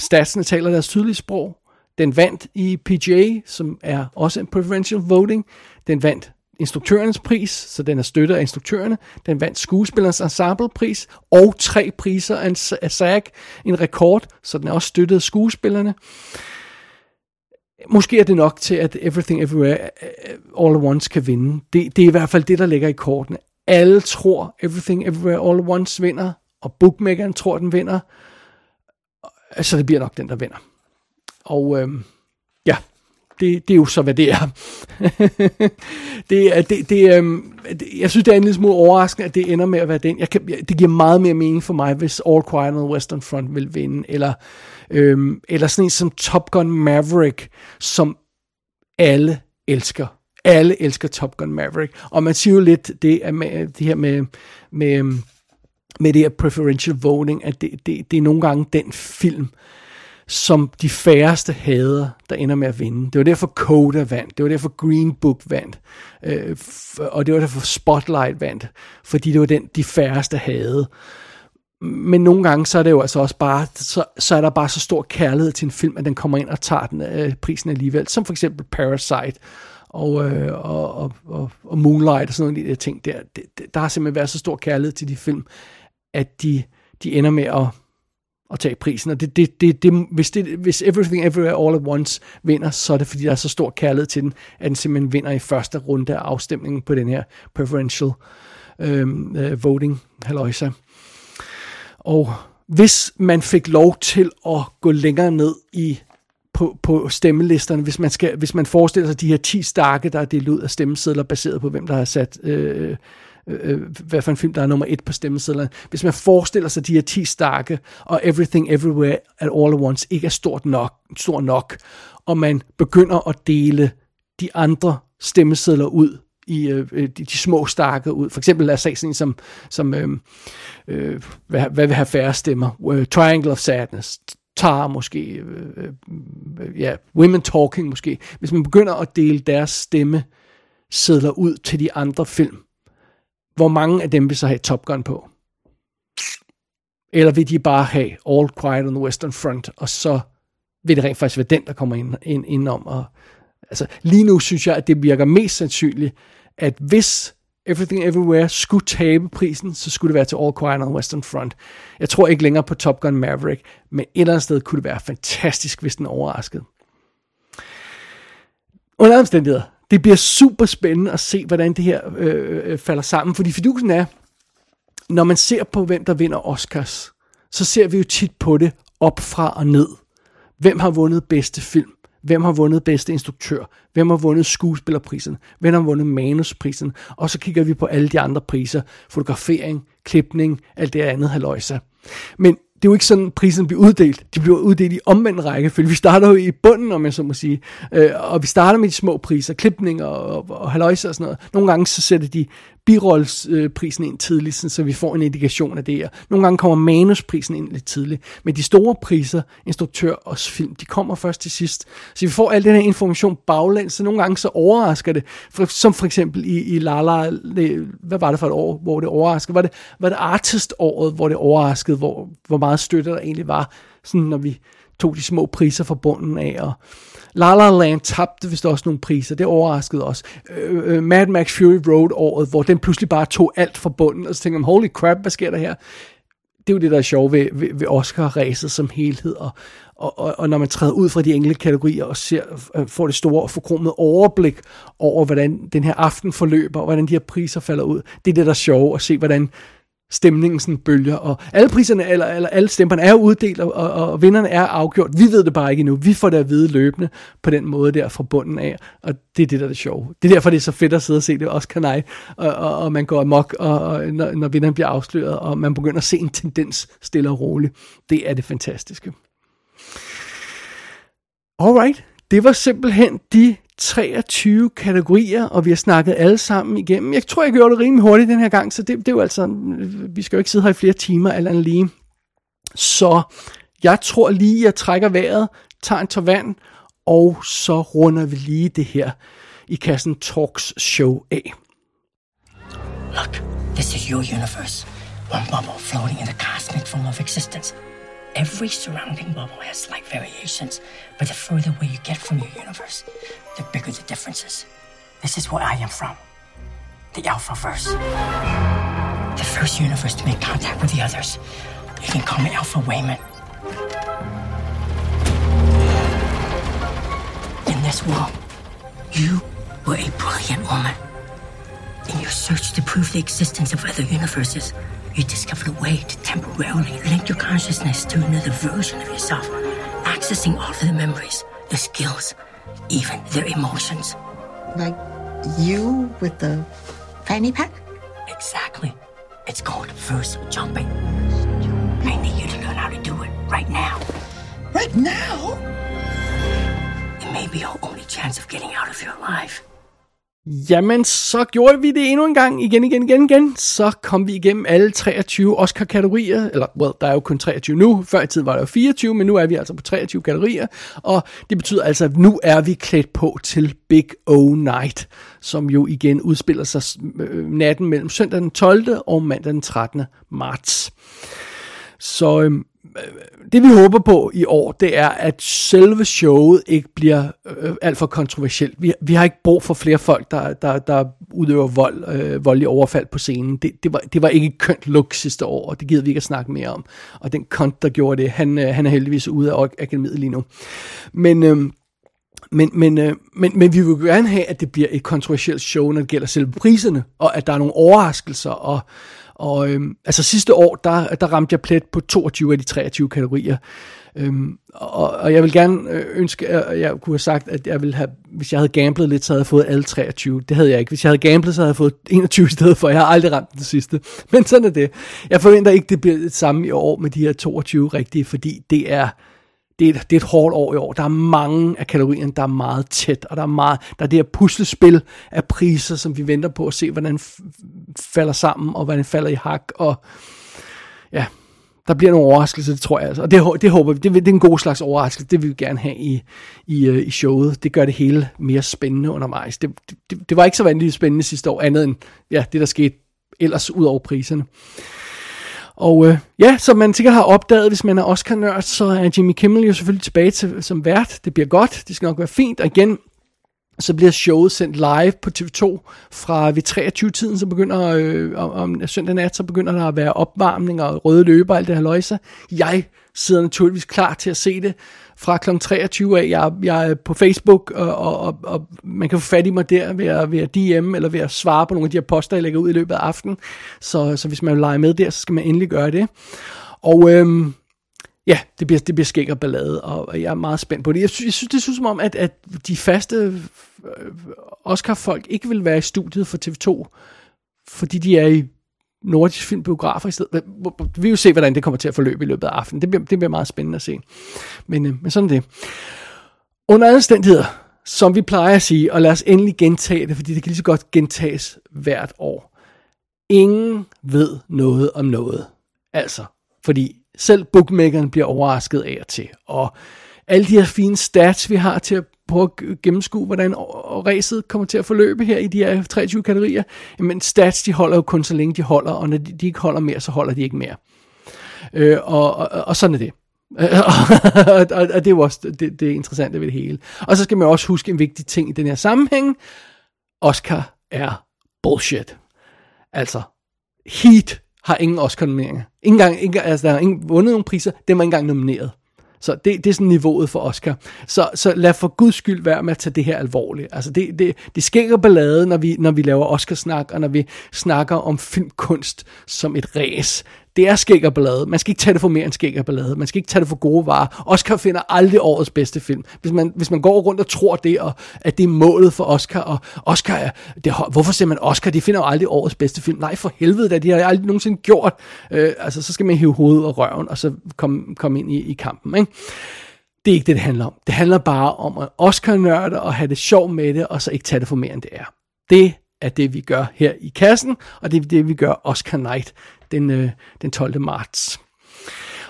statsene taler deres tydelige sprog. Den vandt i PGA, som er også en preferential voting. Den vandt instruktørens pris, så den er støttet af instruktørerne. Den vandt skuespillernes ensemblepris og tre priser af SAG, en rekord, så den er også støttet af skuespillerne. Måske er det nok til, at Everything Everywhere øh, All at Once kan vinde. Det, det er i hvert fald det, der ligger i kortene. Alle tror, Everything Everywhere All at Once vinder, og bookmakeren tror, den vinder. Så det bliver nok den, der vinder. Og øh, ja, det, det er jo så, hvad det er. det, det, det, øh, det, jeg synes, det er en lille smule overraskende, at det ender med at være den. Jeg kan, det giver meget mere mening for mig, hvis All Quiet on the Western Front vil vinde, eller, øh, eller sådan en som Top Gun Maverick, som alle elsker. Alle elsker Top Gun Maverick. Og man siger jo lidt det, med, det her med, med, øhm, med det her preferential voting, at det, det, det er nogle gange den film, som de færreste hader, der ender med at vinde. Det var derfor Coda vandt, det var derfor Green Book vandt, øh, og det var derfor Spotlight vandt, fordi det var den, de færreste havde. Men nogle gange, så er det jo altså også bare, så, så er der bare så stor kærlighed til en film, at den kommer ind og tager den øh, prisen alligevel, som for eksempel Parasite, og, øh, og, og, og, og Moonlight og sådan nogle af de der ting der. Det, det, der har simpelthen været så stor kærlighed til de film, at de, de ender med at at tage prisen. Og det, det, det, det, hvis, det, hvis Everything Everywhere All at Once vinder, så er det fordi, der er så stor kærlighed til den, at den simpelthen vinder i første runde af afstemningen på den her preferential øhm, øh, voting haløjsa. Og hvis man fik lov til at gå længere ned i på, på stemmelisterne, hvis man, skal, hvis man forestiller sig de her 10 stakke, der er delt ud af stemmesedler, baseret på hvem der har sat øh, Øh, øh, hvad for en film, der er nummer et på stemmesedlerne. Hvis man forestiller sig de her 10 stakke, og Everything Everywhere at All at Once ikke er stort nok, stor nok, og man begynder at dele de andre stemmesedler ud i øh, øh de, de små stakke ud. For eksempel lad os sige en, som, som øh, øh, hvad, hvad vil have færre stemmer? Uh, Triangle of Sadness, Tar måske, øh, øh, ja, Women Talking måske. Hvis man begynder at dele deres stemme sedler ud til de andre film, hvor mange af dem vil så have Top Gun på? Eller vil de bare have All Quiet on the Western Front, og så vil det rent faktisk være den, der kommer ind, ind, ind om. Og, altså, lige nu synes jeg, at det virker mest sandsynligt, at hvis Everything Everywhere skulle tabe prisen, så skulle det være til All Quiet on the Western Front. Jeg tror ikke længere på Top Gun Maverick, men et eller andet sted kunne det være fantastisk, hvis den overraskede. Under omstændigheder, det bliver super spændende at se, hvordan det her øh, øh, øh, falder sammen. Fordi fidusen er, når man ser på, hvem der vinder Oscars, så ser vi jo tit på det op fra og ned. Hvem har vundet bedste film? Hvem har vundet bedste instruktør? Hvem har vundet skuespillerprisen? Hvem har vundet manusprisen? Og så kigger vi på alle de andre priser. Fotografering, klipning, alt det andet haløjsa. Men det er jo ikke sådan, prisen bliver uddelt. De bliver uddelt i omvendt rækkefølge. Vi starter jo i bunden, om jeg så må sige. Øh, og vi starter med de små priser, klipninger og, og, og haløjse og sådan noget. Nogle gange så sætter de birollesprisen ind tidligt, så vi får en indikation af det her. Nogle gange kommer manusprisen ind lidt tidligt. Men de store priser, instruktør og film, de kommer først til sidst. Så vi får al den her information baglæns, så nogle gange så overrasker det. Som for eksempel i, i La La, hvad var det for et år, hvor det overraskede? Var det, var det Artist-året, hvor det overraskede, hvor, hvor meget støtte der egentlig var, sådan når vi tog de små priser fra bunden af, og La La Land tabte vist også nogle priser, det overraskede os. Øh, øh, Mad Max Fury Road året, hvor den pludselig bare tog alt fra bunden, og så tænkte man, holy crap, hvad sker der her? Det er jo det, der er sjovt ved, ved, ved Oscar-ræset som helhed, og, og, og, og når man træder ud fra de enkelte kategorier og ser, øh, får det store og forkromede overblik over, hvordan den her aften forløber, og hvordan de her priser falder ud, det er det, der er sjovt at se, hvordan stemningen sådan bølger, og alle priserne, eller, eller alle stemmerne er uddelt, og, og, og vinderne er afgjort. Vi ved det bare ikke endnu. Vi får det at vide løbende på den måde der fra bunden af, og det er det, der er det sjove. Det er derfor, det er så fedt at sidde og se det, også kan og, og, og man går amok, og, og når, når vinderen bliver afsløret, og man begynder at se en tendens stille og roligt. Det er det fantastiske. Alright, det var simpelthen de 23 kategorier, og vi har snakket alle sammen igennem. Jeg tror, jeg gjorde det rimelig hurtigt den her gang, så det, det er jo altså, vi skal jo ikke sidde her i flere timer, eller andet lige. Så jeg tror lige, jeg trækker vejret, tager en tår vand, og så runder vi lige det her i kassen Talks show af. Look, this is your universe. One bubble floating in the cosmic form of existence. Every surrounding bubble has slight variations, but the further away you get from your universe, the bigger the differences. This is where I am from. The Alpha Alphaverse. The first universe to make contact with the others. You can call me Alpha Wayman. In this world, you were a brilliant woman. In your search to prove the existence of other universes, you discovered a way to temporarily link your consciousness to another version of yourself, accessing all of the memories, the skills, even their emotions. Like you with the fanny pack? Exactly. It's called verse jumping. I need you to learn how to do it right now. Right now? It may be your only chance of getting out of your alive. Jamen, så gjorde vi det endnu en gang, igen, igen, igen, igen. Så kom vi igennem alle 23 Oscar-kategorier, eller, well, der er jo kun 23 nu, før i tiden var der jo 24, men nu er vi altså på 23 kategorier, og det betyder altså, at nu er vi klædt på til Big O Night, som jo igen udspiller sig øh, natten mellem søndag den 12. og mandag den 13. marts. Så øhm, det vi håber på i år, det er, at selve showet ikke bliver øh, alt for kontroversielt. Vi, vi har ikke brug for flere folk, der, der, der udøver vold, øh, voldelig overfald på scenen. Det, det, var, det var ikke et kønt look sidste år, og det gider vi ikke at snakke mere om. Og den kont, der gjorde det, han, øh, han er heldigvis ude af akademiet lige nu. Men... Øh, men, men, øh, men, men vi vil gerne have, at det bliver et kontroversielt show, når det gælder selve priserne, og at der er nogle overraskelser, og, og øhm, altså sidste år, der, der ramte jeg plet på 22 af de 23 kategorier. Øhm, og, og jeg vil gerne øh, ønske, at jeg kunne have sagt, at jeg ville have, hvis jeg havde gamblet lidt, så havde jeg fået alle 23. Det havde jeg ikke. Hvis jeg havde gamblet, så havde jeg fået 21 i stedet for. Jeg har aldrig ramt den sidste. Men sådan er det. Jeg forventer ikke, det bliver det samme i år med de her 22 rigtige, fordi det er det er, et, det er et hårdt år i år. Der er mange af kategorierne, der er meget tæt, og der er, meget, der er det her puslespil af priser, som vi venter på at se, hvordan falder sammen, og hvordan falder i hak, og ja, der bliver nogle overraskelser, det tror jeg altså. Og det, det håber vi, det, det er en god slags overraskelse, det vil vi gerne have i, i, øh, i showet. Det gør det hele mere spændende undervejs. Det, det, det var ikke så vanvittigt spændende sidste år, andet end ja, det, der skete ellers ud over priserne. Og øh, ja, som man sikkert har opdaget, hvis man er Oscar-nørd, så er Jimmy Kimmel jo selvfølgelig tilbage til, som vært. Det bliver godt, det skal nok være fint. Og igen, så bliver showet sendt live på TV2 fra ved 23-tiden, så begynder øh, om, om søndag nat, så begynder der at være opvarmning og røde løber og alt det her løjse. Jeg sidder naturligvis klar til at se det fra kl. 23 af. Jeg, jeg er på Facebook, og, og, og, og man kan få fat i mig der ved at, ved at DM, eller ved at svare på nogle af de her poster, jeg lægger ud i løbet af aftenen. Så, så hvis man vil lege med der, så skal man endelig gøre det. Og øhm, ja, det bliver, det bliver skæg og ballade, og jeg er meget spændt på det. Jeg synes, jeg synes det synes som om, at, at de faste øh, Oscar-folk ikke vil være i studiet for TV2, fordi de er i nordisk filmbiografer i stedet. Vi vil jo se, hvordan det kommer til at forløbe i løbet af aftenen. Det bliver, det bliver meget spændende at se. Men, øh, men sådan det. Under omstændigheder, som vi plejer at sige, og lad os endelig gentage det, fordi det kan lige så godt gentages hvert år. Ingen ved noget om noget. Altså, fordi selv bookmakeren bliver overrasket af og til. Og alle de her fine stats, vi har til at prøve at gennemskue, hvordan ræset kommer til at forløbe her i de her 23 kategorier. Men stats, de holder jo kun så længe de holder, og når de, de ikke holder mere, så holder de ikke mere. Øh, og, og, og sådan er det. og, og det er jo også det, det interessante ved det hele. Og så skal man også huske en vigtig ting i den her sammenhæng. Oscar er bullshit. Altså, Heat har ingen Oscar-nomineringer. Ingen gang, ingen, altså, der har ingen vundet nogen priser, den var ikke engang nomineret. Så det, det er sådan niveauet for Oscar. Så, så lad for guds skyld være med at tage det her alvorligt. Altså det, det, det skænger ballade, når vi, når vi laver Oscarsnak, og når vi snakker om filmkunst som et ræs det er skæg og ballade. Man skal ikke tage det for mere end skæg og ballade. Man skal ikke tage det for gode varer. Oscar finder aldrig årets bedste film. Hvis man, hvis man går rundt og tror det, og at det er målet for Oscar, og Oscar er, det, hvorfor ser man Oscar? De finder jo aldrig årets bedste film. Nej, for helvede da, de har aldrig nogensinde gjort. Øh, altså, så skal man hive hovedet og røven, og så komme kom ind i, i kampen, ikke? Det er ikke det, det handler om. Det handler bare om at Oscar-nørde og have det sjov med det, og så ikke tage det for mere end det er. Det er det, vi gør her i kassen, og det er det, vi gør Oscar Night den, øh, den 12. marts.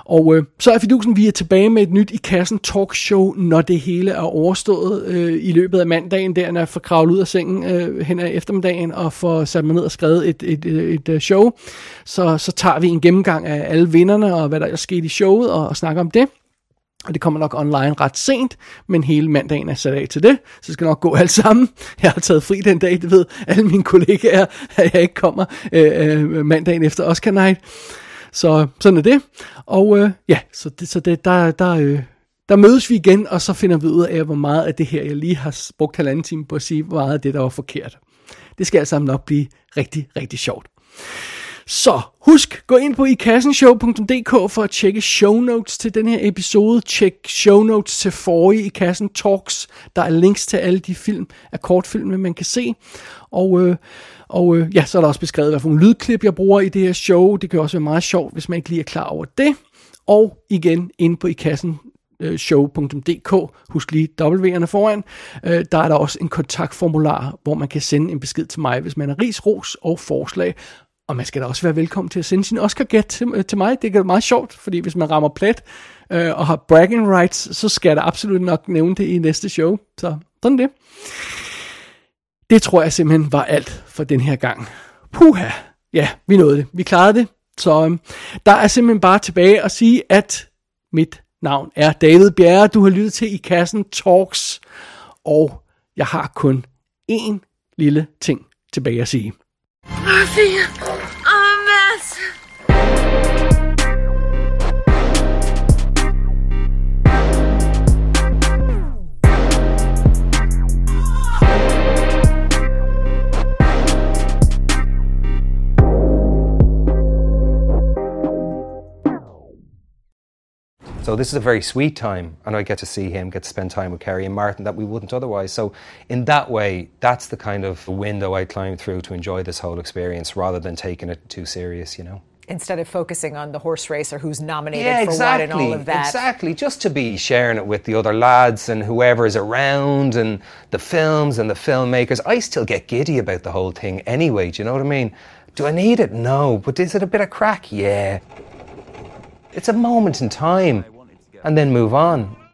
Og øh, så er fidusen, vi er tilbage med et nyt i kassen talkshow, når det hele er overstået øh, i løbet af mandagen, der når jeg får kravlet ud af sengen øh, hen ad eftermiddagen og får sat mig ned og skrevet et, et, et, et, øh, show. Så, så tager vi en gennemgang af alle vinderne og hvad der er sket i showet og, og snakker om det. Og det kommer nok online ret sent, men hele mandagen er sat af til det, så det skal nok gå alt sammen. Jeg har taget fri den dag, det ved alle mine kollegaer, at jeg ikke kommer øh, øh, mandagen efter Oscar Night. Så sådan er det. Og øh, ja, så, det, så det, der, der, øh, der mødes vi igen, og så finder vi ud af, hvor meget af det her, jeg lige har brugt halvanden time på at sige, hvor meget af det, der var forkert. Det skal altså nok blive rigtig, rigtig sjovt. Så husk, gå ind på ikassenshow.dk for at tjekke show notes til den her episode. Tjek show notes til forrige i kassen talks. Der er links til alle de film af kortfilm, man kan se. Og, øh, og øh, ja, så er der også beskrevet, hvad for nogle lydklip, jeg bruger i det her show. Det kan også være meget sjovt, hvis man ikke lige er klar over det. Og igen, ind på ikassen show.dk. Husk lige W'erne foran. Øh, der er der også en kontaktformular, hvor man kan sende en besked til mig, hvis man har ris, ros og forslag. Og man skal da også være velkommen til at sende sin Oscar-gæt til, øh, til mig. Det er meget sjovt, fordi hvis man rammer plet øh, og har bragging rights, så skal jeg da absolut nok nævne det i næste show. Så sådan det. Det tror jeg simpelthen var alt for den her gang. Puha. Ja, vi nåede det. Vi klarede det. Så øhm, der er simpelthen bare tilbage at sige, at mit navn er David Bjerre. Du har lyttet til I Kassen Talks. Og jeg har kun én lille ting tilbage at sige. Murphy, So this is a very sweet time, and I get to see him, get to spend time with Kerry and Martin that we wouldn't otherwise. So in that way, that's the kind of window I climb through to enjoy this whole experience, rather than taking it too serious, you know. Instead of focusing on the horse race or who's nominated Yeah, for exactly. what and all of that. Exactly. Just to be sharing it with the other lads and whoever is around and the films and the filmmakers. I still get giddy about the whole thing anyway, do you know what I mean? Do I need it? No. But is it a bit of crack? Yeah. It's a moment in time. And then move on.